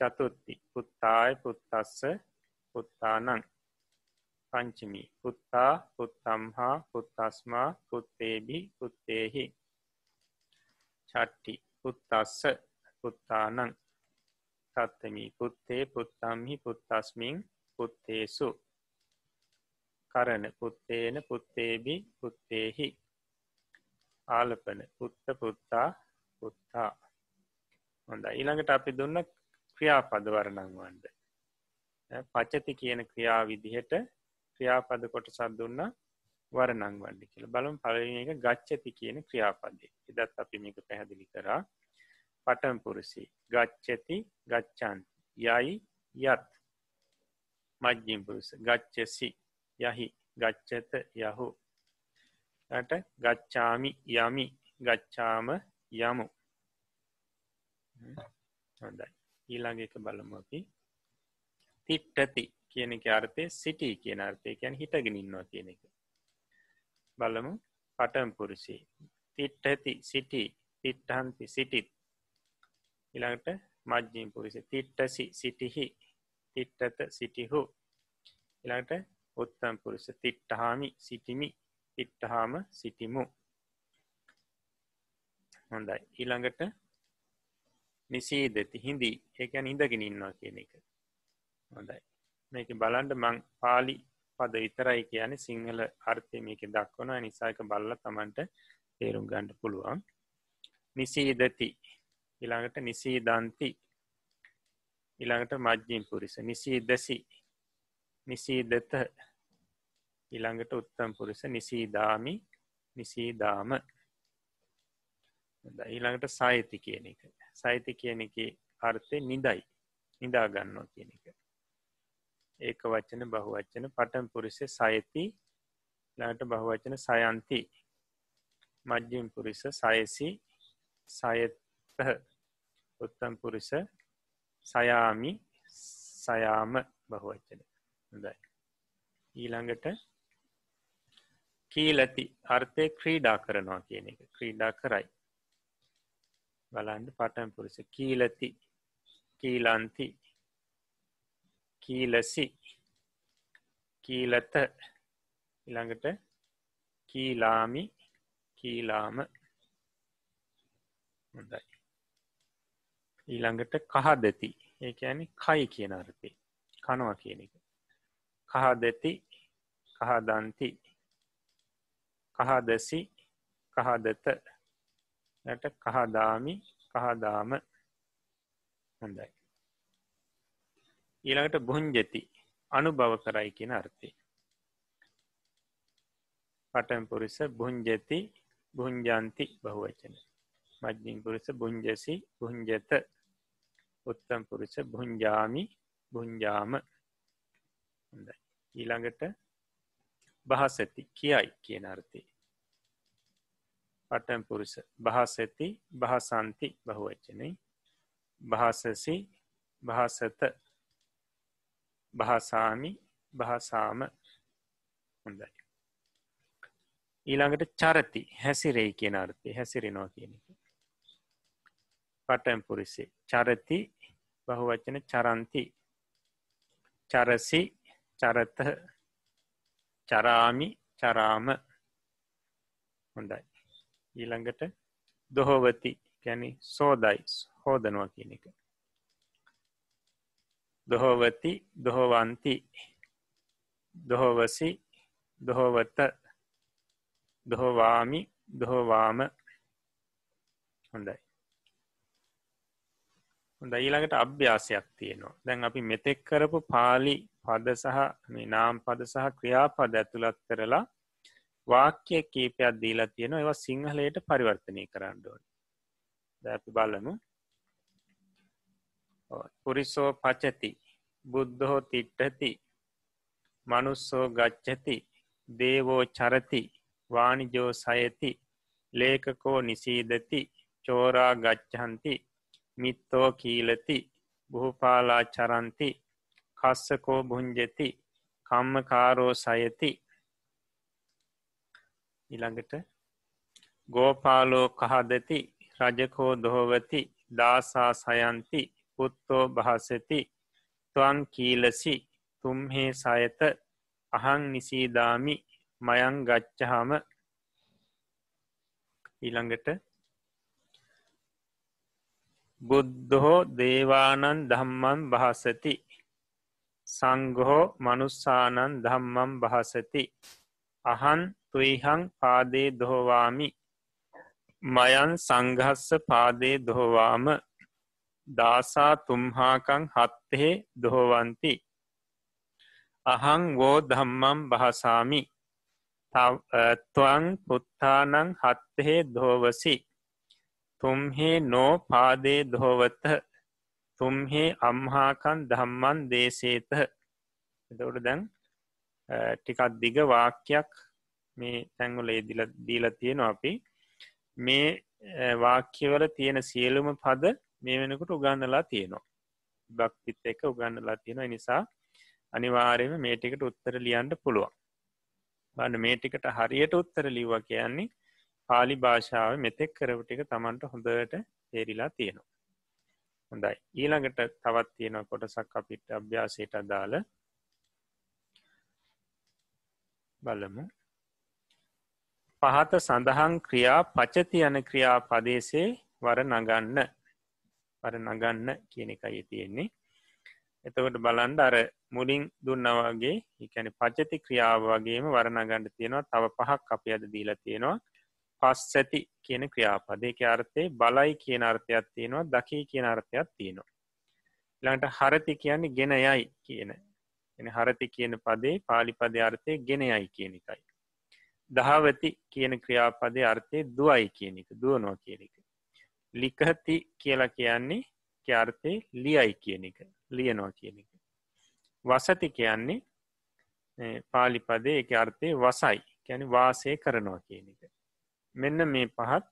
චතුත්ති පුත්තාය පුත්තස්ස පුත්තානං. පංචමි. පුත්තා පුත්තම්හා පුත්තස්මා පුත්තේබි පුත්තේහි. චට්ටි. පුත්තස්ස. පුත්තානං. සත්තමී. පුත්තේ පුත්තම්හි පුත්තස්මින් පුත්තේසු. කරන පුත්තේන පුත්තේබි පුත්තේහි. ආලපන. පුත්ත පුත්තා පුත්තා. හොඳ ඊළඟට අපි දුන්න ක්‍රියාපද වරණංවන්ඩ පච්චති කියන ක්‍රියා විදිහට ක්‍රියාපද කොට සත්දුන්න වරනං වඩි කියල. බලම් පලන එක ගච්චති කියන ක්‍රියාපදේ. එදත් අපි මේක පැහැදිලි කරා. පටම් පුරුසි ගච්චති ගච්චන් යයි යත්. මජ්ජිම් පුරුස ගච්චසි යහි. ගච්චත යහු. ට ගච්ඡාමි යමි. ගච්ඡාම යමු. හොඳයි. ඊළඟ එක බලමු අපි. තිට්ටති කියන එක අර්ථය සිටි කියන අර්ථය. කියැන් හිටගෙනන්නවා කියන එක. බලමු. පටම් පුරුසි තිට්ටති සිටි තිට්ටහන්ති සිටිත් ඉළඟට මජ්ජීම් පුරිස තිට්ටසි සිටිහි තිට්ටත සිටිහු ඉළඟට උත්තම් පුරුස තිට්ටහාමි සිටිමි තිට්ටහාම සිටිමු හොඳයි. ඊළඟට නිසීදති හින්දි ඒකැන ඉඳගෙන ඉන්නවා කියන එක. හොඳයි. මේක බලන්ඩ මං පාලි පද විතරයි කියන සිංහල අර්ථය මේක දක්වන නිසායක බල්ල තමන්ට තේරුම් ගණ්ඩ පුළුවන්. නිසීදති. ඉළඟට නිසී දන්ති ඉළඟට මජ්ජීම් පුරිස. නිසී දසි නිසී දෙත ඉළඟට උත්තම් පුරිස. නිසීදාමි. නිසීදාම. ඊළඟට සාහිති කියන එක. සහිත කියන එක අර්ථය නිදයි නිදාගන්නවා කියන එක. ඒක වච්චන බහුවච්චන පටම් පුරිස සයති ලාට බහුවචන සයන්ති. මජ්ජිම් පුරිස සයසි සයත්හ උත්තම් පුරිස සයාමි සයාම බහුවච්චන හොඳයි. ඊළඟට කීලති. අර්ථය ක්‍රීඩා කරනවා කියන එක. ක්‍රීඩා කරයි. බලන්ඩ පටන් පුරුස කීලති. කීලන්ති. කීලසි කීලත ඉළඟට කීලාමි කීලාම හොඳයි ඊළඟට කහදති ඒ ඇනි කයි කියන අර්ථය. කනවා කියන එක. කහදති කහදන්ති. කහදසි කහදත. යට කහදාමි කහදාම. හොඳයි ඊළඟට බුංජති අනුභව කරයි කියෙන අර්ථය. පටම් පුරිස බුංජති බුංජන්ති බහුවචන. මජ්ජින් පුරිස බුංජසි බුංජත උත්තම් පුරිස බුංජාමි බුංජාම හොඳයි. ඊළඟට බහසති කියයි කියන අර්ථය. පටම් පුරුස භාසති භාසන්ති බහුවච්චනයි භාසසි භාසත. භාසාමි භාසාම හොඳයි. ඊළඟට චරති හැසිරෙයි කියන අර්ථය හැසිරෙනවා කියන එක. පටම් පුරිසේ චරති බහුවචන චරන්ති. චරසි චරත චරාමි චරාම. හොඳයි. ඊළඟට දොහෝවති ගැන සෝදයි හෝදනවා කියන එක. දොහෝවති දොහෝවන්ති දොහෝවසි දොහෝවත දොහෝවාමි දොහෝවාම හොඳයි. හොඳ ඊළඟට අභ්‍යාසයක් තියෙනවා. දැන් අපි මෙතෙක් කරපු පාලි පද සහ මේ නාම් පද සහ ක්‍රියාපද ඇතුළත් කරලා වාක්‍ය කීපයක් දීලා තියෙනවා. ඒවා සිංහලයට පරිවර්තනය කරන්න ඕන. දැපි බලමු. පුරිසෝ පචති බුද්ධහෝ තිට්ටති මනුස්සෝ ගච්ඡති දේවෝ චරති වානිජෝ සයති ලේකකෝ නිසීදති චෝරා ගච්ඡන්ති මිත්තෝ කීලති බුහපාලා චරන්ති කස්සකෝ භුංජති කම්මකාරෝ සයති. ඉළඟට ගෝපාලෝ කහදති රජකෝ දොහොවති දාසා සයන්ති පුත්තෝ භාසති තුවන් කීලසි. තුම්හේ සයත. අහං නිසීදාමි. මයං ගච්චහම ඊළඟට බුද්ධහෝ දේවානන් දම්මන් භාසති සංගහෝ මනුස්සානන් දම්මම් භාසති අහන් තුයිහං පාදේ දොහොවාමි. මයන් සංගහස්ස පාදේ දොහොවාම. දාසා තුම්හාකං හත්තෙහේ දොහොවන්ති. අහං වෝ දම්මම් භාසාමි තුවන් පුත්තානං හත්තෙහේ දෝවසි තුම්හේ නෝ පාදේ දොහොවත. තුම්හේ අම්හාකන් දම්මන් දේශේත එතවට දැන් ටිකත් දිග වාක්‍යයක් මේ තැංගුල දීල තියෙනවා අපි. මේ වාක්‍යවල තියෙන සියලුම පද මේ වෙනකුට උගන්නලා තියෙනවා. බක්තිත් එක උගන්නලා තියෙන නිසා අනිවාරයම මේ ටිකට උත්තර ලියන්ට පුළුවන්. බන්න මේ ටිකට හරියට උත්තර ලිව්ව කියන්නේ පාලි භාෂාව මෙතෙක් කරවටික තමන්ට හොඳට තේරිලා තියෙනවා. හොඳයි. ඊළඟට තවත් තියෙන කොටසක් අපිට අභ්‍යාසයට අදාළ බලමු. පහත සඳහන් ක්‍රියා පචති යන ක්‍රියා පදේශේ වර නගන්න. වර නගන්න කියන එකයි තියෙන්නේ. එතකොට බලන්ඩ අර මුලින් දුන්නවගේ එකැන පචති ක්‍රියාව වගේම වරණගණඩ තියෙනවා. තව පහක් අප අද දීලා තියෙනවා. පස් ඇති කියන ක්‍රියාපදේ. අර්ථය බලයි කියන අර්ථයක් තියෙනවා දකී කියන අර්ථයක් තියෙනවා. ළඟට හරති කියන්නේ ගෙන යයි කියන. එන හරති කියන පදේ පාලිපද අර්ථය ගෙන යයි කියන එකයි. දහවති කියන ක්‍රියාපදය අර්ථය දුවයි කියන එක දුවනවා කියන එක. ලිකහති කියලා කියන්නේ ක්‍යාර්ථය ලියයි කියන එක ලියනවා කියන එක. වසති කියන්නේ පාලිපදේ එක අර්ථය වසයි කැන වාසය කරනවා කියන එක. මෙන්න මේ පහත්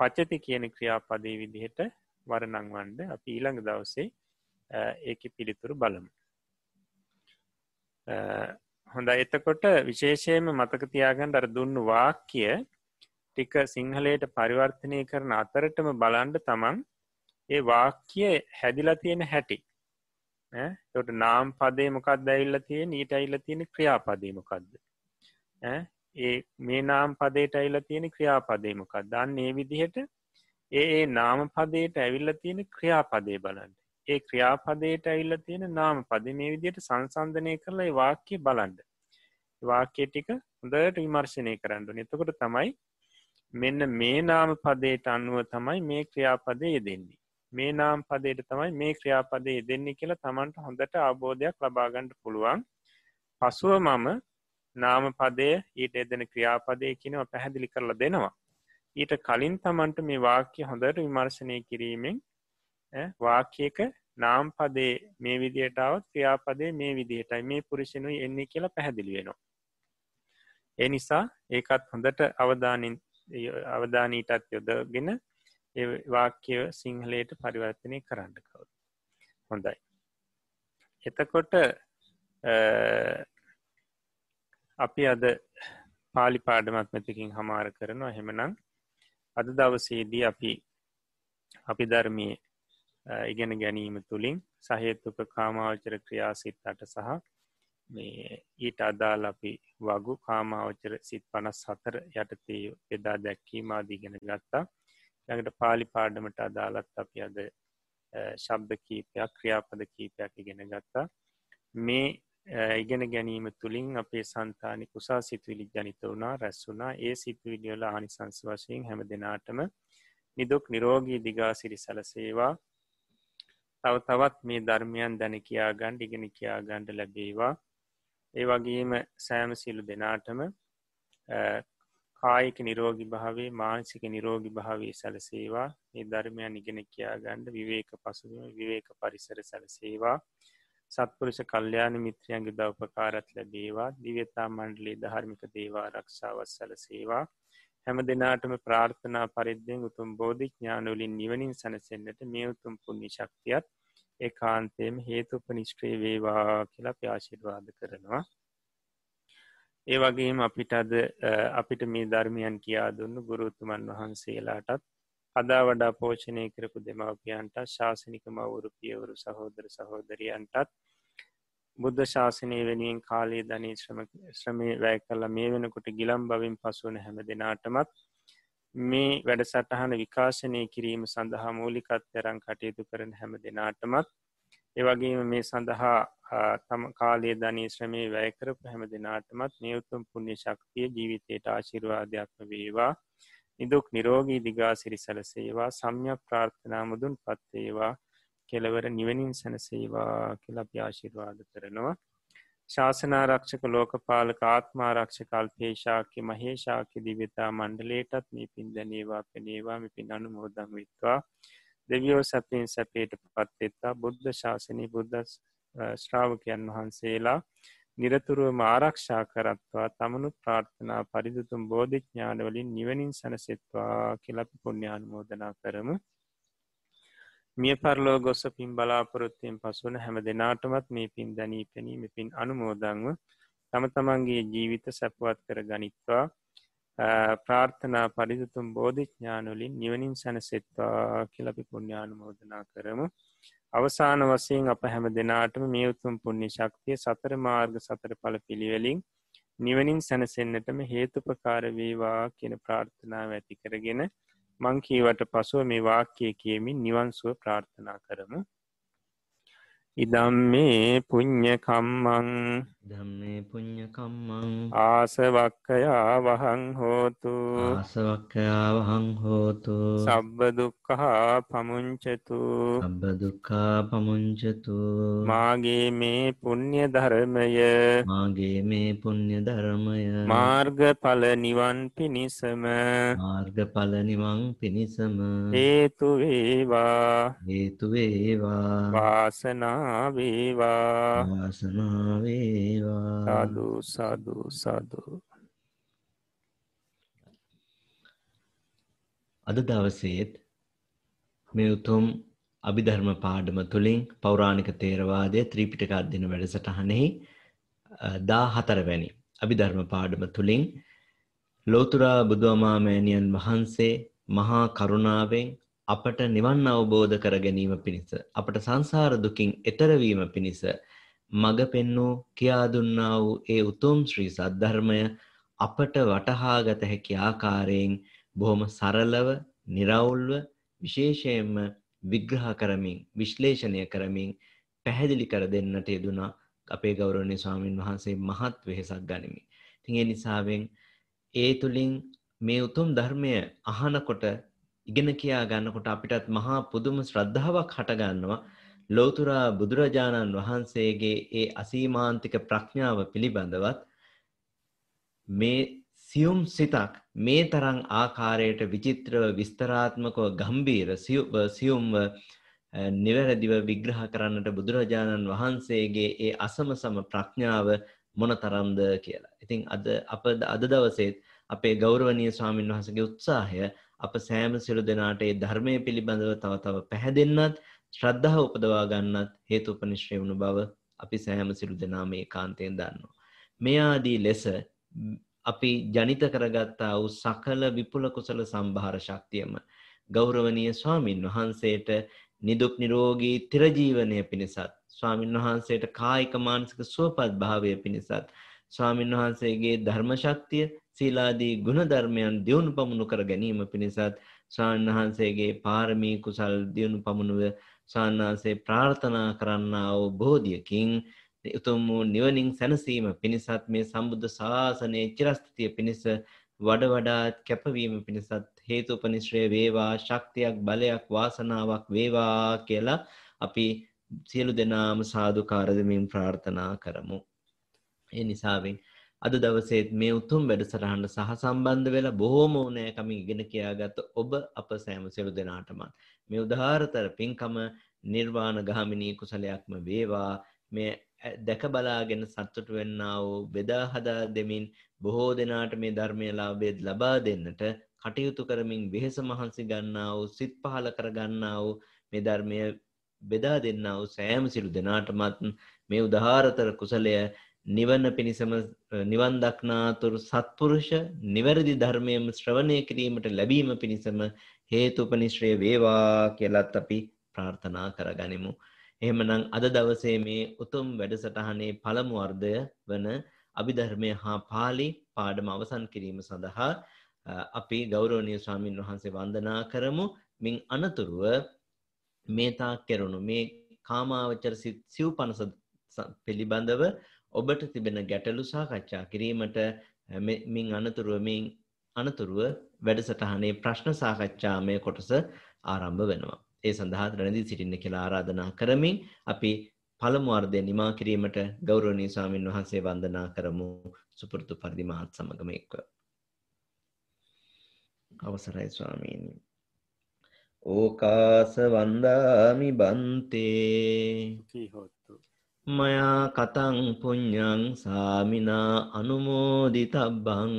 පච්චති කියන ක්‍රියාපදේ විදිහට වරනංවන්ඩ අපි ඊළඟ දවසේ ඒක පිළිතුරු බලමු. හොඳ එතකොට විශේෂයම මතක තියාගන්න අර දුන්නු වාක්‍ය ටික සිංහලයට පරිවර්තනය කරන අතරටම බලන්ඩ තමන් ඒ වාක්‍ය හැදිලා තියෙන හැටි. තොට නාම් පදේ මොකක්ද ඇල්ල තියෙන ඊට අයිල්ල තියෙන ක්‍රියාපදීමකක්ද ඒ මේ නාම් පදේට ඇල්ල තියෙන ක්‍රියාපදේමකක් දන්න ඒ විදිහට ඒ ඒ නාම පදයට ඇවිල්ල තියෙන ක්‍රියාපදේ බලන්ට ඒ ක්‍රියාපදයට ඇවිල්ල තියෙන නාම පද මේ විදියට සංසන්ධනය කරලා වාක්‍ය බලන්ඩ වාක්‍ය ටික හොඳට විමර්ශනය කරන්නඩු එතකොට තමයි මෙන්න මේ නාම පදයට අනුව තමයි මේ ක්‍රියාපදය දෙන්නේ මේ නාම් පදයට තමයි මේ ක්‍රියාපදය දෙන්නේ කියලා තමන්ට හොඳට අවබෝධයක් ලබාගණ්ඩ පුළුවන්. පසුව මම නාම පදය ඊට එදෙන ක්‍රියාපදය කියනව පැහැදිලි කරලා දෙනවා. ඊට කලින් තමන්ට මේ වාක්‍ය හොඳට විමර්ශනය කිරීමෙන් වාක්‍යයක නාම් පදේ මේ විදිහටාවත් ක්‍රියාපදේ මේ විදිහටයි මේ පුරුෂණුයි එන්නේ කියලා පැහැදිලි වෙනවා. ඒ නිසා ඒකත් හොඳට අවධානින් අවධානීටත් යොදගෙන වාක්‍යය සිංහලයට පරිවර්තනය කරන්න කවුද. හොඳයි. එතකොට අපි අද පාලි පාඩමත් මෙතකින් හමාර කරනවා හෙමනම් අද දවසේදී අපි අපි ධර්මය ඉගෙන ගැනීම තුළින් සහේතුක කාමාවචර ක්‍රියාසිත් අට සහ මේ ඊට අදාල් අපි වගු කාමාවචර සිත් පනස් හතර යටතේ එදා දැක්කීමාදීගෙන ගත්තා. යඟට පාලි පාඩමට අදාලත් අපි අද ශබ්ද කීපයක් ක්‍රියාපද කීපයක් ඉගෙන ගත්තා. මේ ඉගෙන ගැනීම තුළින් අපේ සන්තානි කුසා සිතුවිලි ජනිත වුණා රැස් වුනා ඒ සිතුවිලියල ආනිසංස වශයෙන් හැම දෙනාටම නිදුක් නිරෝගී දිගාසිරි සැලසේවා. තව තවත් මේ ධර්මයන් දැන කියා ගණ්ඩ ඉගෙන කියා ගණ්ඩ ලැබේවා. ඒ වගේම සෑම සිලු දෙනාටම කායික නිරෝගි භාවේ මානසික නිරෝගි භාවේ සැලසේවා. මේ ධර්මයන් ඉගෙන කියා ගණ්ඩ විවේක පසුවීම විවේක පරිසර සැලසේවා. සත්පුරුෂ කල්්‍යයාන මිත්‍රයන්ගේ දවපකාරත් ලැබේවා. දිවතා මණ්ඩලේ ධර්මික දේවා රක්ෂාවත් සැලසේවා. හැම දෙනාටම ප්‍රාර්ථනා පරිද්දෙන් උතුම් බෝධි ඥානවලින් නිවනින් සැනසෙන්න්නට මේ උතුම් පුුණ්ි ශක්තියත් ඒ කාන්තයම හේතුප නිෂ්ක්‍රේ වේවා කියලා ප්‍යාශිර්වාද කරනවා. ඒ වගේම අපිට අද අපිට මේ ධර්මයන් කියා දුන්නු ගුරුතුමන් වහන්සේලාටත් අදා වඩා පෝෂණය කරපු දෙමවපියන්ට ශාසනික මවුරු පියවරු සහෝදර සහෝදරියන්ටත් බුද්ධ ශාසනය වෙනුවෙන් කාලේ ධනී ශ්‍රමය වැෑ කල්ලා මේ වෙනකොට ගිලම් බවින් පසුවන හැම දෙනාටමත් මේ වැඩ සටහන විකාශනය කිරීම සඳහා මූලිකත්තරන් කටයුතු කරන හැම දෙනාටමත් ඒවගේම මේ සඳහා තම කාලේ ධනී ශ්‍රමය වැෑකරපු හැම දෙනාටමත් නියවතුම් පුුණ්‍ය ශක්තිය ජීවිතයට ආශිරවාධයක්ම වේවා. නිදුක් නිරෝගී දිගාසිරි සැලසේවා. සම්යක් ප්‍රාර්ථනා මුදුන් පත්තේවා කෙලවර නිවනින් සැනසේවා කියලා ප්‍යාශිර්වාද කරනවා. ශාසනාරක්ෂක ලෝකපාලක ආත්මාරක්ෂකල්පේශාක්‍ය මහේශාක්‍ය දිවිතා මණ්ඩලේටත් මේ පින් දැනේවා පෙනේවා මෙපින් අනුමෝදම් විත්වා. දෙවියෝ සැපෙන් සැපේට පත්වෙත්තා බුද්ධ ශාසනී බුද්ධ ශ්‍රාවකයන් වහන්සේලා නිරතුරුවම ආරක්ෂා කරත්වා. තමනුත් ප්‍රාර්ථනා පරිදුතුම් බෝධිඥානවලින් නිවනින් සැනසෙත්වා කියලපි පුුණ්‍යානුමෝදනා කරමු. මිය පරලෝ ගොස්ස පින් බලාපොරොත්තියෙන් පසුවන හැම දෙනාටමත් මේ පින් දැනී පැනීම පින් අනුමෝදංව තම තමන්ගේ ජීවිත සැපුවත් කර ගනිත්වා ප්‍රාර්ථනා පරිදුතුම් බෝධිඥානුලින් නිවනින් සැනසෙත්වා කියලපි පුුණ්‍යානුමෝදනා කරමු. අවසාන වසයෙන් අප හැම දෙනාටම මේ උතුම් පුුණ්‍ය ශක්තිය සතර මාර්ග සතර පල පිළිවෙලින් නිවනින් සැනසෙන්න්නටම හේතුපකාරවේවා කියන ප්‍රාර්ථනාව ඇති කරගෙන මංකීවට පසුව මේ වාක්‍යය කියමින් නිවන්සුව ප්‍රාර්ථනා කරමු. ඉදම් මේ පුං්ඥකම්මං ධම්මේ පුඤ්ඤකම්මං ආසවක්කයා වහං හෝතු. ආසවක්ඛයාවහං හෝතු. සබ්බ දුක්ඛා පමුංචතු සබ්බ දුක්ඛා පමුංචතු මාගේ මේ පුණ්‍ය ධර්මය මාගේ මේ පුණ්‍ය ධර්මය මාර්ගඵල නිවන් පිණිසම මාර්ගඵල නිවන් පිණිසම හේතු වේවා හේතු වේවා වාසනාව වේවා වාසනාව වේවා සාදු සාදු සාදු. අද දවසේත් මේ උතුම් අභිධර්ම පාඩම තුළින් පෞරාණික තේරවාදය ත්‍රීපිටක අධ්‍යන වැඩසටහනෙහි දා හතරවැනි අභිධර්ම පාඩම තුළින් ලෝතුරා බුදුවමාමෑණියන් වහන්සේ මහා කරුණාවෙන් අපට නිවන් අවබෝධ කර ගැනීම පිණිස අපට සංසාර දුකින් එතරවීම පිණිස මඟ පෙන්නූ කියා දුන්නා වූ ඒ උතුම් ශ්‍රී සද්ධර්මය අපට වටහා ගත හැකි ආකාරයෙන් බොහොම සරලව නිරවුල්ව විශේෂයෙන්ම විග්‍රහ කරමින් විශ්ලේෂණය කරමින් පැහැදිලි කර දෙන්නට යෙදුනා අපේ ගෞරවනීය ස්වාමින් වහන්සේ මහත් වෙහෙසක් ගනිමි. ඉතින් ඒ නිසාවෙන් ඒ තුලින් මේ උතුම් ධර්මය අහනකොට ඉගෙන කියා ගන්නකොට අපිටත් මහා පුදුම ශ්‍රද්ධාවක් හටගන්නවා. ලෝතුරා බුදුරජාණන් වහන්සේගේ ඒ අසීමාන්තික ප්‍රඥාව පිළිබඳවත් මේ සියුම් සිතක් මේ තරං ආකාරයට විචිත්‍රව විස්තරාත්මකව ගම්බීර සියුම්ව නිවැරදිව විග්‍රහ කරන්නට බුදුරජාණන් වහන්සේගේ ඒ අසමසම ප්‍රඥාව මොන තරම්ද කියලා. ඉතින් අද අප අද දවසේත් අපේ ගෞරවනීය ස්වාමින් වහන්සේගේ උත්සාහය අප සෑම සියලු දෙනාට ඒ ධර්මයේ පිළිබඳව තව තව පැහැදෙන්නත් ශ්‍රද්ධාව උපදවා ගන්නත් හේතුපනිශ්‍රය වුණු බව අපි සෑම සිළු දෙනා මේ කාන්තයෙන් දන්නවා. මේ ආදී ලෙස අපි ජනිත කරගත්තා වූ සකල විපුල කුසල සම්භාර ශක්තියම ගෞරවනීය ස්වාමින් වහන්සේට නිදුක් නිරෝගී තිරජීවනය පිණිසත් ස්වාමින් වහන්සේට කායික මානසික සුවපත් භාවය පිණිසත් ස්වාමින් වහන්සේගේ ධර්මශක්තිය සීලාදී ගුණධර්මයන් දියුණු පමුණු කර ගැනීම පිණිසත් ස්වාමීන් වහන්සේගේ පාරමී කුසල් දියුණු පමුණුව ස්වාන්නාන්සේ ප්‍රාර්ථනා කරන්නා වූ බෝධියකින් උතුම් වූ නිවනින් සැනසීම පිණිසත් මේ සම්බුද්ධ ශාසනයේ චිරස්ථිතිය පිණිස වඩ වඩාත් කැපවීම පිණිසත් හේතුපනිශ්‍රය වේවා ශක්තියක් බලයක් වාසනාවක් වේවා කියලා අපි සියලු දෙනාම සාදුකාර දෙමින් ප්‍රාර්ථනා කරමු. ඒ නිසාවෙන් අද දවසේත් මේ උතුම් වැඩසටහනට සහ සම්බන්ධ වෙලා බොහෝම ඕනෑකමින් ඉගෙන කියාගත්ත ඔබ අප සෑම සියලු දෙනාටම මේ උදාහරතර පින්කම නිර්වාණ ගාමිනී කුසලයක්ම වේවා මේ දැක බලාගෙන සතුටු වෙන්නා වූ බෙදා හදා දෙමින් බොහෝ දෙනාට මේ ධර්මය ලාභය ලබා දෙන්නට කටයුතු කරමින් වෙහෙස මහන්සි ගන්නා වූ සිත් පහල කර ගන්නා වූ මේ ධර්මය බෙදා දෙන්නා වූ සෑම සිළු දෙනාටමත් මේ උදාහරතර කුසලය නිවන පිණිසම නිවන් දක්නාතුරු සත්පුරුෂ නිවැරදි ධර්මයම ශ්‍රවණය කිරීමට ලැබීම පිණිසම හේතුපනිශ්‍රය වේවා කියලත් අපි ප්‍රාර්ථනා කරගනිමු. එහෙමනම් අද දවසේ මේ උතුම් වැඩසටහනේ පළමු අර්ධය වන අභිධර්මය හා පාලි පාඩම අවසන් කිරීම සඳහා අපි ගෞරවනීය ස්වාමින් වහන්සේ වන්දනා කරමු. මින් අනතුරුව මේ තාක් කෙරුණු මේ කාමාවචර සිව් පනස පිළිබඳව ඔබට තිබෙන ගැටලු සාකච්ඡා කිරීමට මින් අනතුරුව මින් අනතුරුව වැඩසටහනේ ප්‍රශ්න සාකච්ඡාමය කොටස ආරම්භ වෙනවා. ඒ සඳහා රැඳී සිටින්න කියලා ආරාධනා කරමින් අපි පළමු අර්ධය නිමා කිරීමට ගෞරවනීය ස්වාමින් වහන්සේ වන්දනා කරමු. සුපුරුදු පරිදි මාත් සමගම එක්ව. අවසරයි ස්වාමීනි. ඕකාස වන්දාමි බන්තේ. මයා කතං පුඤ්ඤං සාමිනා අනුමෝදිතබ්බං.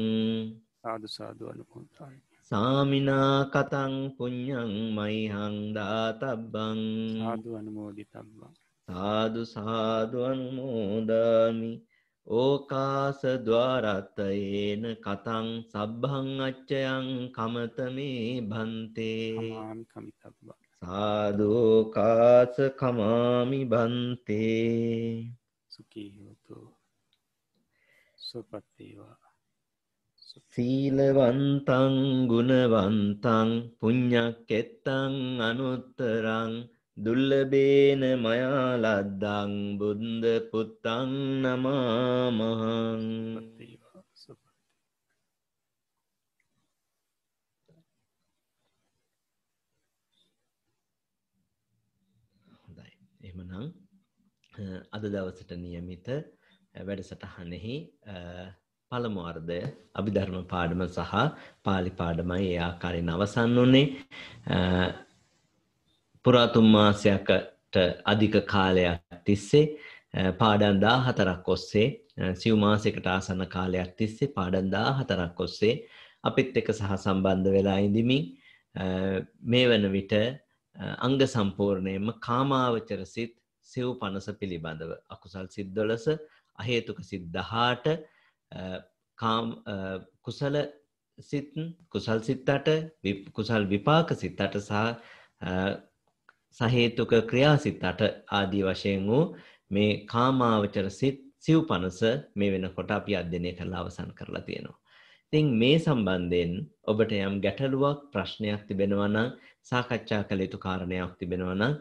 සාදු සාදු අනුමෝදයි සාමිනා කතං පුඤ්ඤං මයිහං දාතබ්බං සාදු අනුමෝදිතබ්බං. සාදු සාදු අනුමෝදාමි. ඕකාස ద్వාරත්තයේන කතං සබ්බං අච්චයන් කමතමේ භන්තේ කමිතබ්බං. සාදෝකාස කමාමි බන්තේ. සුඛී හෝතු. සුපත්තේවා සීලවන්තං ගුණවන්තං පුඤ්ඤක්කෙත්තං අනුත්තරං දුල්ලබේන මයාලද්දං බුන්ද පුත්තං නමාමහං එහෙමනම් අද දවසට නියමිත වැඩසටහනෙහි පළමු අර්ධය අභිධර්ම පාඩම සහ පාලි පාඩමයි ඒ ආකාරයෙන් අවසන් වුනේ පුරාතුන් මාසයකට අධික කාලයක් තිස්සේ පාඩම් 14ක් ඔස්සේ සිව් මාසයකට ආසන්න කාලයක් තිස්සේ පාඩම් 14ක් ඔස්සේ අපිත් එක්ක සහ සම්බන්ධ වෙලා ඉඳිමින් මේ වන විට අංග සම්පූර්ණයෙන්ම කාමාවචර සිත් සිව් පනස පිළිබඳව අකුසල් සිත් 12 අහේතුක සිත් 18 කාම් කුසල සිත් කුසල් සිත් 8 කුසල් විපාක සිත් 8 සහ සහේතුක ක්‍රියා සිත් 8 ආදී වශයෙන් වූ මේ කාමාවචර සිත් සිව් පනස මේ වෙනකොට අපි අධ්‍යයනය කරලා අවසන් කරලා තියෙනවා. ඉතින් මේ සම්බන්ධයෙන් ඔබට යම් ගැටලුවක් ප්‍රශ්නයක් තිබෙනවා නම් සාකච්ඡා කළ යුතු කාරණයක් තිබෙනවා නම්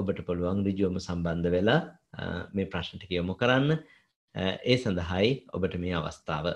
ඔබට පුළුවන් ඍජුවම සම්බන්ධ වෙලා මේ ප්‍රශ්න ටික යොමු කරන්න. ඒ සඳහායි ඔබට මේ අවස්ථාව